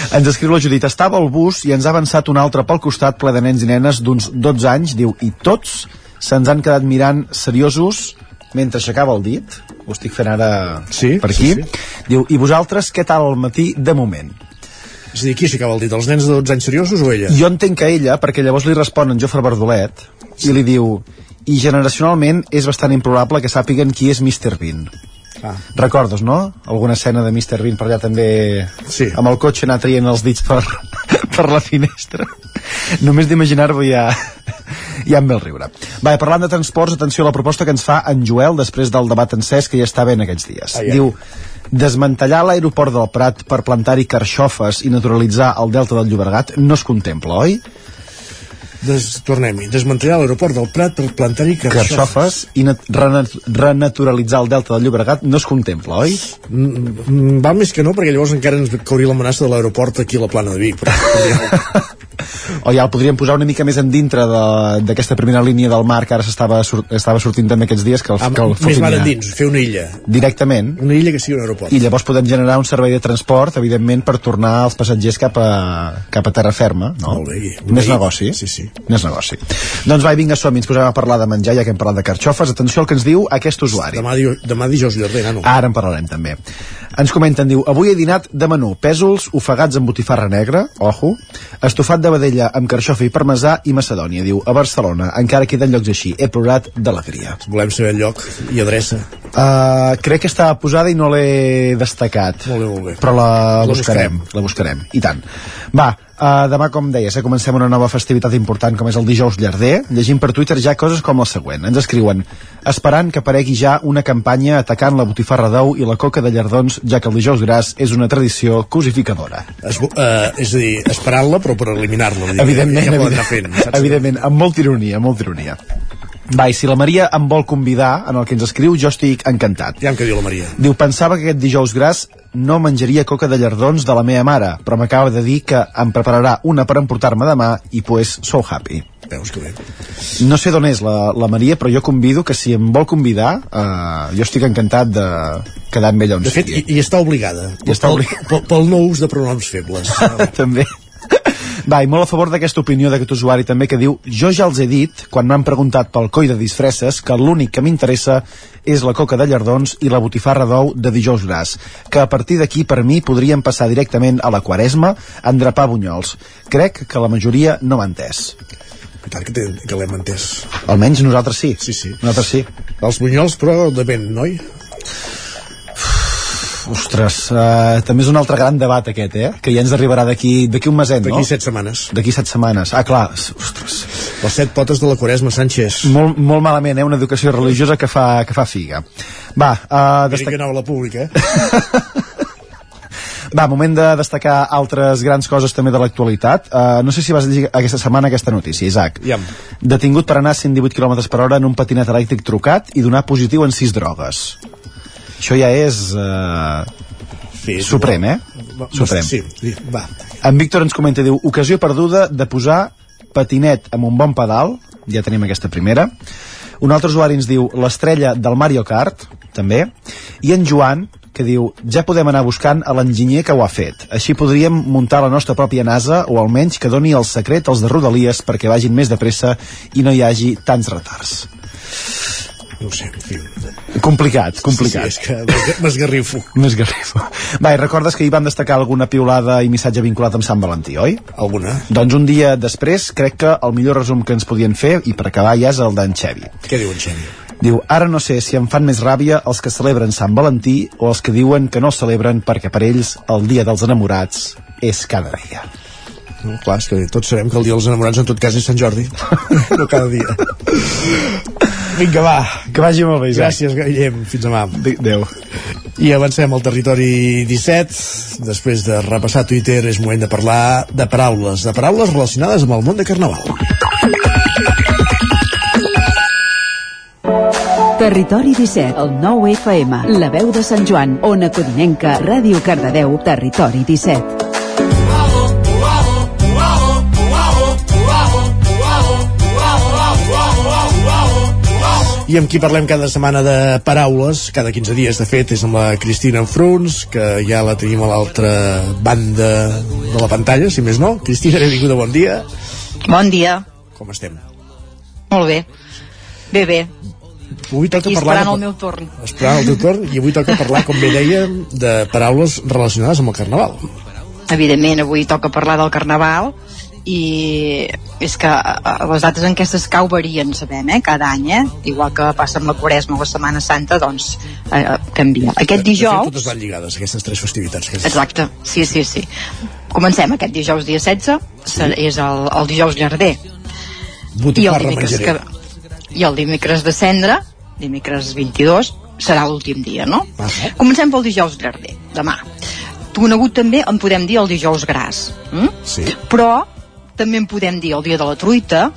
Ens escriu la Judit, estava al bus i ens ha avançat un altre pel costat ple de nens i nenes d'uns 12 anys, diu, i tots se'ns han quedat mirant seriosos mentre aixecava el dit, ho estic fent ara sí, per aquí, sí, sí. diu, i vosaltres què tal al matí de moment? És a dir, qui aixecava el dit? Els nens de 12 anys seriosos o ella? Jo entenc que ella, perquè llavors li respon en Jofre Bardolet, i li diu, i generacionalment és bastant improbable que sàpiguen qui és Mr. Bean. Ah. Recordes, no? Alguna escena de Mr. Bean per allà també... Sí. Amb el cotxe anar traient els dits per, per la finestra. Només d'imaginar-ho ja, ja em ve el riure. Va, parlant de transports, atenció a la proposta que ens fa en Joel després del debat encès que ja està ben aquests dies. Ai, ai. Diu, desmantellar l'aeroport del Prat per plantar-hi carxofes i naturalitzar el delta del Llobregat no es contempla, oi? Des, Tornem-hi. Desmantellar l'aeroport del Prat per plantar-hi carxofes. carxofes i nat renat renaturalitzar el delta del Llobregat no es contempla, oi? Mm, mm, Val més que no, perquè llavors encara ens cauria l'amenaça de l'aeroport aquí a la plana de Vic. Però, o ja el podríem posar una mica més en dintre d'aquesta primera línia del mar que ara s'estava sur estava sortint també aquests dies que el, amb, que el més mar endins, fer una illa. directament Una illa que sigui un aeroport. i llavors podem generar un servei de transport evidentment per tornar els passatgers cap a, cap a terra ferma no? Molt bé, més negoci Sí, sí. Més negoci doncs va, vinga, som ens posem a parlar de menjar ja que hem parlat de carxofes atenció al que ens diu aquest usuari Demà, di- demà dijous llarder, nano. Ara en parlarem també. Ens comenten, diu, avui he dinat de menú pèsols ofegats amb botifarra negra, ojo, estofat de vedella amb carxofa i parmesà i macedònia, diu, a Barcelona. Encara queden llocs així. He plorat d'alegria. Volem saber el lloc i adreça. Uh, crec que està posada i no l'he destacat. Molt bé, molt bé. Però la, La buscarem, la buscarem. I tant. Va, uh, demà, com deies, eh, comencem una nova festivitat important com és el dijous llarder. Llegim per Twitter ja coses com la següent. Ens escriuen, esperant que aparegui ja una campanya atacant la botifarra d'ou i la coca de llardons, ja que el dijous gras és una tradició cosificadora. Es, uh, és a dir, esperant-la però per eliminar-la. Evidentment, ja, evident, fent, evidentment, amb molta ironia, amb molta ironia. Va, i si la Maria em vol convidar en el que ens escriu, jo estic encantat. Ja em que diu la Maria. Diu, pensava que aquest dijous gras no menjaria coca de llardons de la meva mare, però m'acaba de dir que em prepararà una per emportar-me demà i pues so happy. Veus que bé. No sé d'on és la, la Maria, però jo convido que si em vol convidar, eh, jo estic encantat de quedar amb ella on De fet, sigui. i, i està obligada. I està Pel- obligada. Pel, pel no ús de pronoms febles. també. Va, i molt a favor d'aquesta opinió d'aquest usuari també que diu jo ja els he dit, quan m'han preguntat pel coi de disfresses, que l'únic que m'interessa és la coca de llardons i la botifarra d'ou de dijous gras, que a partir d'aquí per mi podríem passar directament a la quaresma a endrapar bunyols. Crec que la majoria no m'ha entès. I tant que, que l'hem entès. Almenys nosaltres sí. Sí, sí. Nosaltres sí. Els bunyols, però depèn, noi? Ostres, uh, també és un altre gran debat aquest, eh? Que ja ens arribarà d'aquí d'aquí un meset, no? D'aquí set setmanes. D'aquí set setmanes. Ah, clar, ostres. Les set potes de la Quaresma, Sánchez. Molt, molt malament, eh? Una educació religiosa que fa, que fa figa. Va, uh, Mira que la pública, eh? Va, moment de destacar altres grans coses també de l'actualitat. Uh, no sé si vas llegir aquesta setmana aquesta notícia, Isaac. Iam. Detingut per anar a 118 km per hora en un patinet elèctric trucat i donar positiu en sis drogues. Això ja és... Uh, sí, suprem, eh? Va, Suprem. Sí, sí, va. En Víctor ens comenta, diu, ocasió perduda de posar patinet amb un bon pedal, ja tenim aquesta primera. Un altre usuari ens diu l'estrella del Mario Kart, també. I en Joan, que diu ja podem anar buscant a l'enginyer que ho ha fet. Així podríem muntar la nostra pròpia NASA o almenys que doni el secret als de Rodalies perquè vagin més de pressa i no hi hagi tants retards. No sé, en fi. Complicat, complicat. Sí, sí, és que m'esga- m'esgarrifo. Més garrifo. Va, i recordes que hi van destacar alguna piulada i missatge vinculat amb Sant Valentí, oi? Alguna. Doncs un dia després, crec que el millor resum que ens podien fer, i per acabar ja és el d'en Xevi. Què diu en Xevi? Diu, ara no sé si em fan més ràbia els que celebren Sant Valentí o els que diuen que no el celebren perquè per ells el dia dels enamorats és cada dia. No, clar, és que tots sabem que el dia dels enamorats en tot cas és Sant Jordi. no cada dia. Vinga, va. Que vagi molt bé, Isaac. Gràcies, Guillem. Fins demà. Adéu. I avancem al territori 17. Després de repassar Twitter, és moment de parlar de paraules, de paraules relacionades amb el món de Carnaval. Territori 17, el 9 FM, la veu de Sant Joan, Ona Codinenca, Ràdio Cardedeu, Territori 17. I amb qui parlem cada setmana de paraules, cada 15 dies, de fet, és amb la Cristina Enfruns, que ja la tenim a l'altra banda de la pantalla, si més no. Cristina, benvinguda, bon dia. Bon dia. Com estem? Molt bé. Bé, bé. Avui toca Aquí parlar... esperant de- el meu torn. Esperant el teu torn, i avui toca parlar, com bé dèiem, de paraules relacionades amb el Carnaval. Evidentment, avui toca parlar del Carnaval i és que eh, les dates en què s'escau varien, sabem, eh, cada any, eh? Igual que passa amb la Quaresma o la Setmana Santa, doncs eh, canvia. Aquest De fet, dijous... totes van lligades, aquestes tres festivitats. Aquestes. Exacte, sí, sí, sí. Comencem aquest dijous dia 16, sí. és el, el dijous llarder. Botifarra I el dimecres que, I el dimecres de cendre, dimecres 22, serà l'últim dia, no? Ah, Comencem pel dijous llarder, demà. Conegut també en podem dir el dijous gras. Mm? Sí. Però també en podem dir el dia de la truita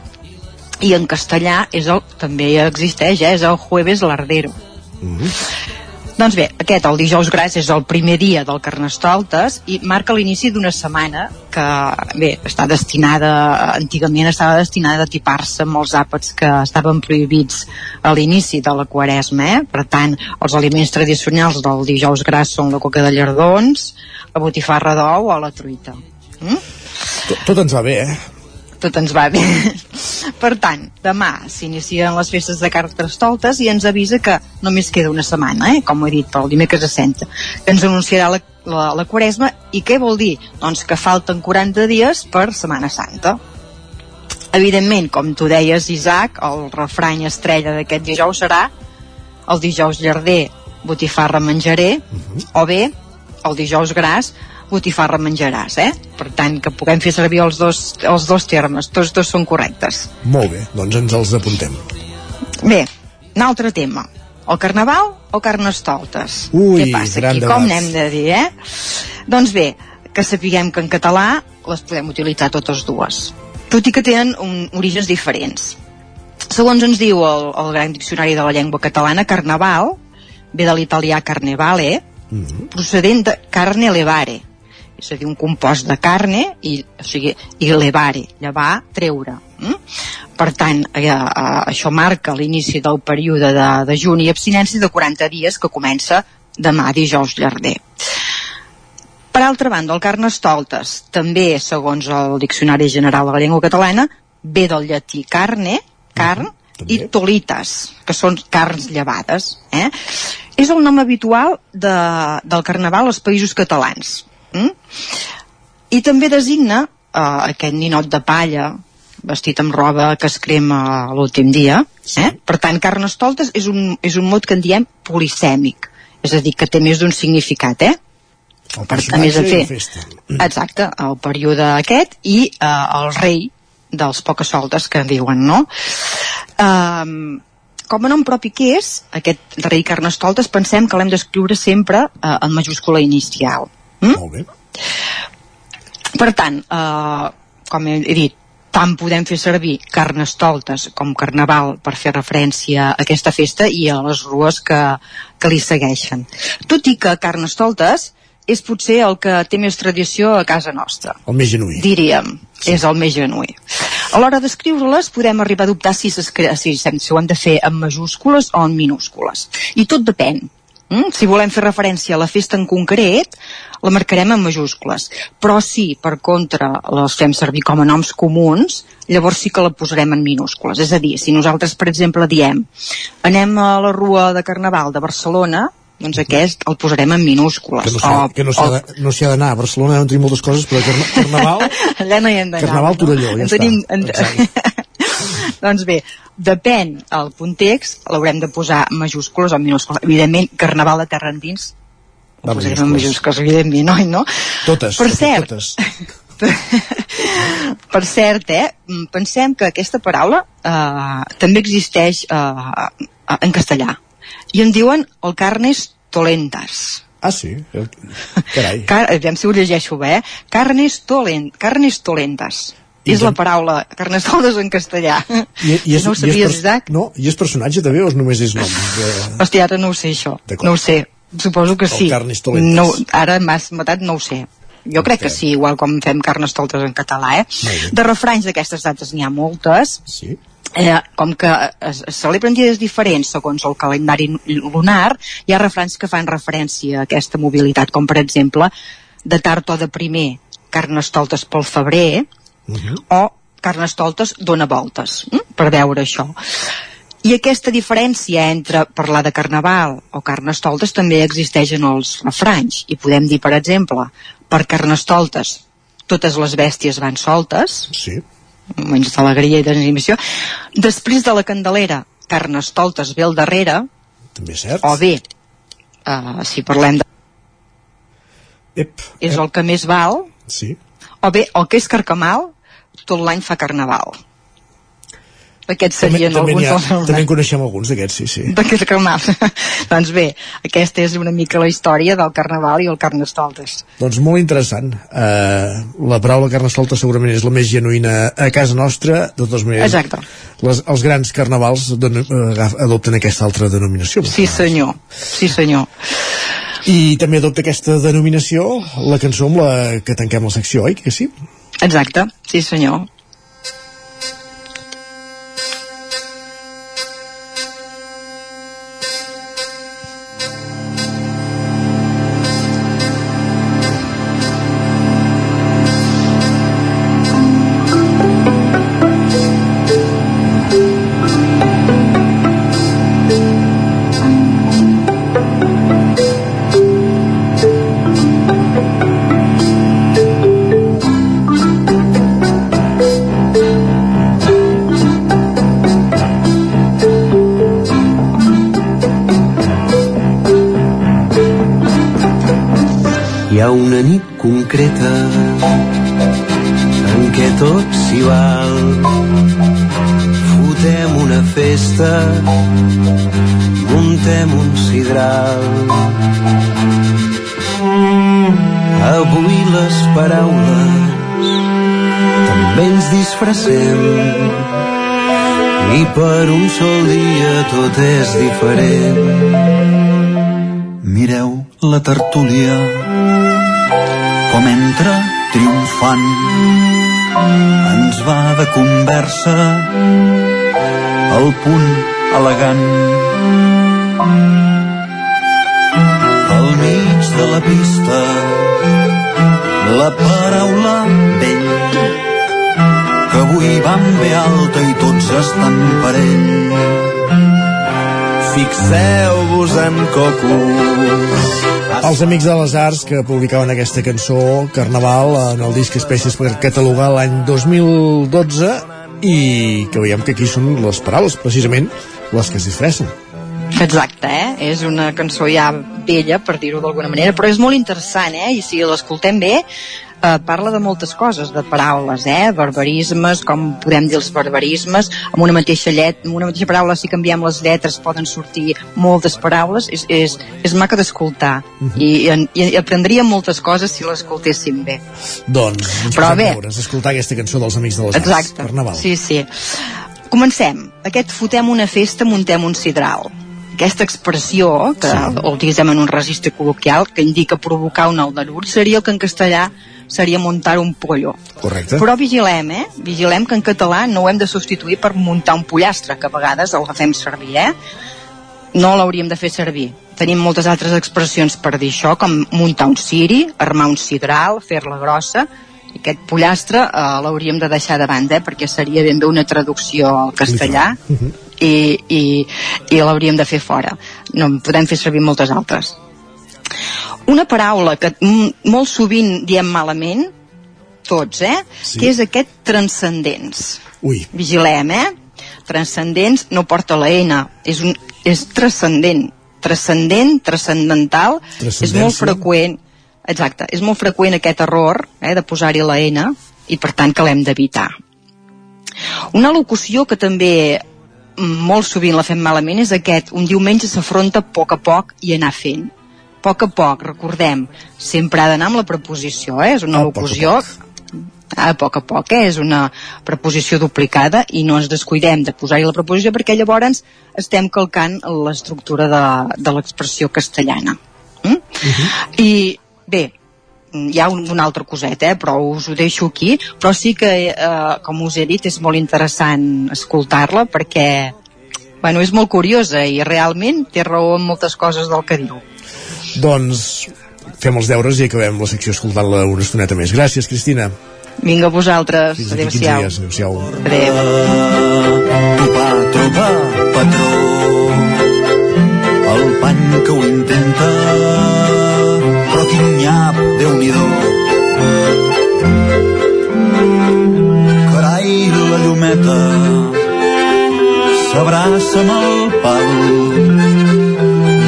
i en castellà és el, també existeix, eh? és el jueves lardero. Doncs bé, aquest, el dijous gras, és el primer dia del Carnestoltes i marca l'inici d'una setmana que, bé, està destinada, antigament estava destinada a tipar-se amb els àpats que estaven prohibits a l'inici de la quaresma, eh? Per tant, els aliments tradicionals del dijous gras són la coca de llardons, la botifarra d'ou o la truita. Mm? Tot, tot ens va bé, eh? tot ens va bé. per tant, demà s'inicien les festes de Carnestoltes i ens avisa que només queda una setmana, eh, com he dit, pel dimecres de Senta, que ens anunciarà la, la, la Quaresma. I què vol dir? Doncs que falten 40 dies per Setmana Santa. Evidentment, com tu deies, Isaac, el refrany estrella d'aquest dijous serà el dijous llarder, botifarra menjaré, o bé, el dijous gras, botifarra menjaràs, eh? Per tant, que puguem fer servir els dos, els dos termes, tots dos són correctes. Molt bé, doncs ens els apuntem. Bé, un altre tema. El carnaval o carnestoltes? Ui, Què passa aquí? debat. Com n'hem de dir, eh? Doncs bé, que sapiguem que en català les podem utilitzar totes dues, tot i que tenen un, orígens diferents. Segons ens diu el, el Gran Diccionari de la Llengua Catalana, carnaval ve de l'italià carnevale, procedent de carne levare, és a dir, un compost de carne i, o sigui, i levare, llevar, treure. Mm? Per tant, eh, eh, això marca l'inici del període de, de juny i abstinència de 40 dies que comença demà dijous llarder. Per altra banda, el carnestoltes, també, segons el Diccionari General de la Llengua Catalana, ve del llatí carne, carn, i tolites, que són carns llevades. Eh? És el nom habitual de, del carnaval als països catalans. Mm? I també designa eh, aquest ninot de palla, vestit amb roba que es crema l'últim dia. Eh? Per tant, carnestoltes és un, és un mot que en diem polisèmic. és a dir, que té més d'un significat, eh? El Per, a més i fer, festa. exacte, el període aquest i eh, el rei dels poques soltes que diuen, no? Um, com a nom propi que és, aquest rei Carnestoltes, pensem que l'hem d'escriure sempre eh, en majúscula inicial. Mm? Molt bé. Per tant, eh, com he, dit, tant podem fer servir carnestoltes com carnaval per fer referència a aquesta festa i a les rues que, que li segueixen. Tot i que carnestoltes és potser el que té més tradició a casa nostra El més genuí. diríem, sí. és el més genuí. A l'hora d'escriure-les podem arribar a dubtar si, si, si ho hem de fer en majúscules o en minúscules. I tot depèn. Mm? Si volem fer referència a la festa en concret, la marcarem en majúscules. Però si, per contra, les fem servir com a noms comuns, llavors sí que la posarem en minúscules. És a dir, si nosaltres, per exemple, diem anem a la Rua de Carnaval de Barcelona, doncs aquest el posarem en minúscules. Que no s'hi ha, que no ha, de- no ha d'anar. A Barcelona no tenim moltes coses, però carna, Carnaval... Allà no hi hem d'anar. Carnaval Torelló, ja en està. tenim, en... doncs bé, depèn el context, l'haurem de posar majúscules o minúscules. Evidentment, Carnaval de Terra Endins ho Va, posarem en majúscules, evidentment, oi, no? Totes, Per totes, cert, totes. per cert, eh, pensem que aquesta paraula eh, també existeix eh, en castellà. I en diuen el carnes tolentas. Ah, sí? Carai. Car aviam si ho llegeixo bé, eh? Carnes, tolen carnes tolentas. I és la paraula carnestoltes en castellà. I, i és, no ho sabies, Isaac? No, i és personatge també o és només és nom? De... Hòstia, ara no ho sé, això. No ho sé. Suposo que sí. No, ara m'has matat, no ho sé. Jo crec que sí, igual com fem carnestoltes en català, eh? De refranys d'aquestes dates n'hi ha moltes. Sí. Eh, com que es, es celebren dies diferents segons el calendari lunar, hi ha refranys que fan referència a aquesta mobilitat, com per exemple, de tard o de primer, carnestoltes pel febrer, Uh -huh. o carnestoltes dona voltes, hm? per veure això. I aquesta diferència entre parlar de carnaval o carnestoltes també existeix en els refranys. I podem dir, per exemple, per carnestoltes totes les bèsties van soltes, sí. moments d'alegria i d'animació. Després de la Candelera, carnestoltes ve al darrere, També és cert. o bé, uh, si parlem de... Ep, és el que més val, Sí. O bé, el que és carcamal, tot l'any fa carnaval. Aquests serien també, alguns ha, dels també en coneixem alguns d'aquests, sí, sí. d'aquests carnavals. doncs bé, aquesta és una mica la història del carnaval i el carnestoltes. Doncs molt interessant. Uh, la paraula carnestolta segurament és la més genuïna a casa nostra, de totes maneres. Exacte. Les, els grans carnavals don, uh, adopten aquesta altra denominació. Sí, senyor. Sí, senyor. I també adopta aquesta denominació la cançó amb la que tanquem la secció, oi que sí? Exacte, sí senyor. Diferent. Mireu la tertúlia. Com entra triomfant ens va de conversa al punt elegant. Al mig de la pista la paraula vell que avui van bé alta i tots estan per ell Fixeu-vos en Coco. Els Amics de les Arts que publicaven aquesta cançó Carnaval en el disc Espècies per catalogar l'any 2012 i que veiem que aquí són les paraules precisament les que es disfressen Exacte, eh? És una cançó ja vella, per dir-ho d'alguna manera, però és molt interessant, eh? I si l'escoltem bé, eh, parla de moltes coses, de paraules, eh? Barbarismes, com podem dir els barbarismes, amb una mateixa llet, amb una mateixa paraula, si canviem les lletres, poden sortir moltes paraules, és, és, és maca d'escoltar. Uh -huh. I, i, I aprendríem moltes coses si l'escoltéssim bé. Doncs, ens Però bé. deures, escoltar aquesta cançó dels Amics de les Arts. Exacte. Per Naval. Sí, sí. Comencem. Aquest fotem una festa, muntem un sidral. Aquesta expressió, que sí. utilitzem en un registre col·loquial, que indica provocar un aldarur, seria el que en castellà seria muntar un pollo. Correcte. Però vigilem, eh? Vigilem que en català no ho hem de substituir per muntar un pollastre, que a vegades el fem servir, eh? No l'hauríem de fer servir. Tenim moltes altres expressions per dir això, com muntar un ciri, armar un sidral, fer-la grossa, i aquest pollastre eh, l'hauríem de deixar de banda, eh? perquè seria ben bé una traducció al castellà i, i, i l'hauríem de fer fora. No en podem fer servir moltes altres. Una paraula que molt sovint diem malament, tots, eh? Sí. Que és aquest transcendents. Ui. Vigilem, eh? Transcendents no porta la N, és, un, és transcendent. Transcendent, transcendental, és molt freqüent. Exacte, és molt freqüent aquest error eh, de posar-hi la N i per tant que l'hem d'evitar. Una locució que també molt sovint la fem malament és aquest, un diumenge s'afronta a poc a poc i anar fent. A poc a poc, recordem, sempre ha d'anar amb la preposició, eh? és una A poc a locució a poc a poc, eh? és una preposició duplicada i no ens descuidem de posar-hi la preposició perquè llavors estem calcant l'estructura de, de l'expressió castellana. Mm? I bé, hi ha un, una altra coseta, eh? però us ho deixo aquí, però sí que, eh, com us he dit, és molt interessant escoltar-la perquè bueno, és molt curiosa i realment té raó en moltes coses del que diu. Doncs fem els deures i acabem la secció escoltant-la una estoneta més. Gràcies, Cristina. Vinga, vosaltres. Fins d'aquí 15 Adéu-siau. dies. Adéu-siau. Adéu. Trobar, trobar, patró el pany que ho intenta nyap, Déu-n'hi-do carai la llumeta s'abraça amb el pal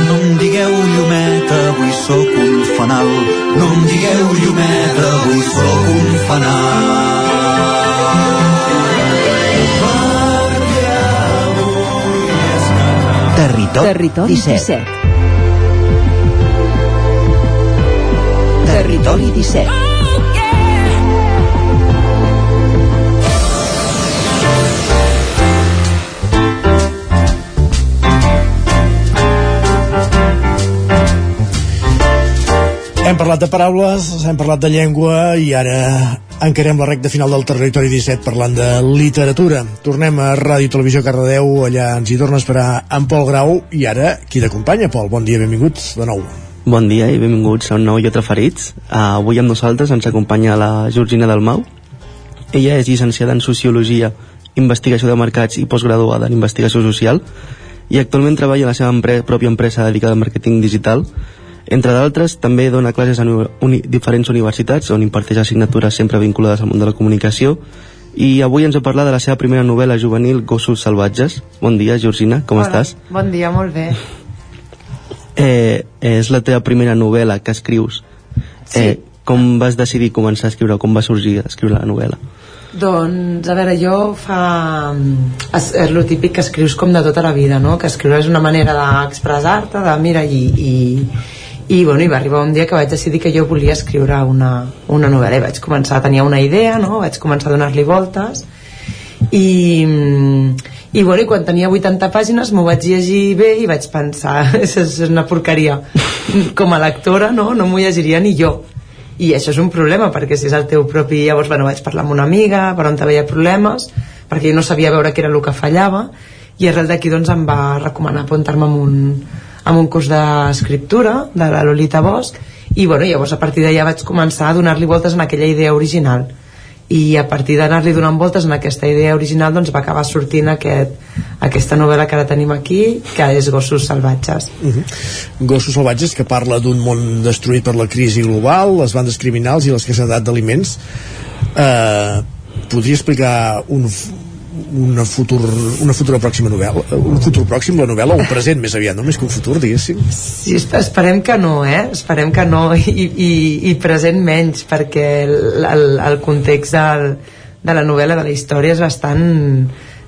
no em digueu llumeta avui sóc un fanal no em digueu llumeta avui sóc un fanal Territori, Territori 17. 17. Territori 17. Hem parlat de paraules, hem parlat de llengua i ara encarem la recta final del territori 17 parlant de literatura. Tornem a Ràdio Televisió Cardedeu, allà ens hi torna a esperar en Pol Grau i ara qui t'acompanya, Pol? Bon dia, benvinguts de nou. Bon dia i benvinguts a un nou Llot Referits. Uh, avui amb nosaltres ens acompanya la Georgina Dalmau. Ella és llicenciada en Sociologia, Investigació de Mercats i postgraduada en Investigació Social i actualment treballa a la seva empre pròpia empresa dedicada al màrqueting digital. Entre d'altres, també dona classes a uni diferents universitats on imparteix assignatures sempre vinculades al món de la comunicació i avui ens ha parlat de la seva primera novel·la juvenil Gossos salvatges. Bon dia, Georgina, com Hola, estàs? Bon dia, molt bé. Eh, és la teva primera novel·la que escrius. Eh, com vas decidir començar a escriure? Com va sorgir a escriure la novel·la? Doncs, a veure, jo fa... És, és el típic que escrius com de tota la vida, no? Que escriure és una manera d'expressar-te, de mira, i, i, i, bueno, i va arribar un dia que vaig decidir que jo volia escriure una, una novel·la i vaig començar, tenia una idea, no? Vaig començar a donar-li voltes i, i, bueno, i quan tenia 80 pàgines m'ho vaig llegir bé i vaig pensar és, és una porqueria com a lectora no, no m'ho llegiria ni jo. I això és un problema perquè si és el teu propi llavors bueno, vaig parlar amb una amiga per on veia problemes perquè jo no sabia veure què era el que fallava i arrel d'aquí doncs em va recomanar apuntar-me amb un, amb un curs d'escriptura de la Lolita Bosch i bueno, llavors a partir d'allà vaig començar a donar-li voltes en aquella idea original i a partir d'anar-li donant voltes en aquesta idea original doncs va acabar sortint aquest, aquesta novel·la que ara tenim aquí que és Gossos salvatges Uh -huh. Gossos salvatges que parla d'un món destruït per la crisi global, les bandes criminals i l'escassedat d'aliments. Eh, podria explicar un, una, futur, una futura pròxima novel·la un futur pròxim, la novel·la, un present més aviat no més que un futur, diguéssim Sí, esperem que no, eh? Esperem que no i, i, i present menys perquè el, el, el context del, de la novel·la, de la història és bastant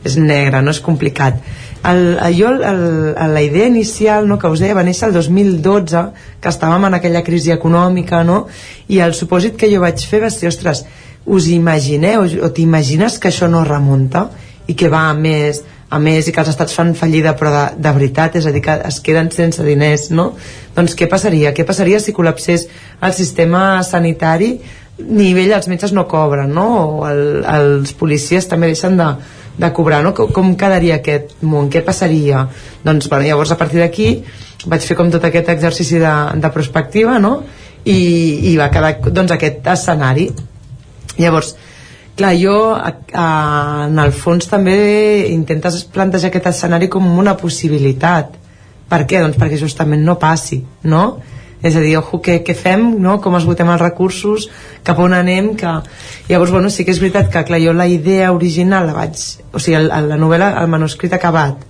és negre, no és complicat el, jo, el, la idea inicial no, que us deia va néixer el 2012 que estàvem en aquella crisi econòmica no? i el supòsit que jo vaig fer va ser, ostres, us imagineu o t'imagines que això no remunta i que va a més a més i que els estats fan fallida però de, de veritat, és a dir, que es queden sense diners no? doncs què passaria? què passaria si col·lapsés el sistema sanitari nivell els metges no cobren no? o el, els policies també deixen de, de cobrar no? com, com quedaria aquest món? què passaria? doncs bueno, llavors a partir d'aquí vaig fer com tot aquest exercici de, de prospectiva no? I, i va quedar doncs, aquest escenari llavors clar, jo a, a, en el fons també intentes plantejar aquest escenari com una possibilitat per què? Doncs perquè justament no passi no? és a dir, ojo, què, què fem, no? com esgotem els recursos, cap on anem que... llavors, bueno, sí que és veritat que clar, jo la idea original la vaig o sigui, el, la novel·la, el manuscrit acabat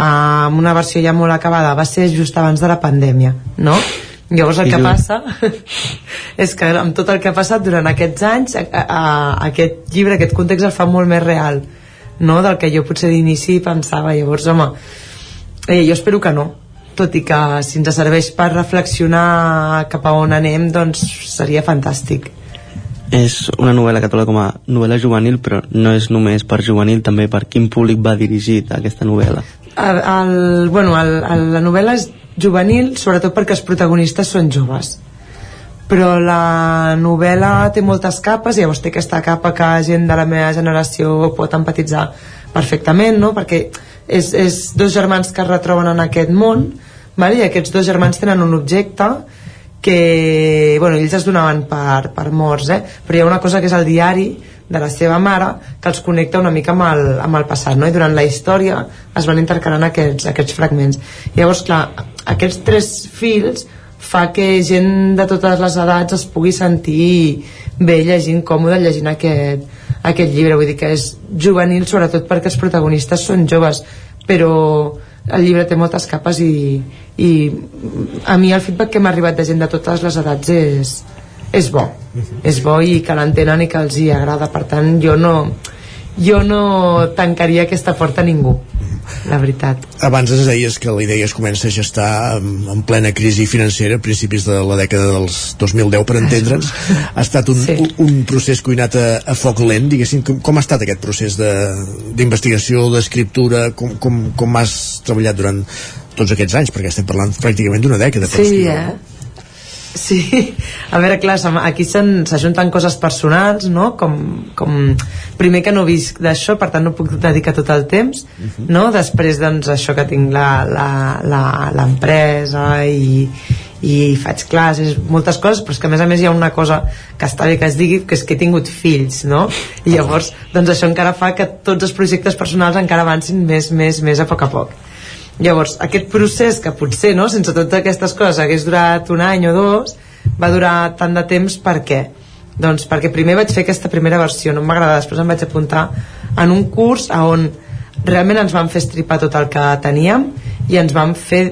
amb una versió ja molt acabada va ser just abans de la pandèmia no? Llavors el que passa és que amb tot el que ha passat durant aquests anys a, a, a, aquest llibre, aquest context el fa molt més real no? del que jo potser d'inici pensava. Llavors home, eh, jo espero que no. Tot i que si ens serveix per reflexionar cap a on anem doncs seria fantàstic. És una novel·la tola com a novel·la juvenil però no és només per juvenil també per quin públic va dirigit aquesta novel·la. El, el, bueno, el, el, la novel·la és juvenil sobretot perquè els protagonistes són joves però la novel·la té moltes capes i llavors té aquesta capa que gent de la meva generació pot empatitzar perfectament no? perquè és, és dos germans que es retroben en aquest món vale? i aquests dos germans tenen un objecte que bueno, ells es donaven per, per morts eh? però hi ha una cosa que és el diari de la seva mare que els connecta una mica amb el, amb el passat no? i durant la història es van intercalant aquests, aquests fragments llavors clar, aquests tres fils fa que gent de totes les edats es pugui sentir bé llegint, còmode llegint aquest, aquest llibre, vull dir que és juvenil sobretot perquè els protagonistes són joves però el llibre té moltes capes i, i a mi el feedback que m'ha arribat de gent de totes les edats és, és bo és bo i que l'entenen i que els hi agrada per tant jo no jo no tancaria aquesta porta a ningú la veritat. Abans ens deies que la idea es comença a gestar en, en plena crisi financera a principis de la dècada dels 2010 per entendre'ns. Ha estat un, sí. un procés cuinat a, a foc lent, diguéssim. Com, com ha estat aquest procés d'investigació, de, d'escriptura? Com, com, com has treballat durant tots aquests anys? Perquè estem parlant pràcticament d'una dècada. Sí, eh? Sí, a veure, clar, aquí s'ajunten coses personals, no? Com, com, primer que no visc d'això, per tant no puc dedicar tot el temps, uh -huh. no? Després, doncs, això que tinc l'empresa i, i faig classes, moltes coses, però és que a més a més hi ha una cosa que està bé que es digui, que és que he tingut fills, no? I llavors, doncs això encara fa que tots els projectes personals encara avancin més, més, més a poc a poc. Llavors, aquest procés que potser, no, sense totes aquestes coses, hagués durat un any o dos, va durar tant de temps per què? Doncs perquè primer vaig fer aquesta primera versió, no m'agrada, després em vaig apuntar en un curs on realment ens van fer estripar tot el que teníem i ens van fer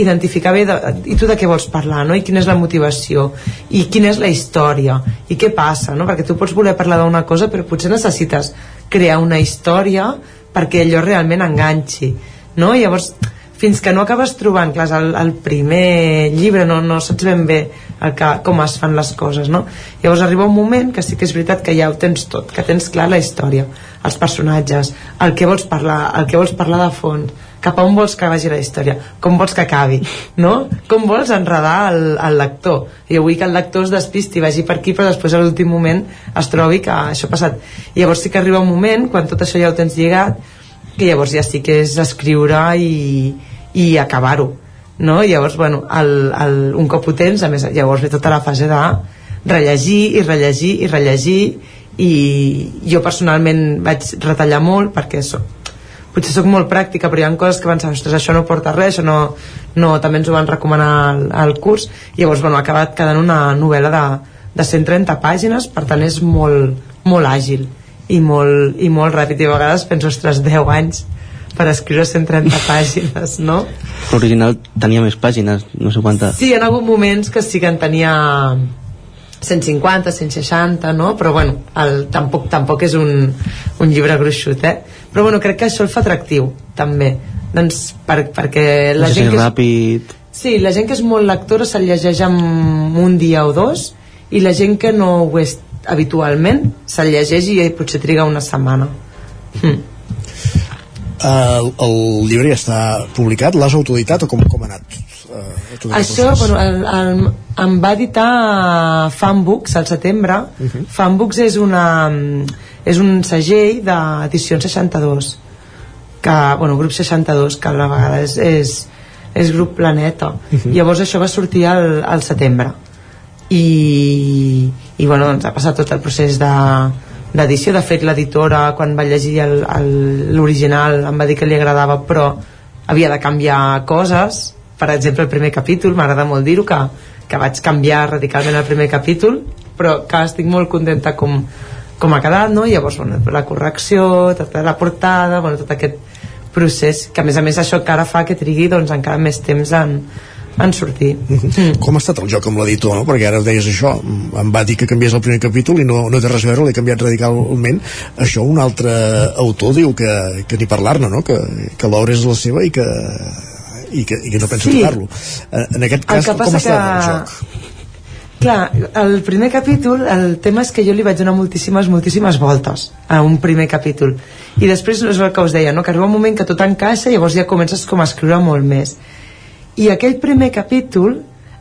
identificar bé de, i tu de què vols parlar no? i quina és la motivació i quina és la història i què passa no? perquè tu pots voler parlar d'una cosa però potser necessites crear una història perquè allò realment enganxi no? I llavors fins que no acabes trobant, clar, el, el primer llibre no, no saps ben bé el que, com es fan les coses, no? Llavors arriba un moment que sí que és veritat que ja ho tens tot, que tens clar la història, els personatges, el que vols parlar, el que vols parlar de fons, cap a on vols que vagi la història, com vols que acabi, no? Com vols enredar el, el lector. Jo vull que el lector es despisti, vagi per aquí, però després a l'últim moment es trobi que això ha passat. I llavors sí que arriba un moment, quan tot això ja ho tens lligat, que llavors ja sí que és escriure i, i acabar-ho no? llavors, bueno, el, el, un cop ho tens, a més, llavors ve tota la fase de rellegir i rellegir i rellegir i jo personalment vaig retallar molt perquè so, potser sóc molt pràctica però hi ha coses que pensava, ostres, això no porta res això no, no, també ens ho van recomanar al, al curs llavors bueno, ha acabat quedant una novel·la de, de 130 pàgines per tant és molt, molt àgil i molt, i molt ràpid i a vegades penso, ostres, 10 anys per escriure 130 pàgines, no? L'original tenia més pàgines, no sé quantes. Sí, en alguns moments que sí que en tenia 150, 160, no? Però bueno, el, tampoc, tampoc és un, un llibre gruixut, eh? Però bueno, crec que això el fa atractiu, també. Doncs per, perquè la no sé gent que és, ràpid... Sí, la gent que és molt lectora se'l llegeix en un dia o dos i la gent que no ho és habitualment se'l llegeix i potser triga una setmana. Hm. El, el llibre ja està publicat, l'has autoeditat o com, com ha anat? Uh, Això, bueno, el, el, em va editar Fanbooks al setembre. Uh -huh. Fanbooks és, una, és un segell d'edició 62 que, bueno, grup 62 que a la vegada és, és, és grup Planeta uh -huh. llavors això va sortir al, al setembre i, i bueno, doncs ha passat tot el procés de d'edició, de fet l'editora quan va llegir l'original em va dir que li agradava però havia de canviar coses per exemple el primer capítol, m'agrada molt dir-ho que, que vaig canviar radicalment el primer capítol però que estic molt contenta com, com ha quedat, no? I llavors, bueno, la correcció, tota la portada, bueno, tot aquest procés, que a més a més això encara fa que trigui doncs, encara més temps en, en sortir. Mm. Com ha estat el joc amb l'editor, no? Perquè ara deies això, em va dir que canviés el primer capítol i no, no té res a veure, l'he canviat radicalment. Això un altre autor diu que, que ni parlar-ne, no? Que, que l'obra és la seva i que, i que, i que no pensa Sí. tocar-lo. Eh, En aquest cas, que com està que- el joc? Clar, el primer capítol, el tema és que jo li vaig donar moltíssimes, moltíssimes voltes a un primer capítol. I després és el que us deia, no? que arriba un moment que tot encaixa i llavors ja comences com a escriure molt més. I aquell primer capítol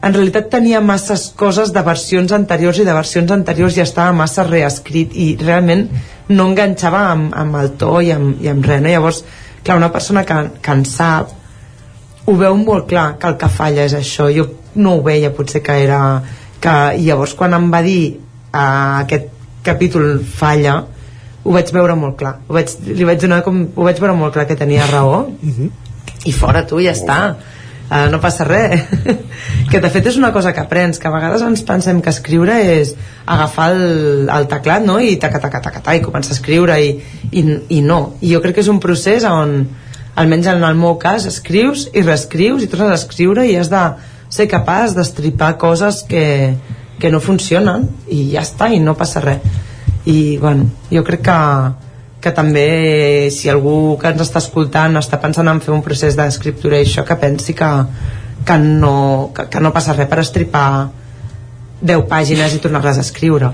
en realitat tenia masses coses de versions anteriors i de versions anteriors ja estava massa reescrit i realment no enganxava amb, amb el to i amb, i amb res. No? Llavors, clar, una persona que, que en sap ho veu molt clar que el que falla és això. Jo no ho veia potser que era que i llavors quan em va dir uh, aquest capítol falla ho vaig veure molt clar. Ho vaig, li vaig donar com, ho vaig veure molt clar que tenia raó. I fora tu, ja està uh, no passa res. Que de fet és una cosa que aprens que a vegades ens pensem que escriure és agafar el, el teclat no? i taca, taca, taca, taca, i començar a escriure i, i, i no, i jo crec que és un procés on almenys en el meu cas escrius i reescrius i tornes a escriure i has de ser capaç d'estripar coses que, que no funcionen i ja està, i no passa res. I bueno, jo crec que que també si algú que ens està escoltant està pensant en fer un procés d'escriptura i això que pensi que, que, no, que, que no passa res per estripar 10 pàgines i tornar-les a escriure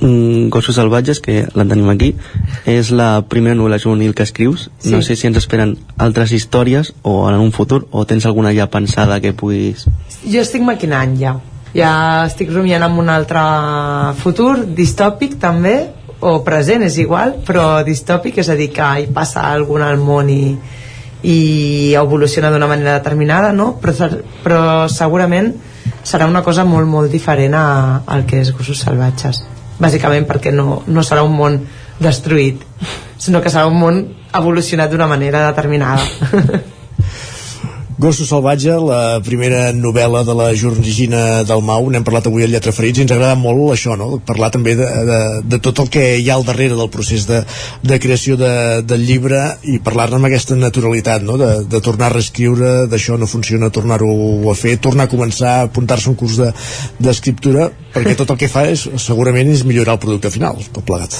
mm, Gossos salvatges, que la tenim aquí, és la primera novel·la juvenil que escrius. Sí. No sé si ens esperen altres històries o en un futur, o tens alguna ja pensada que puguis... jo estic maquinant ja ja estic rumiant amb un altre futur distòpic també o present és igual però distòpic és a dir que hi passa alguna al món i, i evoluciona d'una manera determinada no? però, però segurament serà una cosa molt molt diferent a, al que és Gossos Salvatges bàsicament perquè no, no serà un món destruït sinó que serà un món evolucionat d'una manera determinada Gossos Salvatge, la primera novel·la de la Georgina Dalmau, n'hem parlat avui al Lletra Ferits, i ens agrada molt això, no? parlar també de, de, de tot el que hi ha al darrere del procés de, de creació de, del llibre i parlar-ne amb aquesta naturalitat, no? de, de tornar a reescriure, d'això no funciona, tornar-ho a fer, tornar a començar, apuntar-se a un curs de- d'escriptura, de, perquè tot el que fa és, segurament és millorar el producte final, tot plegat.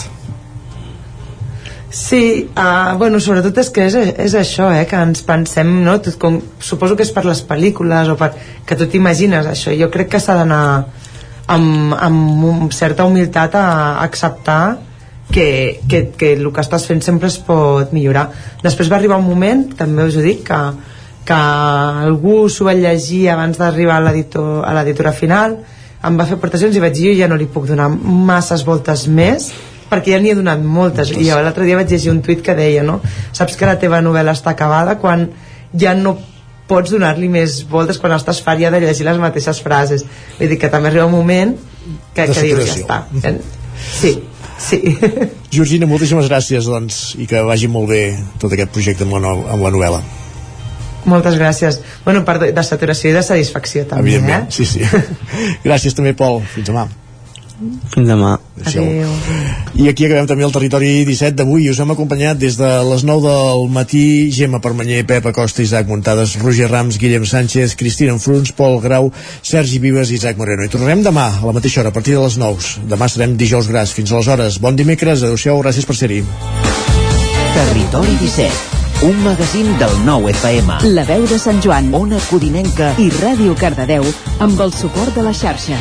Sí, uh, bueno, sobretot és que és, és això, eh, que ens pensem, no? Tot com, suposo que és per les pel·lícules o per, que tu t'imagines això. Jo crec que s'ha d'anar amb, amb certa humilitat a acceptar que, que, que el que estàs fent sempre es pot millorar. Després va arribar un moment, també us ho dic, que, que algú s'ho va llegir abans d'arribar a l'editora final, em va fer aportacions i vaig dir jo ja no li puc donar masses voltes més perquè ja n'hi he donat moltes i l'altre dia vaig llegir un tuit que deia no? saps que la teva novel·la està acabada quan ja no pots donar-li més voltes quan estàs fart ja de llegir les mateixes frases vull dir que també arriba un moment que, que dius ja està En- sí, sí Georgina, moltíssimes gràcies doncs, i que vagi molt bé tot aquest projecte amb la, no, amb la novel·la. moltes gràcies bueno, perdó, de saturació i de satisfacció també Evidentment, eh? sí, sí. gràcies també, Pol. Fins demà. Fins demà. Adéu. I aquí acabem també el territori 17 d'avui. Us hem acompanyat des de les 9 del matí Gemma Permanyer, Pep Acosta, Isaac Muntades, Roger Rams, Guillem Sánchez, Cristina Enfruns, Pol Grau, Sergi Vives i Isaac Moreno. I tornarem demà a la mateixa hora, a partir de les 9. Demà serem dijous gras. Fins aleshores. Bon dimecres. Adéu-siau. Gràcies per ser-hi. Territori 17, un magazín del nou FM. La veu de Sant Joan, Ona Codinenca i Ràdio Cardedeu amb el suport de la xarxa.